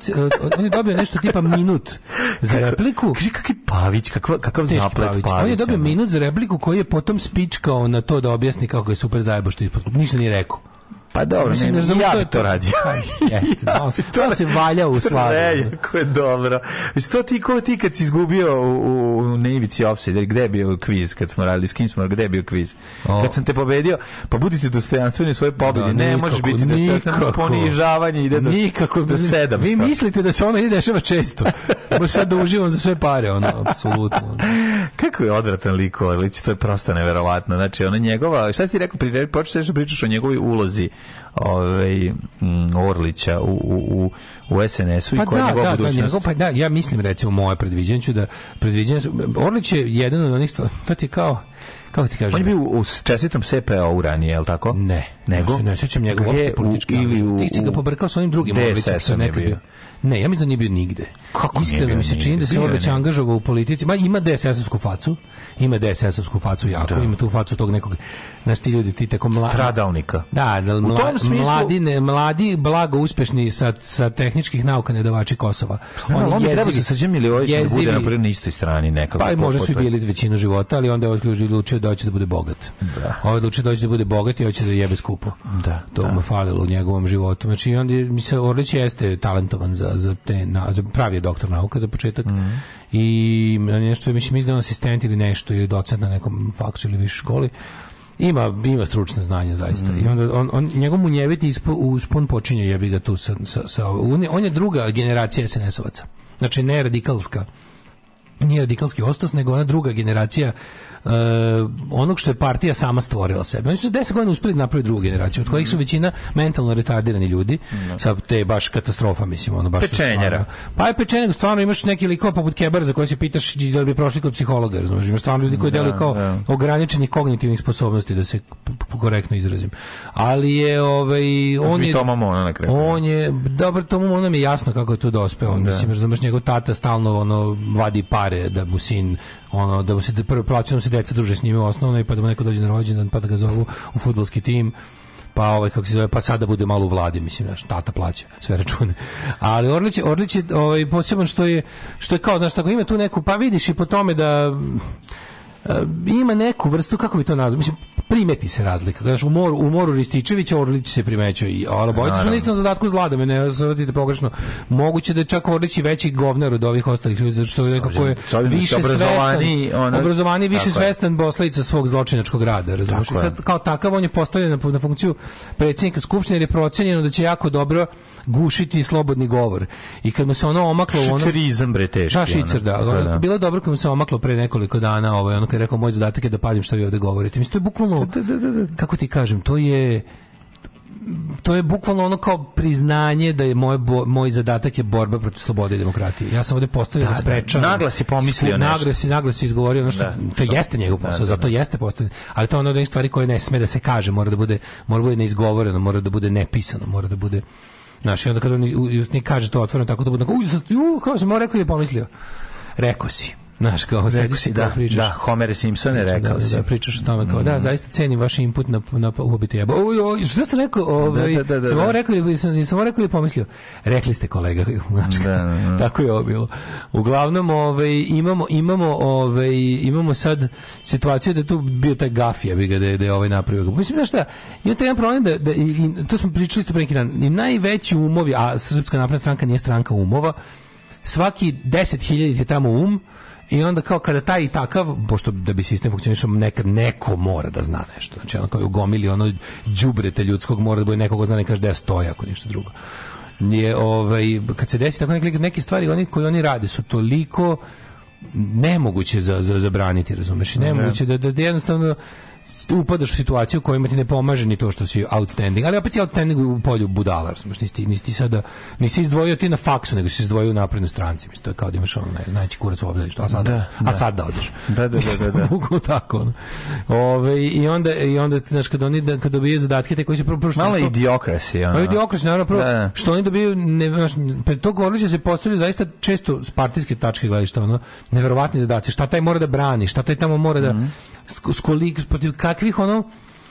on je dobio nešto tipa minut za repliku. Kaže, kakvi Pavić, kakva kakav zaplet Pavić. Pavić. On je dobio minut za repliku koji je potom spičkao na to da objasni kako je super zajebo što je, ništa nije rekao. Pa dobro, mislim, ne, znam ja [laughs] da. bi to radio. Jeste, ja on se valja u slavu. Jako je dobro. Mislim, to ti, ko ti kad si izgubio u, u Nevici Offside, gde je bio kviz kad smo radili, s kim smo, gde je bio kviz? O. Kad sam te pobedio, pa budite dostojanstveni svoje svojoj Da, ne, može biti nikako. ponižavanje ide do, nikako, do sedam. Vi mislite da se ono ide dešava često. Možeš sad da uživam za sve pare, ono, apsolutno. Kako je odvratan lik, to je prosto neverovatno. Znači, ona njegova, šta si ti rekao, pri, počeš da pričaš o njegovoj ulozi ovaj mm, Orlića u u u u SNS-u pa i koja da, njegova da, da budućnost. Da, pa da, ja mislim recimo moje predviđanje ću da predviđanje Orlić je jedan od onih to ti kao kako ti kažeš? On je bio u čestitom CPO u ranije, je li tako? Ne nego ne, ne sećam njega uopšte politički ili u, ti ga pobrkao sa onim drugim Orlićem nekad bio. Ne, ja mislim da nije bio nigde. Kako Iskreno mi se čini da se Orlić angažovao u politici, ma ima DSS-ovsku facu, ima DSS-ovsku facu jako, da. ima tu facu tog nekog znaš ti ljudi ti tako mladi stradalnika. Da, da mla, u smislu... mladi, ne, mladi blago uspešni sa, sa tehničkih nauka nedavači Kosova. Znam, pa Oni on jezivi, treba da se Srđan ovaj Milivojević da bude na prvoj istoj strani nekako. Pa i možda su bili većinu života, ali onda je odlučio da hoće da bude bogat. Da. Ovaj odlučio da hoće da bude bogat i hoće da jebe skup klupu. Da, to da. mu falilo u njegovom životu. Znači, onda mi se Orlić jeste talentovan za, za, te, na, za pravi je doktor nauka za početak. Mm. I nešto, mislim, izdao asistent ili nešto, ili docent na nekom faksu ili više školi ima ima stručno znanje zaista. Mm. I onda on on njegov munjeviti ispo, uspon počinje jebi ga tu sa sa, sa on, je, on je druga generacija SNS-ovaca. Znači ne radikalska. Nije radikalski ostos, nego ona druga generacija uh, onog što je partija sama stvorila sebe. Oni su se 10 godina uspeli da napraviti drugu generaciju, od kojih su mm. većina mentalno retardirani ljudi. Mm. Sa te baš katastrofa, mislim, ono baš pečenjara. Pa je pečenjak, stvarno imaš neki likova poput Kebara za koje se pitaš da li bi prošli kod psihologa, razumiješ? Imaš stvarno ljudi koji da, deluju kao da. ograničenih kognitivnih sposobnosti da se korektno izrazim. Ali je ovaj on je na kraju. On je dobro Toma Mona mi je jasno kako je to dospeo. On, da. Mislim, razumeš, njegov tata stalno ono vadi pare da mu sin ono da mu se da prvo plaća da se deca druže s njime u osnovnoj pa da mu neko dođe na rođendan pa da ga zovu u fudbalski tim pa ovaj kako se zove pa sada bude malo u vladi mislim znači tata plaća sve račune ali Orlić Orlić je ovaj poseban što je što je kao znači tako ima tu neku pa vidiš i po tome da E, ima neku vrstu, kako bi to nazvao, mislim, primeti se razlika. Znaš, u moru, u moru Ristićevića Orlić se primećuje, ali bojice su na istom zadatku zladom, ne zavodite da da pogrešno. Moguće da je čak Orlić i veći govnar od ovih ostalih ljudi, zato što je nekako je više obrazovani, ona obrazovani više svestan bosledica svog zločinačkog rada, razumiješ? Sad, kao takav, on je postavljen na, na funkciju predsjednika Skupštine jer je procenjeno da će jako dobro gušiti slobodni govor. I kad mu se ono omaklo... Švicerizam, bre, teški. Da, šicer, da, da. Ono, bilo dobro kad mu se omaklo pre nekoliko dana ovaj, ono kad je rekao moj zadatak je da pazim što vi ovde govorite. Mislim, to je bukvalno, da, da, da, kako ti kažem, to je to je bukvalno ono kao priznanje da je moj bo, moj zadatak je borba protiv slobode i demokratije. Ja sam ovde postavio da, da sprečam. Naglas je pomislio nešto. Naglas naglas je izgovorio ono što, da, to što? jeste njegov posao, da, zato jeste postavljen. Ali to je ono od stvari koje ne sme da se kaže, mora da bude mora da bude neizgovoreno, mora da bude nepisano, mora da bude Znaš, i onda kad on ne kaže to otvoreno, tako da bude, uj, sad, ju, kao sam rekao i pomislio. Rekao si. Znaš, kao sedi si, da, da, Homer Simpson je da, da, rekao da, da, si. Da, pričaš o tome, kao, mm. da, zaista cenim vaš input na, na ubiti jeba. Oj, oj, šta sam rekao? Ovaj, da, da, da, sam ovo rekao sam, sam ovo rekao ili pomislio? Rekli ste kolega, [laughs] znaš, da, da, da. tako je ovo bilo. Uglavnom, ovaj, imamo, imamo, ovaj, imamo sad situaciju da tu bio taj gafija, bi ga, da da je ovaj napravio. Mislim, da šta, je taj jedan problem da, da i, i, to smo pričali isto pre neki dan, i najveći umovi, a Srpska napredna stranka nije stranka umova, svaki deset hiljadite tamo um, I onda kao kada taj i takav, pošto da bi sistem funkcionisao, nekad neko mora da zna nešto. Znači ono kao u gomili ono đubrete ljudskog mora da bude nekoga ko zna ne da kaže da stoji ako ništa drugo. Je, ovaj, kad se desi tako neke, neke stvari oni koji oni rade su toliko nemoguće za, za zabraniti, razumeš? Da. Nemoguće da, da, da jednostavno upadaš u situaciju u kojima ti ne pomaže ni to što si outstanding, ali opet si outstanding u polju budalar, znaš, nisi, nisi ti sada nisi izdvojio ti na faksu, nego si izdvojio u naprednoj stranci, mislim, to je kao da imaš ono, ne, najći kurac u obdaništu, a sad da, a sad da odeš. Da, da, da, da, da. tako, ono. Ove, i onda, i onda, ti, znaš, kad oni, da, kad dobije zadatke, te koji se prvo, prvo što... Mala idiokrasi, ono. Mala pa idiokrasi, naravno, prvo, da. što oni dobiju, ne, znaš, pred to govorili se postavljaju zaista često s partijske tačke gledišta, ono, neverovatni zadaci, šta taj mora da brani, šta taj tamo mora da, mm -hmm. skolik, protiv kakvih ono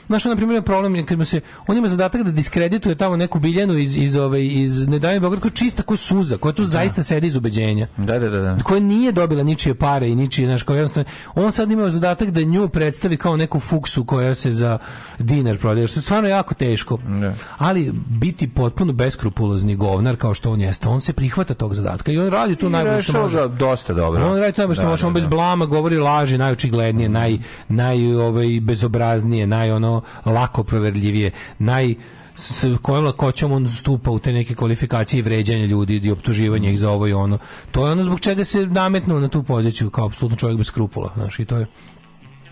Znaš, on, na primjer, problem kad mu se, on ima zadatak da diskredituje tamo neku biljenu iz, iz, ove, iz Ne daje Beograd, koja čista ko suza, koja tu da. zaista sedi iz ubeđenja. Da, da, da, da. Koja nije dobila ničije pare i ničije, znaš, kao jednostavno, on sad ima zadatak da nju predstavi kao neku fuksu koja se za dinar prodaje, što je stvarno jako teško. Da. Ali biti potpuno beskrupulozni govnar kao što on jeste, on se prihvata tog zadatka i on radi tu najbolje što može. dosta dobro. On radi to najbolje što da, može, on da, bez da. blama govori laži, najočiglednije, mhm. naj, naj ovaj, bezobraznije, naj ono lako proverljivije, naj s kojom lakoćom on stupa u te neke kvalifikacije i vređanje ljudi i optuživanje ih za ovo i ono. To je ono zbog čega se nametnu na tu poziciju kao apsolutno čovjek bez skrupula, znaš, i to je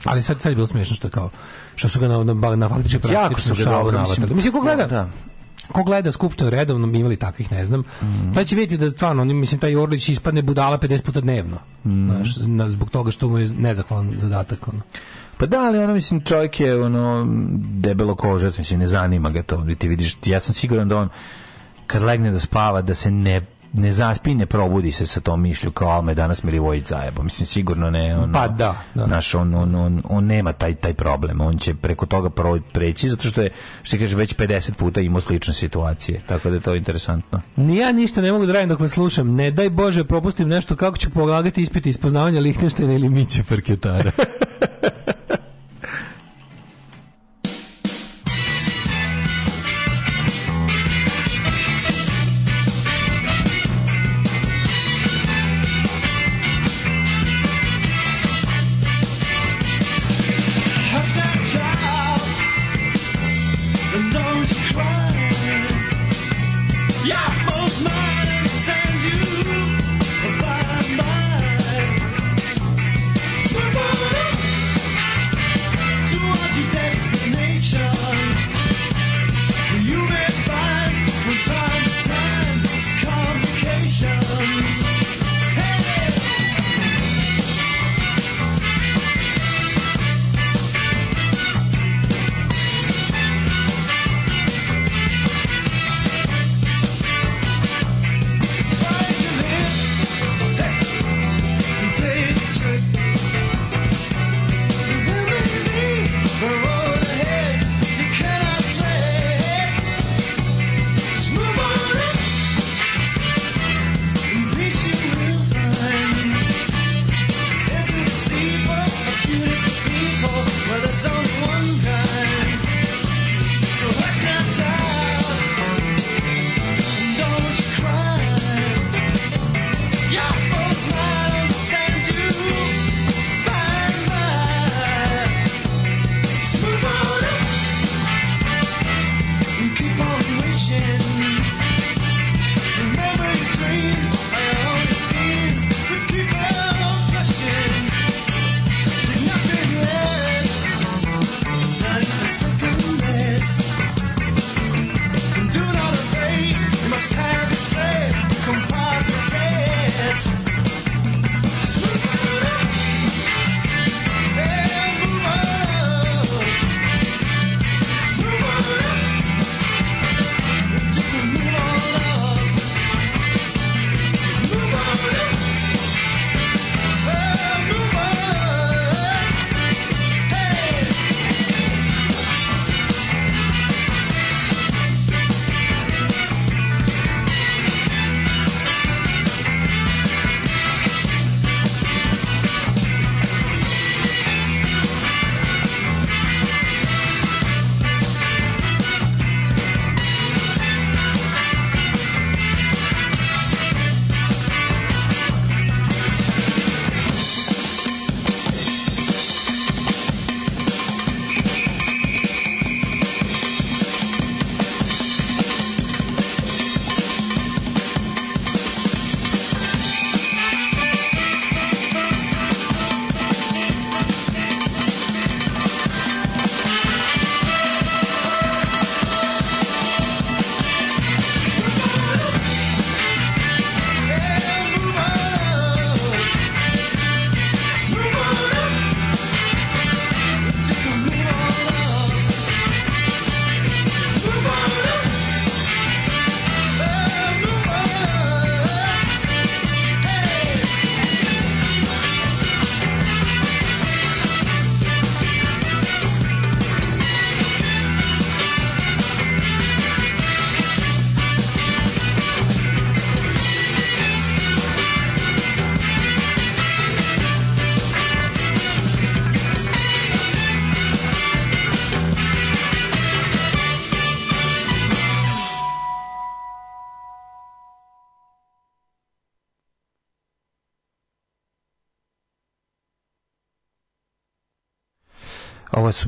ali sad sad je bilo smiješno što je kao što su ga na na, na faktički praktično šalu navatali. Mislim ko gleda? Da ko gleda skupštinu redovno mi imali takvih ne znam mm. taj će vidjeti da stvarno mislim taj Orlić ispadne budala 50 puta dnevno mm. znaš, zbog toga što mu je nezahvalan zadatak ono. Pa da, ali ono, mislim, čovjek je ono, debelo kožac, mislim, ne zanima ga to. Ti vidiš, ja sam siguran da on kad legne da spava, da se ne ne zaspi, ne probudi se sa tom mišlju kao Alme danas Milivojić zajebo. Mislim, sigurno ne. Ono, pa da. da. Naš, on, on, on, on, nema taj, taj problem. On će preko toga preći, zato što je, što kaže, već 50 puta imao slične situacije. Tako da je to interesantno. ja ništa ne mogu da radim dok me slušam. Ne daj Bože, propustim nešto kako ću polagati ispiti ispoznavanja Lihtenštena ili Miće Parketara. [laughs]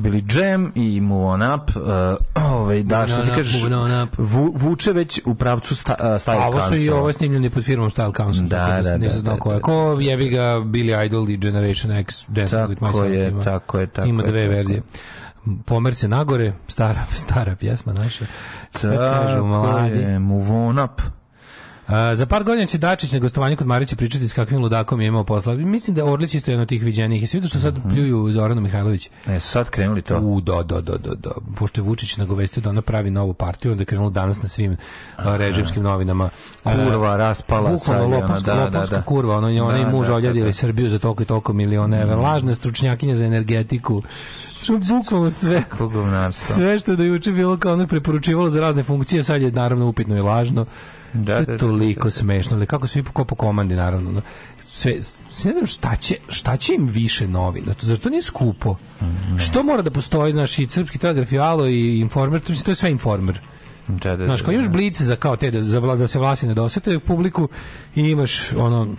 su bili Jam i Move On Up, uh, ovaj, da, što ti kažeš, vuče već u pravcu sta, uh, Style Council. A ovo su i ovo snimljeni pod firmom Style Council, da, da, da, nisam da, znao da, ko je. Da. Ko jebi ga Billy Idol i Generation X, Dancing tako with Myself. Je, ima, tako je, tako ima dve verzije. Pomer se nagore, stara, [laughs] stara pjesma naša. Tako je, Move On Up za par godina će Dačić na gostovanju kod Marića pričati s kakvim ludakom je imao posla. Mislim da Orlić isto jedan od tih viđenih. Jesi vidio što sad pljuju Zoranu Mihajlović? E, sad krenuli to. U, do, do, do, do, do. Pošto je Vučić nagovestio da ona pravi novu partiju, onda je krenulo danas na svim režimskim novinama. Kurva, raspala. Bukvalno lopovska, da, lopovska da, da. kurva. Ono, ona i muž da. Srbiju za toliko i toliko miliona evra. Lažna stručnjakinja za energetiku bukvalno sve. Sve što da juče bilo kao ono preporučivalo za razne funkcije, sad je naravno upitno i lažno. Da, to je da, da, da, toliko da, smešno, ali kako svi po, po komandi naravno. Da. Sve, ne znam šta će, šta će im više novina, to, zašto nije skupo? Mm, što mora da postoji, znaš, i Srpski telegraf i Alo i Informer, to, to je sve Informer. Da, da, znaš, da, kao imaš blice za kao te, da, za, da se vlasi ne dosete publiku i imaš ono,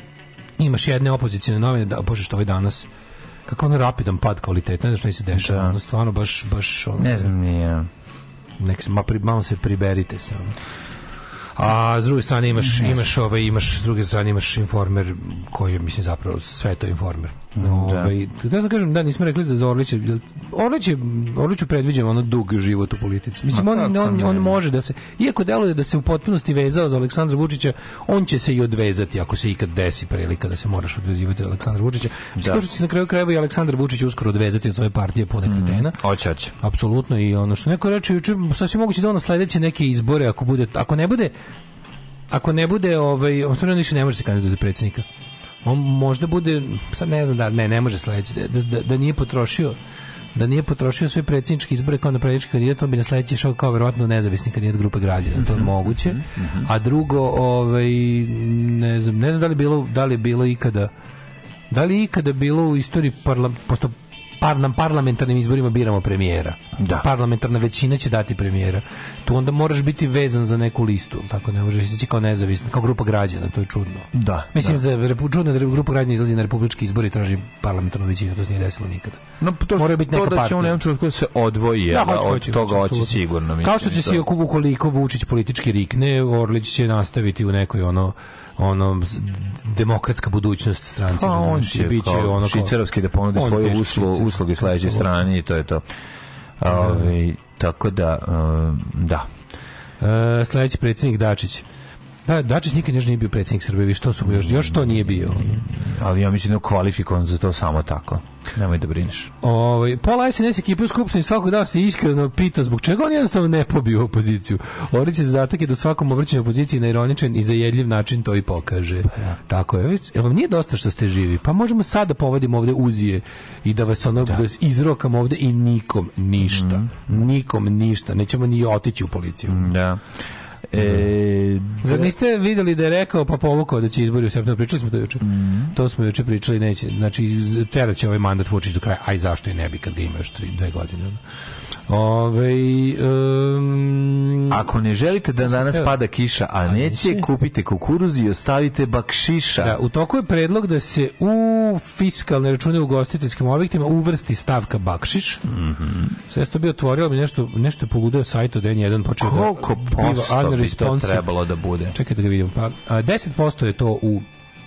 imaš jedne opozicijne novine, da, bože što je danas, kako ono rapidan pad kvaliteta, ne znam što se dešava, da. ono stvarno baš, baš ono, ne znam, nije. Nek, ma, pri, malo se priberite se, ono. A s druge strane imaš imaš ovaj imaš s druge strane imaš informer koji je mislim zapravo sve to informer. No, mm, da. ovaj da, da kažem da nismo rekli za Orlića. Orlić je Orliću predviđam ono dug život u politici. Mislim on, on, on, on može da se iako deluje da se u potpunosti vezao za Aleksandra Vučića, on će se i odvezati ako se ikad desi prilika da se moraš odvezivati od Aleksandra Vučića. Mislim da. će se na kraju krajeva i Aleksandar Vučić uskoro odvezati od svoje partije pune kretena. Mm, hoće, mm. hoće. Apsolutno i ono što neko reče juče, sasvim moguće da on sledeće neke izbore ako bude ako ne bude ako ne bude, ovaj, on više ne može se kandidati za predsjednika. On možda bude, sad ne znam da, ne, ne može sledeći, da, da, da nije potrošio da nije potrošio sve predsjednički izbore kao na predsjednički kandidat, on bi na sledeći šao kao verovatno nezavisni kandidat grupe građana, to je mhm. moguće. Mhm. A drugo, ovaj, ne, znam, ne znam da li bilo, da li bilo ikada da li ikada bilo u istoriji parla, posto, par, na parlamentarnim izborima biramo premijera. Da. Parlamentarna većina će dati premijera. Tu onda moraš biti vezan za neku listu, tako ne možeš ići kao nezavisni, kao grupa građana, to je čudno. Da. Mislim da. za čudno da grupa građana izlazi na republički izbor i traži parlamentarnu većinu, to se nije desilo nikada. No to mora biti neka partija. To da će on da se odvoji, da, hoće, od hoće, toga hoće sigurno. Kao što će se da. ukoliko Vučić politički rikne, Orlić će nastaviti u nekoj ono ono demokratska budućnost stranci pa, on će biće ono švicarski da ponudi svoje uslu, usluge sledeće strani i to je to da. Ove, ovaj, tako da um, da Uh, sledeći predsednik Dačić. Da, Dačić nikad još nije bio predsjednik Srbije, vi što su još, još to nije bio. Ali ja mislim da je kvalifikovan za to samo tako. Nemoj da brineš. Ovaj pola SNS ekipe u skupštini svakog dana se iskreno pita zbog čega on jednostavno ne pobio opoziciju. Orić se zatek da svakom obraćanju opoziciji na ironičan i zajedljiv način to i pokaže. Pa, ja. Tako je. Jel vam nije dosta što ste živi? Pa možemo sada da povodimo ovde uzije i da vas ono da. da izrokamo ovde i nikom ništa. Mm. Nikom ništa. Nećemo ni otići u policiju. Da. E, Zar niste videli da je rekao pa povukao da će izbori u septembru? Pričali smo to juče. Mm To smo juče pričali, neće. Znači, teraće ovaj mandat Vučić do kraja. Aj, zašto i ne bi kad ga ima još tri, dve godine. Ove, um, Ako ne želite da danas teo. pada kiša, a, a neće, neće, kupite kukuruz i ostavite bakšiša. Da, u toku je predlog da se u fiskalne račune u gostiteljskim objektima uvrsti stavka bakšiš. Mm -hmm. Sve to bi otvorio, mi nešto, nešto je poludeo sajt od N1. Počeo da Koliko da, posto bi to trebalo da bude? Čekajte da ga vidimo. Pa, a, 10% je to u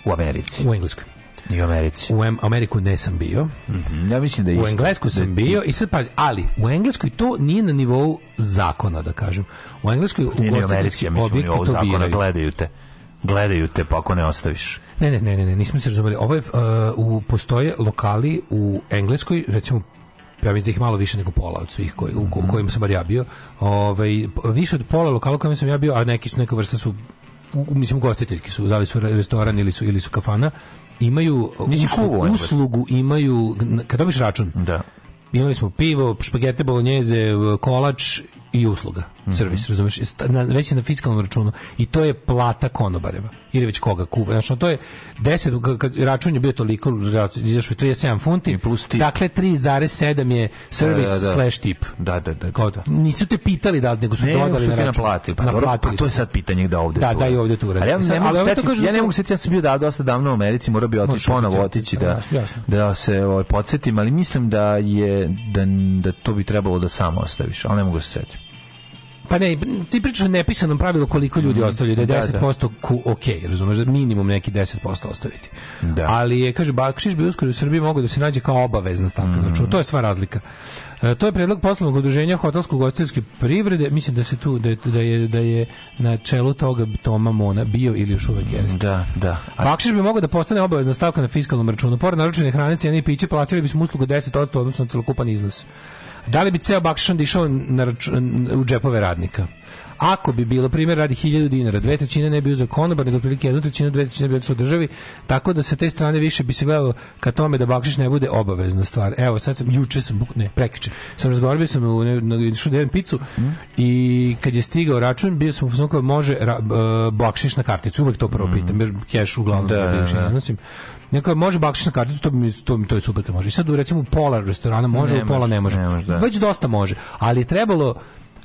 u Americi. U Engleskoj. I u Americi. U Ameriku ne sam bio. Mm -hmm. Ja mislim da je U Englesku isto. sam da bio i sad pazi, ali u Engleskoj to nije na nivou zakona, da kažem. U Engleskoj ugostiteljski objekti to zakona gledaju te. Gledaju te pa ako ne ostaviš. Ne, ne, ne, ne, ne nismo se razumeli. Ovo je, uh, u, postoje lokali u Engleskoj, recimo ja mislim da ih malo više nego pola od svih koji, u, u mhm. kojima sam bar ja bio. Ovaj, više od pola lokala u kojima sam ja bio, a neki su neka vrsta su u, mislim gostiteljki su, da li su restoran ili su ili su kafana imaju uslugu, uslugu imaju kad dobiš račun. Da. Imali smo pivo, špagete bolognese, kolač i usluga servis, mm -hmm. razumeš, na, već je na fiskalnom računu i to je plata konobareva ili već koga kuva. Znači, to je 10, kad račun je bio toliko, izašao 37 funti, plus tip. dakle 3,7 je servis da, da, da. slash tip. Da, da, da. da Kao, da. nisu te pitali da, nego su ne, dodali na račun. Ne, naplatili, pa, naplatili. Pa to je sad pitanje da ovde Da, da, i ovde tu uradi. Ali ja ne mogu setiti, ja ne da- mogu setiti, ja sam bio da, dosta davno u Americi, morao bi otići ponovo otići da, da se ovaj, podsjetim, ali mislim da je da, da to bi trebalo da samo ostaviš, ali ne mogu se setiti. Pa ne, ti pričaš o nepisanom pravilu koliko ljudi mm. ostavljaju, da je 10% da, da. Ku, ok, razumeš, da minimum neki 10% ostaviti. Da. Ali je, kaže, bakšiš bi uskoro u Srbiji mogu da se nađe kao obavezna stavka mm. Znači, to je sva razlika. E, to je predlog poslovnog udruženja hotelskog gostiteljske privrede, mislim da se tu, da, je, da, je, da je na čelu toga Toma Mona bio ili još uvek jeste. Da, da. Ali... Bakšiš bi mogao da postane obavezna stavka na fiskalnom računu. Pored naručene hrane, cijene i piće, plaćali bismo uslugu 10% odnosno na celokupan iznos. Da li bi ceo bakšiš išao na račun, u džepove radnika? Ako bi bilo primjer radi 1000 dinara, dve trećine ne bi uzeo konobar, nego otprilike jednu trećinu, dve trećine bi otišlo državi, tako da sa te strane više bi se gledalo ka tome da bakšiš ne bude obavezna stvar. Evo, sad sam, juče sam, ne, prekiče, sam razgovarao, sam u, na, išao da jedem picu mm. i kad je stigao račun, bio sam u fazonu može ra, bakšiš na karticu, uvek to prvo pitam, jer keš uglavnom da, ne, da, da. ne, ne, ne, Neko može bakšiš na karticu, to, mi, to, to je super kad može. I sad recimo pola restorana može, u pola ne može. Ne da. Već dosta može, ali je trebalo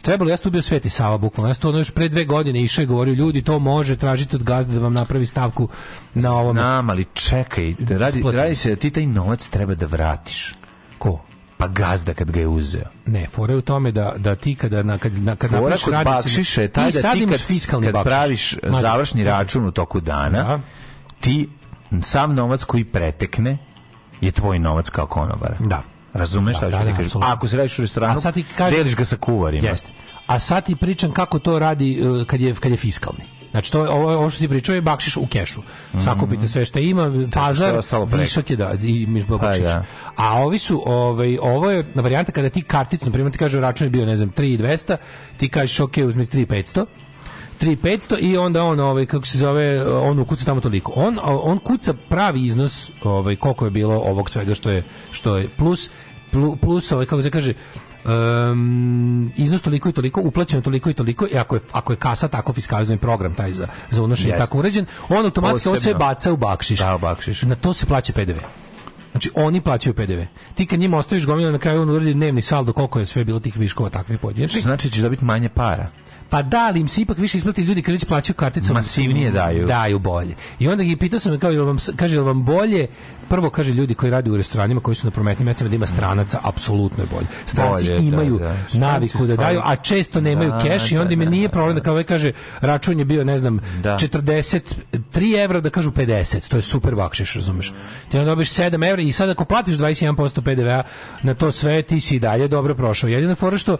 trebalo, ja sam tu bio Sveti Sava bukvalno, ja sam to ono još pre dve godine išao i govorio, ljudi, to može, tražite od gazda da vam napravi stavku na ovom. Znam, ali čekaj, da radi, radi se da ti taj novac treba da vratiš. Ko? pa gazda kad ga je uzeo. Ne, fora je u tome da da ti kada na kad na kad napraviš bakšiše, taj da ti kad, kad praviš završni račun u toku dana, da. ti sam novac koji pretekne je tvoj novac kao konobara. Da. Razumeš da, šta da, ću da, ti kažem? Ako se radiš u restoranu, A sad ti kažem, deliš ga sa kuvarima. Jeste. A sad ti pričam kako to radi uh, kad je, kad je fiskalni. Znači to ovo, ovo što ti pričao je bakšiš u kešu. Mhm. Sakupite sve što ima, pazar, višak je da i mižba pa bakšiš. Ja. Da. A ovi su ovaj ovo je na varijanta kada ti karticu, na primjer ti kaže račun je bio ne znam 3.200, ti kažeš ok, uzmi 3.500 3500 i onda on ovaj kako se zove on kuca tamo toliko. On on kuca pravi iznos ovaj koliko je bilo ovog svega što je što je plus plus ovaj kako se kaže um, iznos toliko i toliko, uplaćeno toliko i toliko i ako je, ako je kasa tako fiskalizovan program taj za, za unošenje yes. tako uređen, on automatski ovo sve baca u bakšiš. Da, u bakšiš. Na to se plaća PDV. Znači oni plaćaju PDV. Ti kad njima ostaviš gomilu na kraju on uradi dnevni saldo koliko je sve bilo tih viškova takvih pojedinačnih. Znači da ćeš dobiti manje para pa da, ali im se ipak više isplati ljudi kad već plaćaju karticom. Masivnije daju. Daju bolje. I onda ih pitao sam, kao, jel vam, kaže, jel vam bolje prvo kaže ljudi koji rade u restoranima koji su na prometnim mestima da ima stranaca apsolutno je bolje. Stranci bolje, imaju da, da. naviku da daju, a često nemaju da, keš i da, onda mi da, nije da, problem da kao ovaj kaže račun je bio ne znam 43 evra da kažu 50. To je super bakšiš, razumeš. Ti onda dobiješ 7 evra i sad ako platiš 21% PDV-a na to sve ti si dalje dobro prošao. Jedina fora što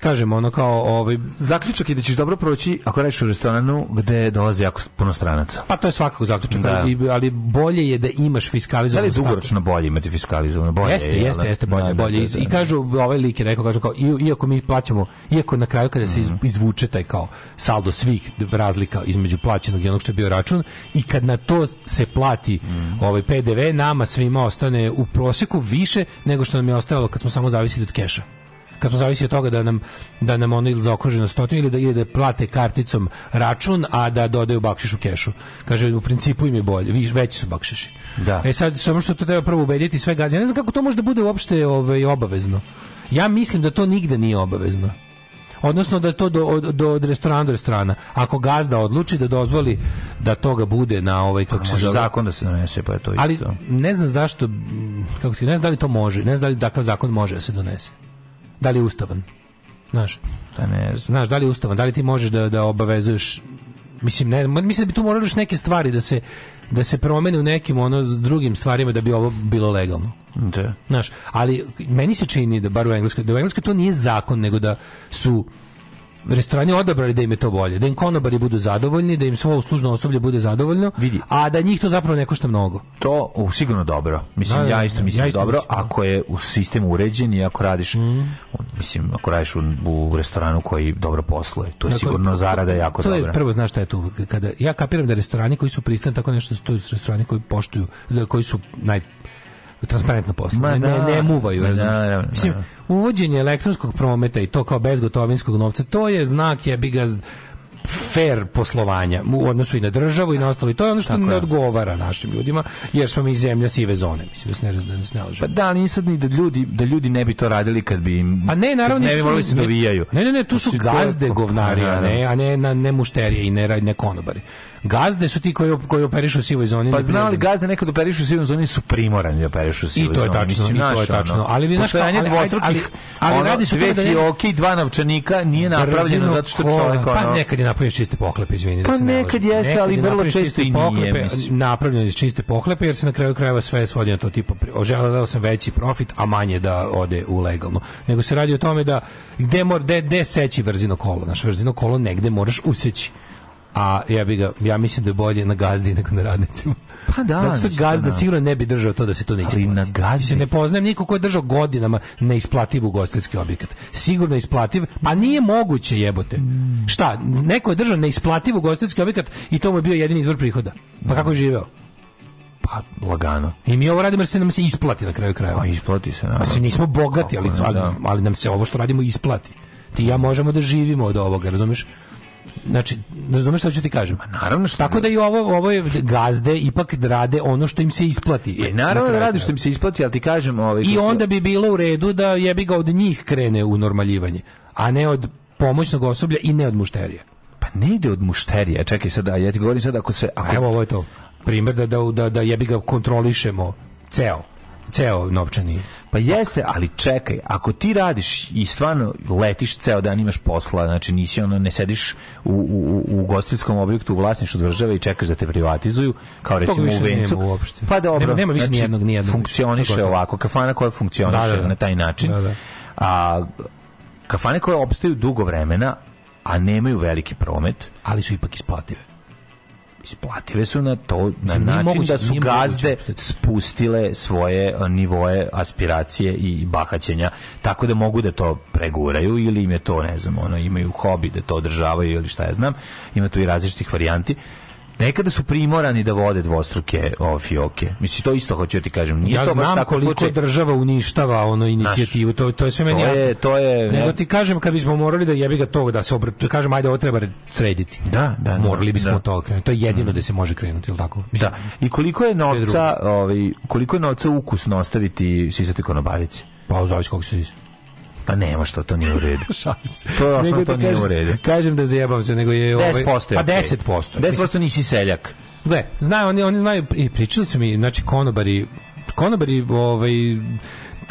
kažem ono kao ovaj zaključak je da ćeš dobro proći ako radiš u restoranu gde dolazi jako puno stranaca. Pa to je svakako zaključak, da. ali, ali bolje je da imaš fiskalizovano. Da li je dugoročno bolje imati fiskalizovano bolje? Jeste, je, jeste, jeste da, bolje, da, bolje. Da, I, da. I kažu ovaj lik je rekao kaže kao iako mi plaćamo, iako na kraju kada se mhm. izvuče taj kao saldo svih razlika između plaćenog i onog što je bio račun i kad na to se plati mm. ovaj PDV nama svima ostane u proseku više nego što nam je ostajalo kad smo samo zavisili od keša kad smo zavisi od toga da nam da nam ono ili zaokruže na stotinu ili da ide da plate karticom račun, a da dodaju bakšiš u kešu. Kaže u principu im je bolje, vi veći su bakšiši. Da. E sad samo što to treba prvo ubediti sve gazi. Ja ne znam kako to može da bude uopšte ovaj obavezno. Ja mislim da to nigde nije obavezno odnosno da je to do, od, do, od restorana do restorana. Ako gazda odluči da dozvoli da toga bude na ovaj kako pa, se zove zakon da se donese, pa je to Ali isto. ne znam zašto kako ti ne znam da li to može, ne znam da li takav zakon može da se donese da li je ustavan. Znaš, da ne znam. Znaš, da li je ustavan, da li ti možeš da, da obavezuješ mislim ne mislim da bi tu morali još neke stvari da se da se promene u nekim ono drugim stvarima da bi ovo bilo legalno. Da. Znaš, ali meni se čini da bar u engleskoj, da u engleskoj to nije zakon nego da su restorani odabrali da im je to bolje, da im konobari budu zadovoljni, da im svo uslužno osoblje bude zadovoljno, Vidi. a da njih to zapravo ne košta mnogo. To u, sigurno dobro. Mislim, da, da ja da. isto mislim ja isto dobro, mislim. Da. ako je u sistem uređen i ako radiš, mm. mislim, ako radiš u, u, restoranu koji dobro posluje, to je dakle, sigurno to, zarada jako to je, Prvo, znaš šta je tu? Kada, ja kapiram da restorani koji su pristani tako nešto, to su restorani koji poštuju, koji su naj transparentno poslu. Ma, ne, da, ne, ne muvaju, da, da, Mislim, uvođenje elektronskog prometa i to kao bezgotovinskog novca, to je znak jebi ga fair poslovanja u odnosu i na državu i na ostalo. I to je ono što Tako ne je. odgovara našim ljudima, jer smo mi zemlja sive zone. Mislim, da se ne, da ne Pa da, ali sad ni da ljudi, da ljudi ne bi to radili kad bi im... A pa ne, naravno, ne bi morali se dovijaju. Ne, ne, ne, tu su gazde govnari, a da, ne, da. a ne, na, ne mušterije i ne, ne konobari. Gazde su ti koji, koji operišu u sivoj zoni. Pa znali gazde nekad operišu u sivoj zoni su primorani da operišu u sivoj I to je tačno, Mislim, i to je tačno. Ono, ali, znaš, ali, ali, ali, ali radi se dve da fioke i dva navčanika nije napravljeno zato što čovjek pa ono... Pa nekad je napravljeno čiste poklepe, izvinite da Pa da se Pa nekad ne jeste, ali vrlo često i nije. Napravljen iz čiste poklepe, jer se na kraju krajeva sve svodi na to tipa, oželeo sam veći profit, a manje da ode u legalno. Nego se radi o tome da gde, mor, gde, de seći vrzino kolo, naš vrzino kolo negde moraš useći a ja bi ga, ja mislim da je bolje na gazdi nego na radnicima. Pa da, zato što da gazda da. sigurno ne bi držao to da se to ne isplati. Ali na gazdi... Se ne poznajem niko ko je držao godinama neisplativ ugostiteljski objekat. Sigurno isplativ, a pa nije moguće jebote. Mm. Šta, neko je držao neisplativ ugostiteljski objekat i to mu je bio jedini izvor prihoda. Pa kako je živeo? Pa lagano. I mi ovo radimo jer se nam se isplati na kraju krajeva. Pa isplati se, naravno. Znači nismo bogati, ali, ali, da. ali nam se ovo što radimo isplati. Ti ja možemo da živimo od ovoga, razumiješ? znači razumeš šta ću ti kažem A pa naravno što tako da i ovo ovo je gazde ipak da rade ono što im se isplati e naravno da rade što im se isplati ali ti kažem ovaj i onda bi bilo u redu da jebi ga od njih krene u normaljivanje a ne od pomoćnog osoblja i ne od mušterija pa ne ide od mušterija čekaj sada ja ti govorim sada ako se ako... evo ovo je to Primer da da da, da jebi ga kontrolišemo ceo ceo novčani. Pa jeste, ali čekaj, ako ti radiš i stvarno letiš ceo dan, imaš posla, znači nisi ono, ne sediš u, u, u gostinskom objektu u vlasništvu države i čekaš da te privatizuju, kao recimo u Vencu. Nema uopšte. Pa dobro, nema, nema više znači, nijednog, nijednog funkcioniše više. ovako, kafana koja funkcioniše da, da, da. na taj način. Da, da. A, kafane koje opstaju dugo vremena, a nemaju veliki promet. Ali su ipak isplative isplatile su na to na Zem, način moguće, da su gazde moguće. Da- spustile svoje nivoe aspiracije i bahaćenja tako da mogu da to preguraju ili im je to ne znam ono imaju hobi da to održavaju ili šta ja znam ima tu i različitih varijanti nekada su primorani da vode dvostruke ofioke. Mislim, to isto hoću da ti kažem. Nije ja to znam baš koliko slučaj. država uništava ono inicijativu, to, to je sve meni to jasno. Je, to je, Nego ti kažem, kad bismo morali da jebi ga toga, da se obr... Da kažem, ajde, ovo treba srediti. Da, da, da. Morali bismo da. to krenuti. To je jedino mm. da se može krenuti, ili tako? Mislim, da. I koliko je novca, ovaj, koliko je novca ukusno ostaviti sisati konobavici? Pa, zavisi koliko se Pa nema što, to nije u redu. [laughs] to je osnovno, to da nije kažem, u redu. Kažem da zajebam se, nego je... 10%. Ovaj, pa 10%. 10% nisi seljak. Gle, znaju, oni, oni znaju, i pričali su mi, znači, konobari, konobari, ovaj,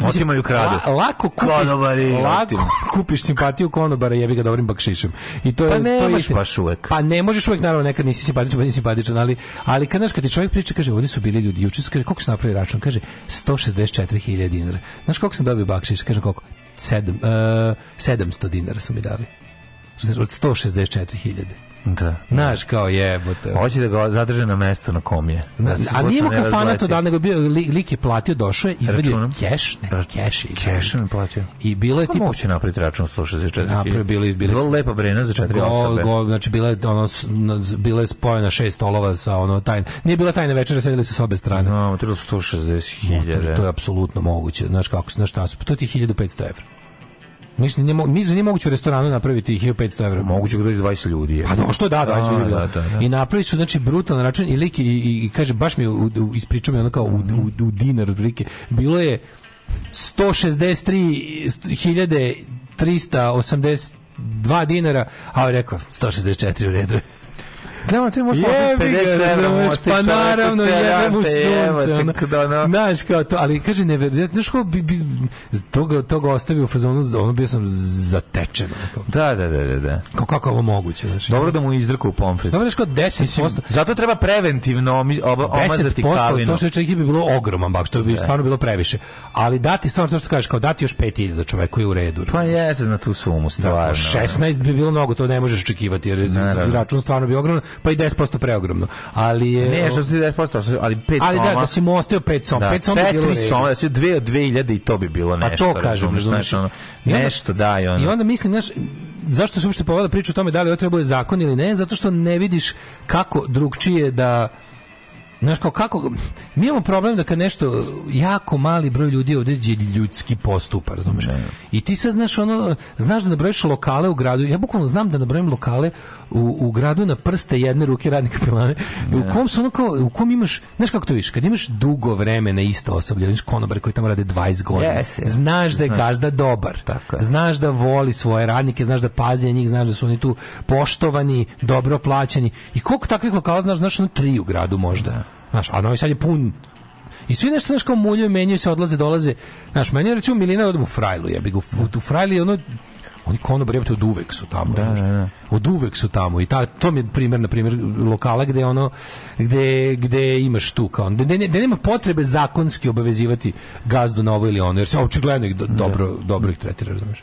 Otimaju kradu. La, lako kupiš, Konobari, lako [laughs] kupiš simpatiju konobara jebi ga dobrim bakšišem. I to pa ne to možeš baš uvek. Pa ne možeš uvek, naravno, nekad nisi simpatičan, pa nisi simpatičan, ali, ali kad, znaš, kad ti čovjek priča, kaže, ovdje su bili ljudi, juče su, kaže, koliko su napravili račun? Kaže, 164.000 dinara. Znaš koliko sam dobio bakšiš? Kaže, koliko? 7, uh, 700 dinara su mi dali. Znači, od 164 hiljade. Da, da. Znaš, kao jebote. Hoće da ga zadrže na mesto na kom je. Da a nije mu kafana to da, nego bio, li, lik je platio, došao je, izvedio keš, ne, keš je. Keš je platio. I bilo je tipa... moguće napraviti račun 164? Napravio, bili, bili... Bilo lepa brena za četiri osobe. Go, znači, bila je, ono, bila je spojena šest stolova sa ono tajne. Nije bila tajna večera, sedeli su s obe strane. No, 160.000. To je apsolutno moguće. Znaš kako, se, znaš šta su? Pa to ti 1500 evra. Ništa nije, ništa da nije moguće u restoranu napraviti 1500 evra. Moguće da dođe 20 ljudi. Je. Pa no, što da, da, da, ljudi, da, da, da. da. I napravi su, znači, brutalno račun i lik i, i, i, kaže, baš mi u, u, ispričao mi ono kao u, u, u dinar, otprilike. Bilo je 163.382 dinara, a on rekao 164 u redu. Znamo, ti možeš 50 evra možeš, pa naravno, jebe mu sunce. Znaš, kao to, ali kaže, nevjerojatno, znaš ko bi, bi toga, toga ostavio u fazonu, ono bio sam zatečen. Da, da, da, da. da. Kako, kako ovo moguće? Znaš, Dobro da mu izdrku u pomfrit. Dobro, znaš, kao 10%. Mislim, zato treba preventivno omazati kavinu. 10%, to što čeki bi bilo ogroman bak, što bi da. stvarno bilo previše. Ali dati, stvarno to što kažeš, kao dati još 5000 čoveku je u redu. Pa jeste na tu sumu, da, stvarno. 16 bi bilo mnogo, to ne možeš očekivati, jer ne, račun stvarno bi ogroman pa i 10% preogromno. Ali je Ne, što si 10%, ali 5 Ali da, da si mu ostao 5 som, 5 som je bilo. 4 som, da 2 od 2000 i to bi bilo nešto. Pa to kažem, znači ono, nešto da i ono. I onda mislim, znaš, zašto se uopšte povada priča o tome da li ovo treba da zakon ili ne, zato što ne vidiš kako drugčije da Znaš kao kako mi imamo problem da kad nešto jako mali broj ljudi ovdje je ljudski postupa, razumiješ? I ti sad znaš ono znaš da nabrojiš lokale u gradu. Ja bukvalno znam da nabrojim lokale u, u gradu na prste jedne ruke radnika pilane. U kom su ono kao u kom imaš, znaš kako to viš, kad imaš dugo vreme na isto osoblje, imaš konobar koji tamo rade 20 godina. Yes, yes. Znaš da je znaš. gazda dobar. Tako je. Znaš da voli svoje radnike, znaš da pazi na njih, znaš da su oni tu poštovani, dobro plaćeni. I koliko takvih lokala znaš, znaš ono tri u gradu možda. Ne da. Znaš, a Novi Sad je pun i svi nešto znaš kao muljuju, menjaju se, odlaze, dolaze. Znaš, meni je recimo Milina odem u Frajlu, ja bih u, da. u Frajli je ono oni konobar od uvek su tamo da, da, da. od uvek su tamo i ta, to mi je primjer na primjer lokala gde ono gde, gde imaš tu kao gde, gde, nema potrebe zakonski obavezivati gazdu na ovo ili ono jer se očigledno ih do, da. dobro, dobro ih tretira znaš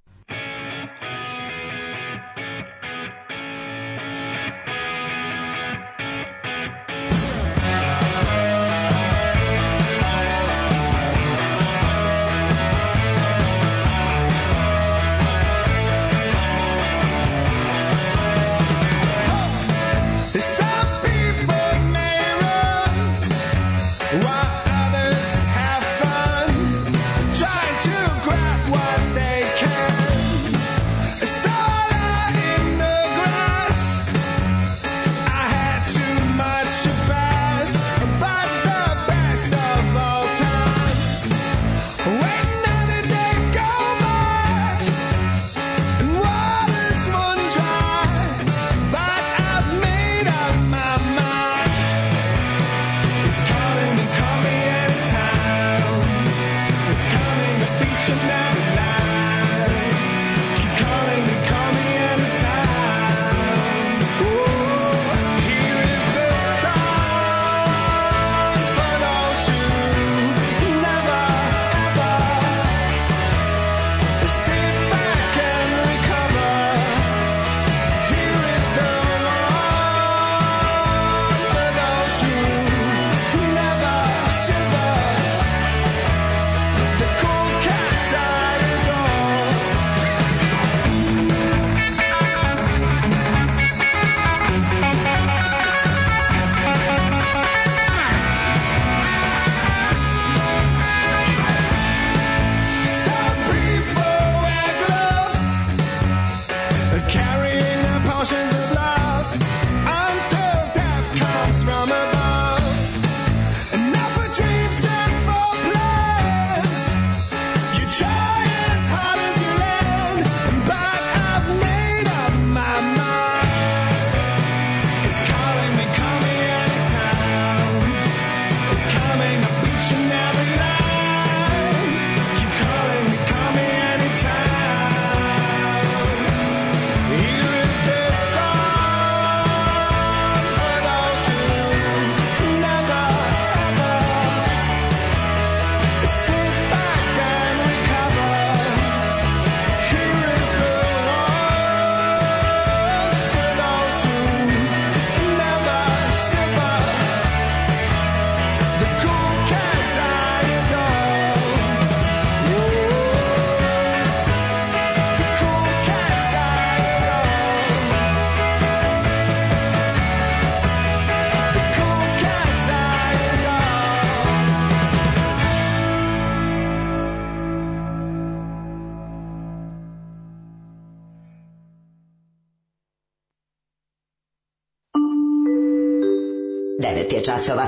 je časova.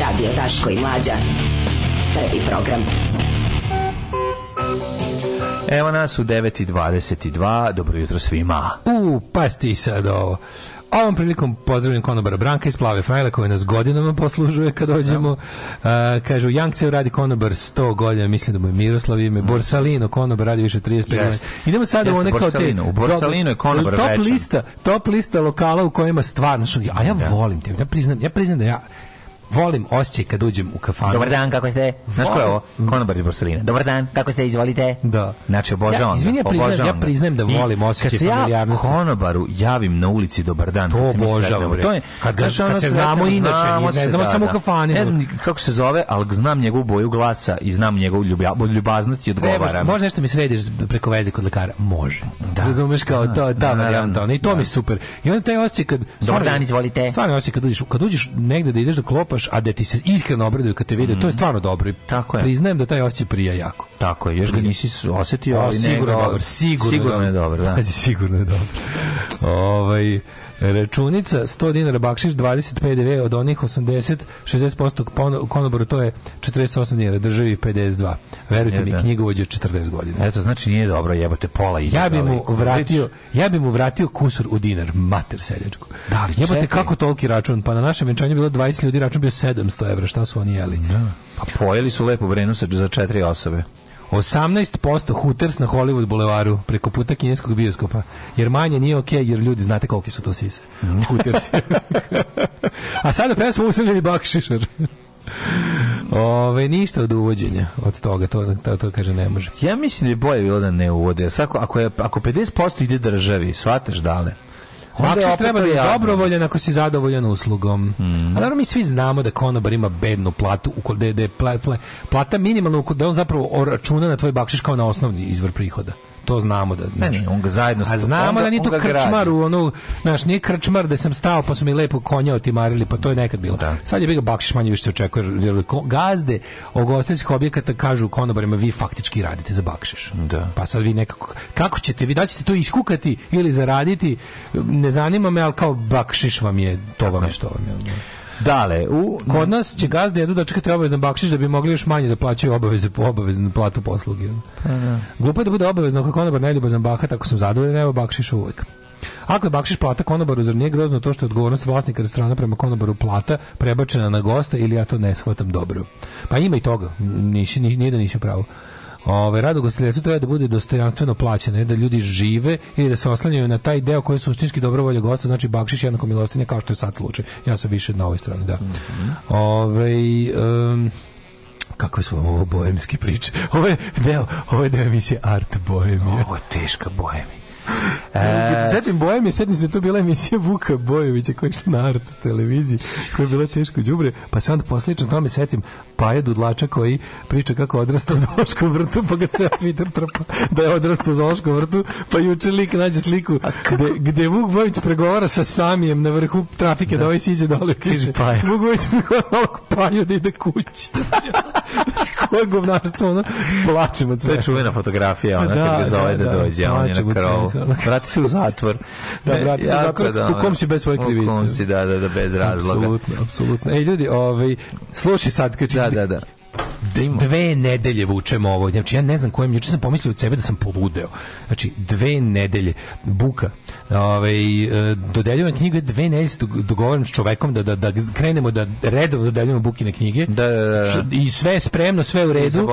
Radio Taško i Mlađa. Prvi program. Evo nas u 9.22. Dobro jutro svima. U, pa sti sad ovo. Ovom prilikom pozdravljam konobara Branka iz Plave Frajle koji nas godinama poslužuje kad dođemo. Uh, da. kaže, u Jankceu radi konobar 100 godina, mislim da mu je Miroslav ime. Da. Borsalino konobar radi više 35 godina. Idemo sada u one kao te... U Borsalino je konobar top večan. lista, top lista lokala u kojima stvarno... A ja da. volim te, ja priznam, ja priznam da ja Volim osjećaj kad uđem u kafanu. Dobar dan, kako ste? Znaš ko je ovo? Konobar iz Borsalina. Dobar dan, kako ste? Izvolite. Da. Znači, obožavam ja, izvini, ja priznajem, ja priznajem da volim osjećaj familijarnosti. Kad se ja konobaru javim na ulici dobar dan, to obožavam. To je, kad, ga, kad, se znamo inače, ne znamo da, samo u da. kafani. Ne znam kako se zove, ali znam njegovu boju glasa i znam njegovu ljubaznost i odgovara. Može nešto mi središ preko veze kod lekara? Može. Da. Razumeš kao da, to, da, da, I to mi super. I onda taj osjećaj kad... Dobar dan, izvolite. Stvarno osjećaj kad uđeš, kad uđeš negde da ideš da, klopa, iskopaš, a da ti se iskreno obraduju kad te vide, mm. to je mm. stvarno dobro. Tako je. Priznajem da taj osjećaj prija jako. Tako je, još ga nisi osetio, ali sigurno, je dobro. Sigurno je dobro, da. sigurno je dobro. Da. [laughs] [laughs] ovaj, Računica 100 dinara bakšiš, 20 PDV, od onih 80, 60% konobaru to je 48 dinara, državi 52. Verujte e, mi, da. knjigovođe 40 godina. Eto, znači nije dobro, jebote, pola ide. Ja bi mu vratio, ja bi mu vratio kusur u dinar, mater seljačku. Da, ali jebote, čekaj. kako toliki račun? Pa na našem venčanju bilo 20 ljudi, račun bio 700 evra, šta su oni jeli? Da. Pa pojeli su lepo brenu za četiri osobe. 18% Hooters na Hollywood bulevaru preko puta kineskog bioskopa. Jer manje nije okej, okay, jer ljudi znate koliki su to sise. Mm. [laughs] Hooters. A sada pesma usamljeni bakšišar. Ove, ništa od uvođenja od toga, to, to, to kaže ne može. Ja mislim da je bolje bilo da ne uvode, jer ako, ako, je, ako 50% ide državi, shvataš da dale, Bakšiš treba da je dobrovoljan ako si zadovoljan uslugom. Mm. A naravno mi svi znamo da konobar ima bednu platu, u da je da plata minimalna, da on zapravo računa na tvoj bakšiš kao na osnovni izvor prihoda to znamo da ne, ne, on ga zajedno a znamo onda, da ni to krčmar u onu naš ni krčmar da sam stao pa su mi lepo konja otimarili pa to je nekad bilo da. sad je ga bakšiš manje više se očekuje jer gazde ugostiteljskih objekata kažu konobarima vi faktički radite za bakšiš da. pa sad vi nekako kako ćete vi da ćete to iskukati ili zaraditi ne zanima me al kao bakšiš vam je to vam je što vam je Dale, u kod nas će gazde jedu da čekate obavezan bakšiš da bi mogli još manje da plaćaju obaveze po obaveznu platu posluge. Pa da. Glupo je da bude obavezno kako bar najljubazan baha, tako sam zadovoljan, evo bakšiš uvek. Ako je bakšiš plata konobaru, zar nije grozno to što je odgovornost vlasnika restorana prema konobaru plata prebačena na gosta ili ja to ne shvatam dobro? Pa ima i toga, nisi, nije da nisi u pravu. Ove, rad ugostiteljstva treba da bude dostojanstveno plaćeno, da ljudi žive i da se oslanjaju na taj deo koji su suštinski dobrovolja gosta, znači bakšiš jednako milostinje kao što je sad slučaj. Ja sam više na ovoj strani, da. Mm -hmm. Ove, um, kakve su ovo bojemske priče. Ovo je deo, ovo je deo emisije Art Bohemija. Ovo je teška Bohemija. E, se setim Bojem, setim se, to bila emisija Vuka Bojovića koja je išla na Art televiziji, koja je bila teško đubre, pa se onda poslično tome setim Paja Dudlača koji priča kako odrastao u Zološkom vrtu, pa ga ceo Twitter trpa da je odrastao u Zološkom vrtu, pa juče lik nađe sliku gde, gde Vuk Bojović pregovara sa Samijem na vrhu trafike da, da ovaj siđe dole u kiše. Vuk Bojović pregovara ovog Paju da ide kući. [laughs] Koje govnarstvo, ono, plačemo od sve. To je čuvena fotografija, ona da, kad ga da, zove da, da, da, dođe, on je na krovu vrati se u zatvor. Da, vrati se u zatvor. Da, u kom si bez svoje krivice. U kom si, da, da, da, bez razloga. Apsolutno, apsolutno. Ej, ljudi, ovaj, slušaj sad, kad da, da, da, da. Da dve nedelje vučem ovo. Znači ja ne znam kojem, juče sam pomislio od sebe da sam poludeo. Znači dve nedelje buka. Ovaj e, dodeljujem knjige dve nedelje dogovaram s čovekom da, da, da krenemo da redovno dodeljujemo bukine knjige. Da, da, da, da. I sve je spremno, sve u redu.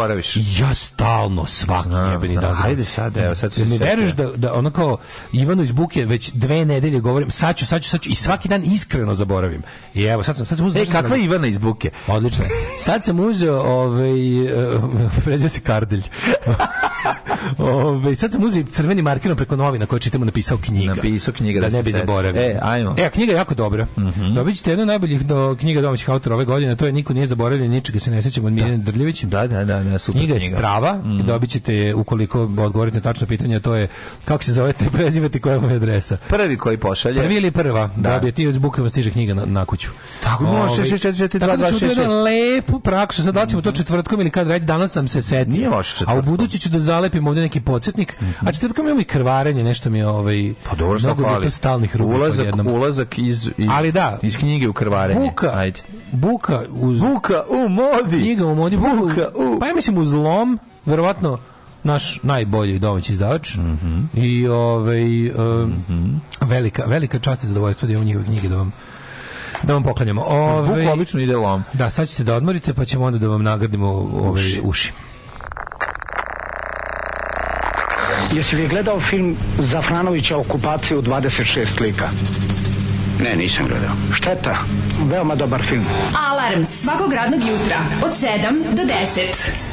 Ja stalno svaki jebeni dan. Ajde sad, evo sad se. Ne veruješ da da ono kao Ivanu iz buke već dve nedelje govorim, sad ću, sad ću, sad ću i svaki dan iskreno zaboravim. I evo sad sam sad sam uzeo. E kakva Ivana iz buke? Odlično. Sad sam uzeo ovaj Ovaj, e, [laughs] prezio se Kardelj. [laughs] Ove, ovaj, sad sam uzio crveni markirom preko novina koje čitamo napisao knjiga. Napisao knjiga da, da ne bi zaboravio. E, ajmo. E, a knjiga je jako dobra. Mm -hmm. Dobit ćete jednu najboljih do, knjiga domaćih autora ove godine, to je Niko nije zaboravio, ničega se ne sećamo od Mirjana da. Drljević. Da, da, da, da, super knjiga. je knjiga. strava mm -hmm. dobit ćete je, ukoliko odgovorite na tačno pitanje, to je kako se zovete, prezivate koja vam je adresa. Prvi koji pošalje. Prvi ili prva, da, da bi ti iz Bukova stiže knjiga na, na kuću. Tako, 0, 6, 4, 4, 2, 2, 6, 6. Lepu praksu, sad da ćemo to četvr četvrtkom ili kad radi danas sam se setio. A u budući ću da zalepim ovde neki podsjetnik. Mm -hmm. A četvrtkom imamo i krvarenje, nešto mi je ovaj pa dobro što fali. stalnih rupa ulazak, ulazak iz, iz, Ali da, iz knjige u krvarenje. Buka. Ajde. Buka uz Buka u modi. Knjiga u modi. Buka, buka u... Pa ja mislim uz lom, verovatno naš najbolji domaći izdavač mm -hmm. i ovaj um, mm -hmm. velika velika čast i zadovoljstvo da imam njihove knjige da vam da vam poklanjamo. Ove, Zvuk ovaj, obično ide lom. Da, sad ćete da odmorite, pa ćemo onda da vam nagradimo ove ovaj uši. Jesi li gledao film Zafranovića okupacije u 26 slika? Ne, nisam gledao. Šteta, veoma dobar film. Alarms svakog radnog jutra od 7 do 10.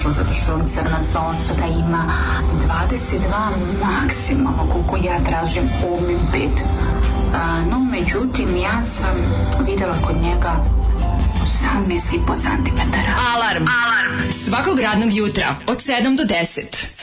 iskustvo, zato što crna sva osoba ima 22 maksimalno koliko ja tražim u ovim No, međutim, ja sam videla kod njega 18,5 cm. Alarm! Alarm! Svakog radnog jutra od 7 do 10.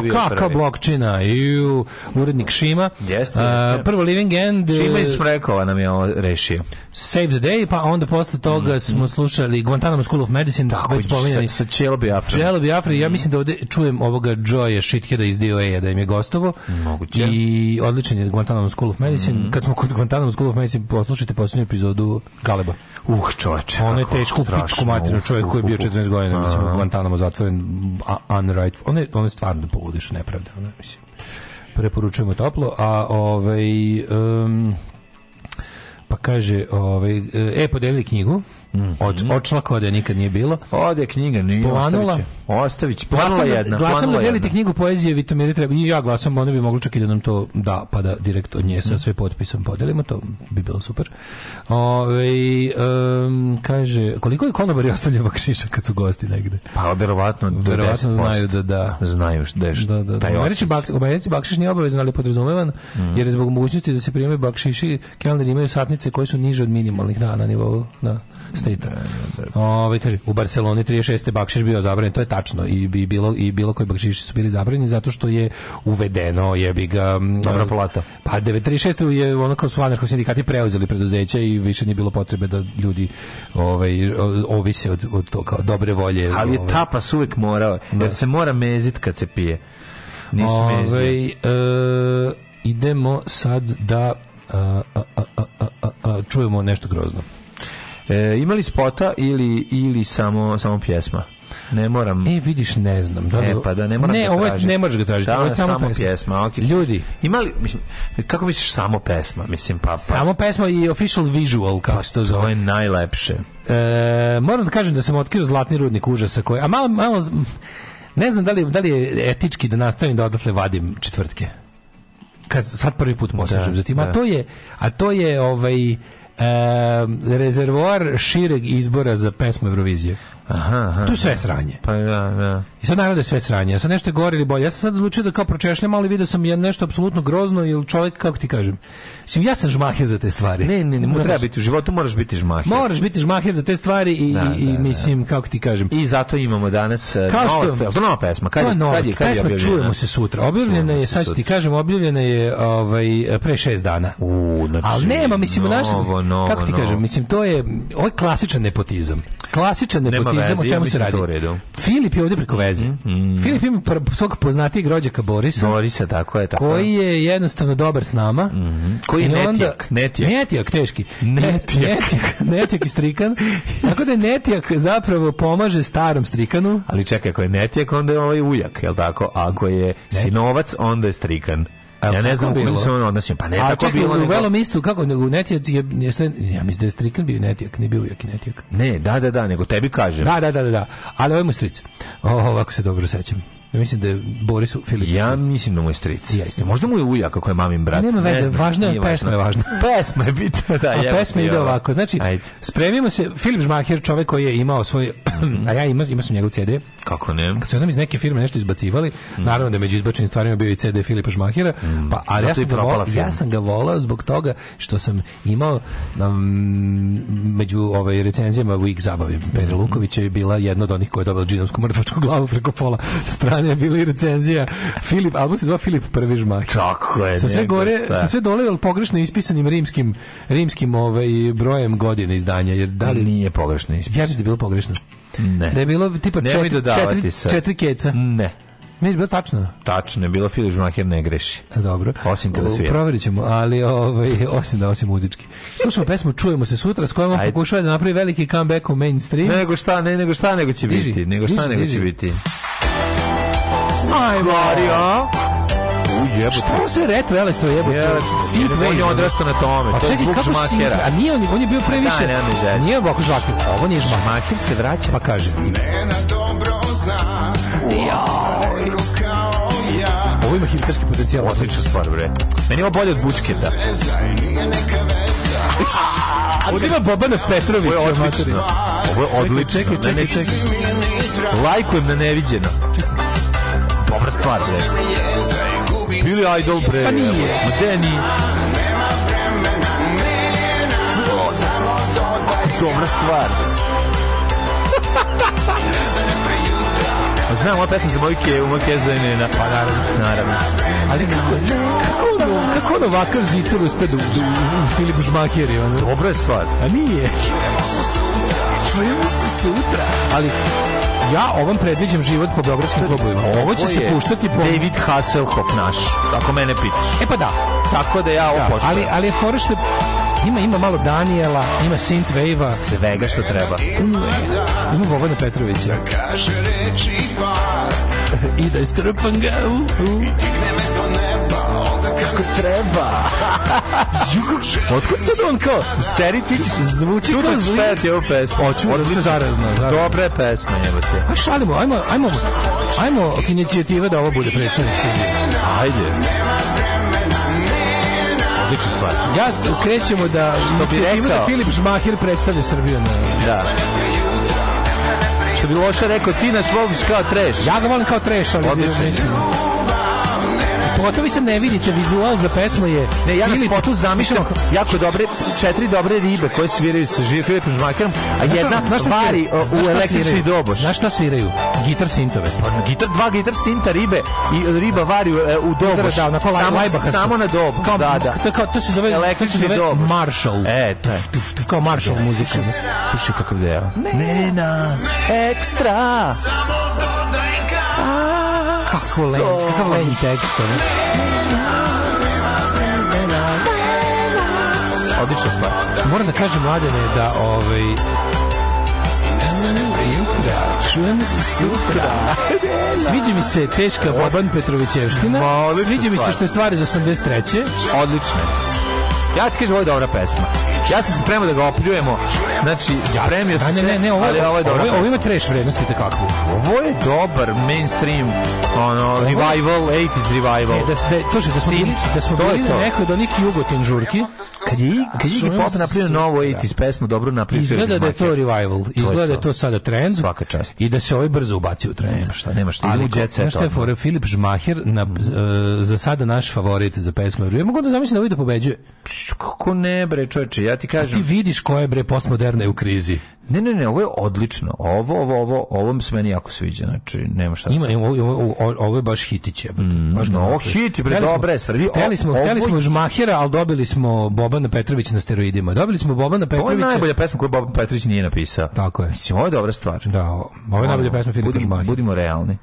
je bio kaka blokčina i urednik Šima. Jeste, jeste. prvo Living End. Šima iz Smrekova e, nam je ovo rešio. Save the Day, pa onda posle toga mm. smo slušali Guantanamo School of Medicine, tako već pominjali. Sa, sa Čelo Biafra. Čelo Biafra, mm. ja mm-hmm. mislim da ovde čujem ovoga Joe Shitheda iz DOA-a da im je gostovo. Moguće. I odličan je Guantanamo School of Medicine. Mm. Kad smo kod Guantanamo School of Medicine, poslušajte posljednju epizodu Galeba. Uh, čoveče. Ono je teško u pičku materinu čovjek uh, koji je bio 14 uh, uh, godina, mislim, u Guantanamo zatvoren unrightful. Ono je, ono je stvarno da poludiš nepravda, ono, mislim. Preporučujemo toplo, a ovaj... Um, pa kaže, ovaj, e, podeli knjigu, Mm -hmm. Od, očlaka da nikad nije bilo. ode knjiga, nije Planula, Ostavić, planula jedna. Glasam da delite knjigu poezije Vitomiri treba. I ja glasam, onda bi mogli čak i da nam to da, pa da direkt od nje sa mm. sve potpisom podelimo, to bi bilo super. Ove, um, kaže, koliko je konobar konobari ostavlja bakšiša kad su gosti negde? Pa, verovatno, verovatno znaju da da. Znaju da je da, da, da. U Americi, bak, u Americi bakšiš nije obavezan, ali podrazumevan, mm. jer je zbog mogućnosti da se prime bakšiši, kelneri imaju satnice koje su niže od minimalnih dana na nivou da, state. Da, da, Ove, kaže, u Barceloni 36. bakšiš bio zabranjen, to je tako tačno i bi bilo i bilo koji bakšiši su bili zabranjeni zato što je uvedeno je bi ga dobra plata. Pa 936 je ono kao su anarko sindikati preuzeli preduzeća i više nije bilo potrebe da ljudi ovaj ovise od od to kao dobre volje. Ali je ovaj. tapas uvek morao, da. jer se mora mezit kad se pije. Nisi Ove, ovaj, e, idemo sad da a, a, a, čujemo nešto grozno. E, imali spota ili, ili samo, samo pjesma? Ne moram. E, vidiš, ne znam. Da li... E, pa da ne moram ne, da ovo je, ne moraš ga tražiti. Da, ovo je samo, samo pesma. pjesma. Okay. Ljudi. Ima li, mislim, kako misliš samo pesma? Mislim, pa, pa. Samo pesma i official visual, kao pa, se to zove. To je najlepše. E, moram da kažem da sam otkrio zlatni rudnik užasa koji... A malo, malo... Ne znam da li, da li je etički da nastavim da odatle vadim četvrtke. Kad sad prvi put poslušam da, za tim, a da. to je a to je ovaj e, rezervoar šireg izbora za pesmu Eurovizije. Aha, aha, tu sve sranje. Pa da, da. I sad naravno da je sve sranje. Ja sam nešto gore ili bolje. Ja sam sad odlučio da kao pročešljam, ali vidio sam nešto apsolutno grozno ili čovjek, kako ti kažem. Mislim, ja sam žmahir za te stvari. Ne, ne, ne, moraš, treba biti u životu, moraš biti žmahir. Moraš biti žmahir za te stvari i, da, i, i da, da, mislim, kako ti kažem. I zato imamo danas e, kao što, nova, stel, nova pesma. Kad, je, nova, kad je, kad pesma je čujemo se sutra. Objavljena je, sad ću ti kažem, objavljena je ovaj, pre šest dana. U, znači, ali nema, mislim, novo, naš, novo, kako ti novo. kažem, mislim, to je, ovo ovaj klasičan nepotizam. Klasičan nepotizam turizam, o čemu se da radi. Filip je ovdje preko veze. Mm, mm. mm. Filip ima svog poznatijeg rođaka Borisa. Borisa, tako je. Tako. Koji je jednostavno dobar s nama. Mm -hmm. Koji e, je netijak. Netijak. Netijak, teški. Netijak. Netijak, [laughs] netijak i strikan. tako da netijak zapravo pomaže starom strikanu. Ali čekaj, ako je netijak, onda je ovaj ujak, jel tako? Ako je sinovac, onda je strikan ja ne znam kako se on odnosi. Pa ne A, tako čekaj, bilo. U Velom istu, kako, nego Netijak je, je, ja mislim da je Strikan bio Netijak, nije bio Jaki Netijak. Ne, da, da, da, nego tebi kažem. Da, da, da, da, da. ali ovo je mu stric. O, ovako se dobro sećam. Ja mislim da je Boris Filip. Ja mislim da mu je stric. Ja isto. Možda mu je ujak kako je mamin brat. Nema veze, ne važno je, pesma je važna. [laughs] pesma je bitna, da, A pesma ide ovako. Znači, Ajde. spremimo se, Filip Žmaher, čovjek koji je imao svoj, [clears throat] a ja imao, imao sam njegov CD. Kako ne? Kad su nam iz neke firme nešto izbacivali, mm. naravno da među izbačenim stvarima bio i CD Filipa Žmahera, mm. pa, ali ja sam, ga volao, ja sam ga volao zbog toga što sam imao um, među ovaj, recenzijama u Ig Zabavi. Peri mm. Luković je bila jedna od onih koja je dobila džinomsku mrtvačku glavu preko pola strane strane bili recenzija Filip, album se zva Filip Prvi žmah. Tako je. Sa sve gore, šta. sa sve dole, ali pogrešno ispisanim rimskim, rimskim ovaj, brojem godine izdanja. Jer da li... Nije pogrešno ispisano. Ja bi da bilo pogrešno. Ne. Da je bilo tipa ne četiri, četiri, četiri keca. Ne. Meni je tačno. Tačno je bilo, Filip Žmaher ne greši. E, dobro. Osim kada svira. Proverit ćemo, ali ovaj, [laughs] osim da, osim muzički. Slušamo pesmu, čujemo se sutra, s kojom pokušava da napravi veliki comeback u mainstream. Nego šta, ne, nego šta nego će diži, biti. Nego šta diži, nego diži. će biti. Aj, Mario! jebote. Šta se retro ele to jebote? Jebote, Synth Wave. On je odrastao na tome. A pa to čekaj, kako Sint? A nije on, on je bio previše. Da, nema mi Nije ovako žakir. Ovo nije žmakir. se vraća pa kaže. Ne na dobro zna. Joj. Ovo ima hipsterski potencijal. Odlična stvar, bre. Meni ima bolje od Vučketa. [laughs] Ovo ima Bobana Petrovića. Ovo je odlično. Ovo je odlično. Čekaj, čekaj, čekaj. Lajkujem na neviđeno. Čekaj dobra stvar, bre. Bili Idol, bre. Pa nije. Ma te nije. Dobra stvar. Pa znam, ova pesma za moju kevu, moja keza na... Pa naravno, naravno. Ali znam, kako ono, kako ono ovakav zicar uspe da u da Filipu Žmakeri, ono? Dobra je stvar. A nije. Čujemo se sutra. Ali, Ja ovom predviđam život po beogradskim klubovima. Ovo će se puštati po... David Hasselhoff naš, ako mene pitaš. E pa da. Tako da ja ovo da, Ali, ali je što ima, ima malo Daniela, ima Synthwave-a. Svega što treba. Ima Vovana Petrovića. Da kaže reči pa I da istrpam ga. U, u. I neba, onda kako treba. [laughs] Otkud sad on kao? Seri ti ćeš zvuči kao špeti ovu pesmu. Hoću odlično zarazno. zarazno. Da. Dobra je pesma, jebote. A pa šalimo, ajmo, ajmo, ajmo inicijative da ovo bude predsednik Srbije. Ajde. Odlična stvar. Ja krećemo da što bi rekao da Filip Žmahir predstavlja Srbiju na da. Što bi loše rekao ti na svog kao treš. Ja ga volim kao treš, ali Odlično. mislim spotovi sam ne vidite, vizual za pesmu je... Ne, ja sam spotu zamišljam jako dobre, četiri dobre ribe koje sviraju sa žirkljivim žmakerom, a jedna na stvari u električni doboš. Na šta sviraju? Gitar sintove. Pa Gitar, dva gitar sinta ribe i riba vari u e, doboš. Da, onako samo, samo na doboš. Kao, da, da. To, kao, to se zove, električni doboš. Marshall. E, to je. Kao Marshall muzika. Slušaj kakav deo. Nena, ekstra. Samo dodaj Kako lenj, kakav lenji tekst, ono. Odlična stvar. Moram da kažem, mladene, da ovaj... Jutra, čujemo se sutra. Sviđa mi se teška Boban Petrovićevština. Sviđa mi se što je stvari za 83. Odlično. Ja ti kažem, ovo je dobra pesma. Ja sam spremao da ga opljujemo. Znači, spremio sam se. Ne, ne, ne, ovo, ali ovo je dobro. Ovaj ovo, ovo ima treš vrednosti takakvu. Ovo je dobar mainstream ono, revival, 80s revival. Ne, da, da, slušaj, da smo bili, da smo bili na nekoj od onih jugotin žurki. Kad je, kad je Iggy Pop napravio novu 80s pesmu, dobro napravio. Izgleda da je to revival. Izgleda da je to sada trend. Svaka čast. I da se ovaj brzo ubaci u trend. Nema šta, nema šta. Ali, šta je for Filip Žmaher na, mm. e, za sada naš favorit za pesmu. Ja mogu da zamislim da ovaj da pobeđuje. Kako ne bre, čoveče, ja ti kažem. Ti vidiš koja je bre postmoderna u krizi. Ne, ne, ne, ovo je odlično. Ovo, ovo, ovo, ovo mi se meni jako sviđa. Znači, nema šta. Ima, ima ovo, ovo, ovo, je baš hitić. Je, mm, baš no, hit, bre, dobre, sredi. Hteli smo, hteli smo žmahira, ali dobili smo Bobana Petrovića na steroidima. Dobili smo Bobana Petrovića. Ovo je najbolja pesma koju Boban Petrović nije napisao. Tako je. Mislim, ovo je dobra stvar. Da, ovo, je najbolja pesma Filipa Žmahera. Budimo realni.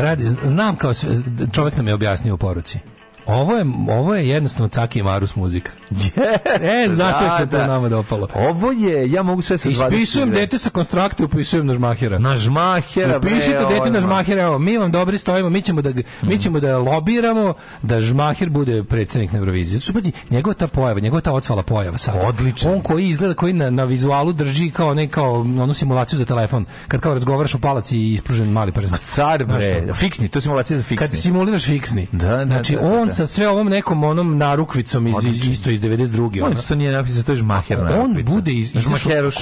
radi, znam kao sve, čovjek nam je objasnio u poruci. Ovo je, ovo je jednostavno Caki i Marus muzika. Yes, e, zato da, se to da, da. nama dopalo. Ovo je, ja mogu sve sa 20. Ispisujem dete sa konstrakta, upisujem na žmahera. Na žmahera, Upišite bre, dete na žmahera, evo, mi vam dobri stojimo, mi ćemo da, mi ćemo da lobiramo da žmaher bude predsednik na Euroviziji. Su, pazi, njegova ta pojava, njegova ta ocvala pojava sad. Odlično. On koji izgleda, koji na, na vizualu drži kao ne kao onu simulaciju za telefon, kad kao razgovaraš u palaci i ispružen mali prst. Ma car, bre, fiksni, to je simulacija za fiksni. Kad simuliraš fiksni. Da, da, znači, da, da, on Da. sa sve ovom nekom onom narukvicom iz, iz isto iz 92. On to nije napisao, to je žmaher On bude iz, iz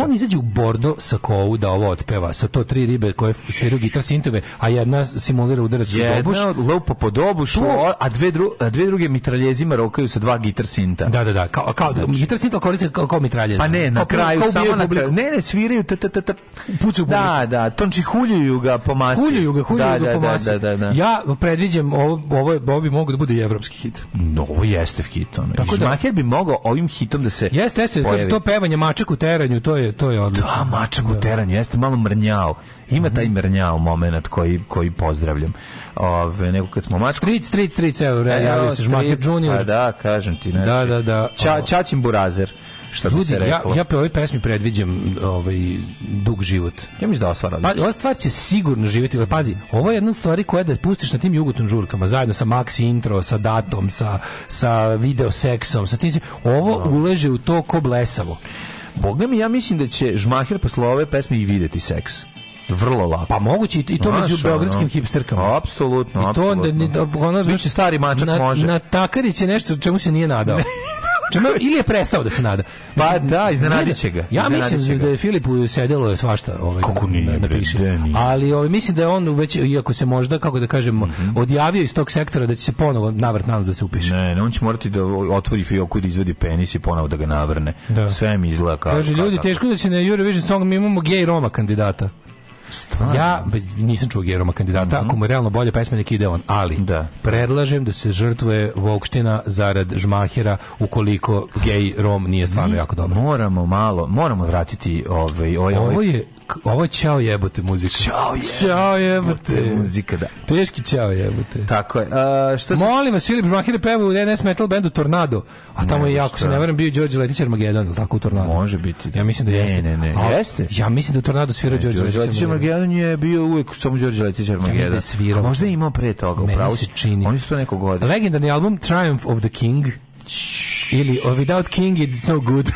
on izađe u bordo sa kovu da ovo otpeva sa to tri ribe koje sviraju gitar sintove, a jedna simulira udarac u dobuš. Jedna lupa po dobušu, a dve, dru, a dve druge mitraljezima rokaju sa dva gitar sinta. Da, da, da, kao, kao znači. gitar sinta koriste kao, kao mitraljez. Pa ne, na kraju, samo na kraju. Ne, ne, sviraju, ta, ta, ta, ta. Pucu Da, da, tonči huljuju ga po masi. Huljuju ga, huljuju da, ga da, po masi. Ja predviđam, ovo, ovo, ovo bi mogo da bude i evropski hit. No, ovo jeste hit. Ono. Tako I Šmaker da. bi mogao ovim hitom da se Jeste, jeste, pojavi. to pevanje mačak u teranju, to je, to je odlično. Da, mačak u da. teranju, jeste malo mrnjao. Ima mhm. taj mrnjao momenat koji, koji pozdravljam. Ove, nego kad smo mačku... Stric, stric, ja, evo, se Šmaker Junior. Pa da, kažem ti. Da, znači, da, da, da. Ča, čačin Burazer. Šta Ljudi, se reklo? Ja, ja po ovoj pesmi predviđam ovaj, dug život. Ja mislim da osvara. Pa, ova stvar će sigurno živjeti. Ali, pazi, ovo je jedna stvari koja da pustiš na tim jugotom žurkama, zajedno sa Maxi Intro, sa Datom, sa, sa video seksom, sa tim, ovo no. uleže u to ko blesavo. Boga mi, ja mislim da će Žmahir posle ove pesme i videti seks. Vrlo lako. Pa moguće i to među beogradskim hipsterkama. Apsolutno, I to onda da, ono znači stari mačak na, može. Na Takarić je nešto čemu se nije nadao. Čemu, ili je prestao da se nada. Pa da, iznenadit da. će ga. Ja mislim da je Filipu sedelo je svašta ovaj, kako nije, napiše. Ali ovaj, mislim da je on već, iako se možda, kako da kažemo, mm -hmm. odjavio iz tog sektora da će se ponovo navrt nas da se upiše. Ne, ne, on će morati da otvori fioku i da izvadi penis i ponovo da ga navrne. Da. Sve mi izgleda kao... Kaže, ljudi, teško da će na Eurovision Song mi imamo gej Roma kandidata. Stvarno? Ja nisam čuo Geroma kandidata, mm -hmm. ako mu je realno bolje pesme nek ide on, ali da. predlažem da se žrtvuje Vokština zarad žmahera ukoliko gej Rom nije stvarno Mi jako dobro. Moramo malo, moramo vratiti ovaj, ovaj, ovaj Ovo je ovo je čao jebote muzika. Ćao jebote. Ćao jebote. Muzika, da. Teški Ćao jebote. Tako je. A, što se... Molim vas, Filip Makire peva u NS metal bandu Tornado, a tamo ne, je, ako se ne verujem, bio Đorđe Letić Armageddon, ili tako u Tornado? Može biti. Ja mislim da ne, jeste. Ne, ne, ne. Jeste? Ja mislim da u Tornado svira Đorđe Letić Armageddon. Armageddon je bio uvek samo Đorđe Letić da Armageddon. Ja svirao. A možda je imao pre toga, upravo. Meni se čini. Oni su to neko godine. Legendarni album Triumph of the King Ili without king it's no good.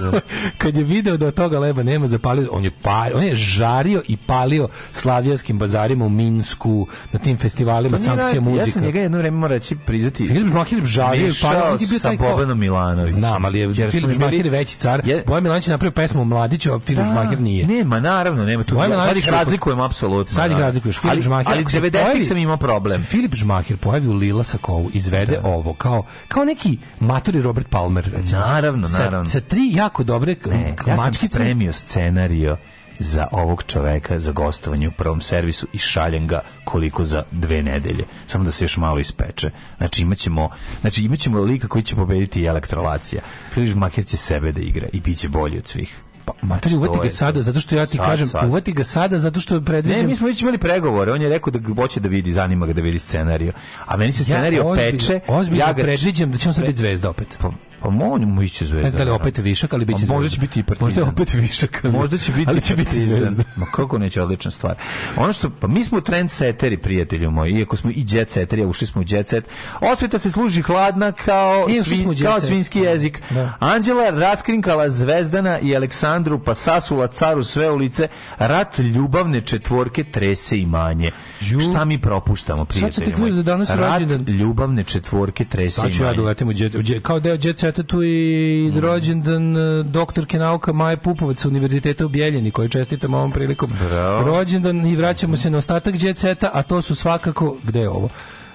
Da. [laughs] Kad je video da od toga leba nema, zapalio, on je palio, on je žario i palio slavijskim bazarima u Minsku, na tim festivalima sankcija muzika. Ja sam njega jedno vreme morao reći priznati. Filip Mahir žario i palio, on je bio taj Bobanom Milanović. Znam, ali je Filip Mahir veći car. Jer... Bojan Milanović je napravio pesmu o mladiću, a Filip da. Mahir nije. Nema, naravno, nema tu. Sad ih razlikujem apsolutno. Sad ih da. razlikuješ. Filip Žmahir. Ali 90-ih sam imao problem. Filip Žmahir pojavi u Lila Sakovu, izvede ovo kao kao neki veliki matori Robert Palmer. Recimo. Naravno, naravno. Sa, sa tri jako dobre ne, ja sam spremio scenario za ovog čoveka za gostovanje u prvom servisu i šaljem ga koliko za dve nedelje. Samo da se još malo ispeče. Znači imaćemo, znači imaćemo lika koji će pobediti i elektrolacija. Filiš Maker će sebe da igra i bit će bolji od svih. Pa, mater, uvati ga sada, zato što ja ti sad, kažem, sad. uvati ga sada, zato što predviđam... Ne, mi smo već imali pregovore, on je rekao da hoće da vidi, zanima ga da vidi scenariju. A meni se scenariju ja, ozbiljno, peče... Ozbiljno ja ga... predviđam da će on sad biti zvezda opet. Pa, Pa on mu iće zvezda. Ne da li opet višak, ali biće pa Možda će biti i partizan. Možda opet višak. Ali... Možda će biti ali će biti zvezda. Ma kako neće odlična stvar. Ono što, pa mi smo trendseteri, prijatelju moji, iako smo i jetseteri, a ušli smo u jetset. Osveta se služi hladna kao, I kao svinski da. jezik. Da. Anđela raskrinkala Zvezdana i Aleksandru, pa sasula caru sve ulice, rat ljubavne četvorke trese i manje. Ju. Šta mi propuštamo, prijatelju moji? Sad se ti da danas rat ljubavne četvorke trese i manje. Sad ću ja doletim da u jet, kao deo jet tu i mm. rođendan e, doktorke nauka Maje Pupovac sa Univerziteta u Bijeljini, koji čestitam ovom prilikom Bravo. rođendan i vraćamo se na ostatak djeceta, a to su svakako, gde je ovo?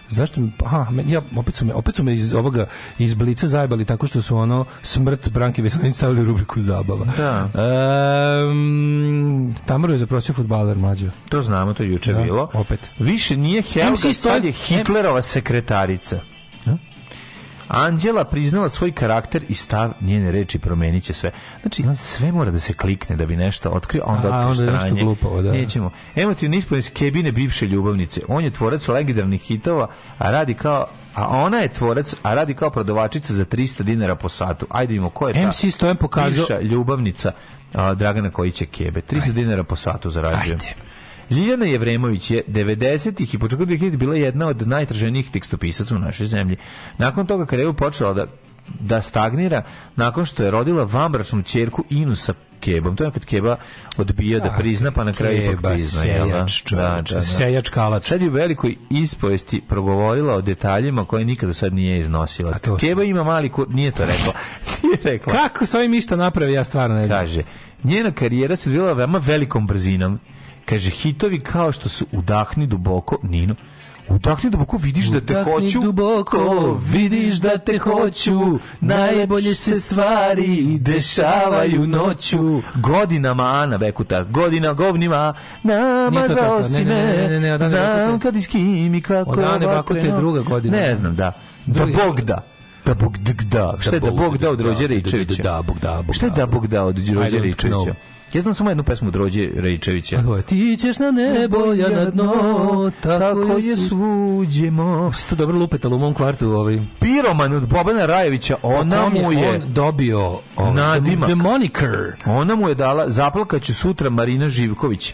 zašto mi, aha, ja, opet su me, opet su me iz ovoga, iz Blica zajbali tako što su ono smrt Branke Veselinić stavili rubriku zabava. Da. Um, Tamaru je zaprosio futbaler mlađo. To znamo, to je juče da, bilo. Opet. Više nije Helga, sad je Hitlerova sekretarica. Anđela priznala svoj karakter i stav njene reči promenit će sve. Znači, on sve mora da se klikne da bi nešto otkrio, onda a onda otkriš sranje. Glupo, da. Nećemo. Emotivni ispod iz kebine bivše ljubavnice. On je tvorac legendarnih hitova, a radi kao a ona je tvorac, a radi kao prodavačica za 300 dinara po satu. Ajde vidimo ko je ta MC Stojan pokazao... ljubavnica a, Dragana Kojića Kebe. 300 Ajde. dinara po satu zarađuje. Ajde. Ljiljana Jevremović je 90-ih i početku 2000 bila jedna od najtraženijih tekstopisaca u našoj zemlji. Nakon toga kada je počela da da stagnira nakon što je rodila vambračnu ćerku Inu sa Kebom. To je kad Keba odbija da, da prizna, pa na kraju keba, ipak prizna. Da? Sejač, da, čovjek, da, da, da. sejač kalač. Sad je u velikoj ispovesti progovorila o detaljima koje nikada sad nije iznosila. Keba ima mali kur... Nije to rekla. [laughs] nije rekla. Kako s ovim išta napravi, ja stvarno ne znam. Kaže, njena karijera se odvijela veoma velikom brzinom Kaže, hitovi kao što su udahni duboko, Nino, Udahni duboko, vidiš da te Udahni hoću. duboko, vidiš da te hoću. Najbolje se stvari dešavaju noću. Godinama, Ana Bekuta, godina govnima, nama za osime. Znam kad i s kim i kako je vatreno. je druga godina. Ne znam, da. Da Bog da. Da Bog da. Šta je da Bog da od Rođe Ričevića? Da Bog da. Šta je da Bog da od Rođe Ričevića? Ja znam samo jednu pesmu Drođe Rejčevića. Ti ćeš na nebo, ja na dno, tako, tako je svuđemo. Se to dobro lupetalo u mom kvartu. Ovaj. Piroman od Bobana Rajevića, ona mu je... On dobio ovaj, nadimak. The, the moniker. Ona mu je dala, zaplakaću sutra Marina Živković.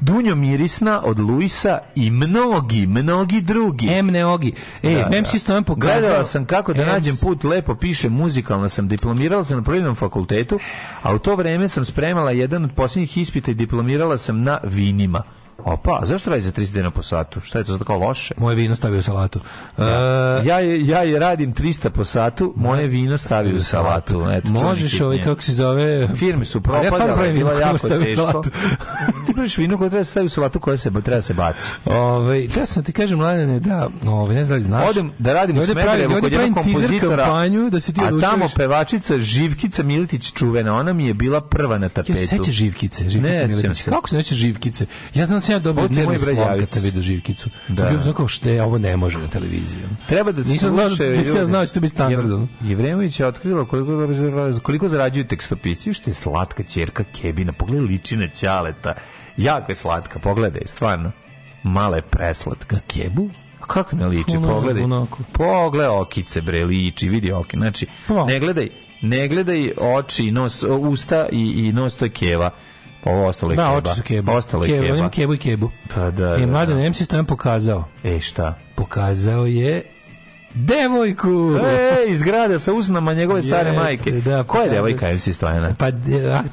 Dunjo Mirisna od Luisa i mnogi, mnogi drugi. M neogi. E, da, Memsi da. Stojan pokazao... Gledala sam kako da Ems... nađem put, lepo piše, muzikalna sam, diplomirala sam na privrednom fakultetu, a u to vreme sam spremala jedan od posljednjih ispita i diplomirala sam na vinima. Opa, a zašto radi za 300 dena po satu? Šta je to za tako loše? Moje vino stavio u salatu. Ja. Da. E, ja, ja radim 300 po satu, moje vino stavio u salatu. Eto, Možeš ovaj, kako se zove... Firme su propadale, ja bilo jako teško. [laughs] ti praviš vino koje treba da staviti u salatu koje se treba da se baci. Ove, ovaj, da sam ti kažem, mladene, da, ove, ovaj, ne znam da li znaš. Odem da radim u Smederevu kod jednog kompozitora, kampanju, da si ti a tamo pevačica Živkica Militić čuvena, ona mi je bila prva na tapetu. Ja se sećam Živkice, Živkice ne, Militić. Kako se neće Živkice? Ja znam sam ja dobio dnevni slom kad sam vidio živkicu. Da. Sam bio znao što je, ovo ne može na televiziju. Treba da se nisam znao, nisam znao da će to biti standardno. Jevremović je otkrilo koliko, koliko zarađuju tekstopisci, što je slatka ćerka Kebina. Pogledaj ličina Ćaleta. Jako je slatka, pogledaj, stvarno. Mala je preslatka. Kebu? Kako ne liči, onako, pogledaj. Onako. Pogledaj okice, bre, liči, vidi oki. Znači, pa. ne gledaj, ne gledaj oči, nos, usta i, i nos to je keva Pa ovo ostalo je da, keba. Da, su keba. Ostalo je keba. Imam kebu i kebu. Pa da, e, da. I mladen MC Stojan pokazao. E šta? Pokazao je devojku. E, iz grada sa usnama njegove stare Jeste, majke. Da, Koja je devojka MC Stojana? Pa e,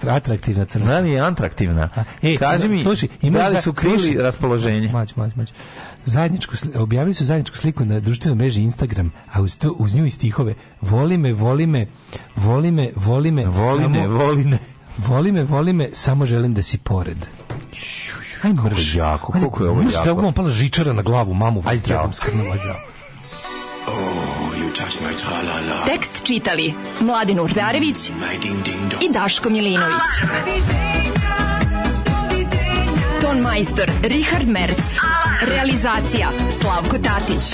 atraktivna crna. Da li je atraktivna? E, Kaži mi, slušaj, da li su krivi raspoloženje? Mać, mać, mać. Zajedničku, objavili su zajedničku sliku na društvenoj mreži Instagram, a uz, to, uz nju i stihove Voli me, voli me, voli me, voli me. Voli me, voli me. Voli me, voli me, samo želim da si pored. Aj mrš. Jako, koliko je ovo jako. Mrš, da ovom pala žičara na glavu, mamu. Aj zdravo. Skrnula, zdravo. Oh, Tekst čitali Mladin Urdarević mm, i Daško Milinović. Ton majstor Richard Merc. Realizacija Slavko Tatić.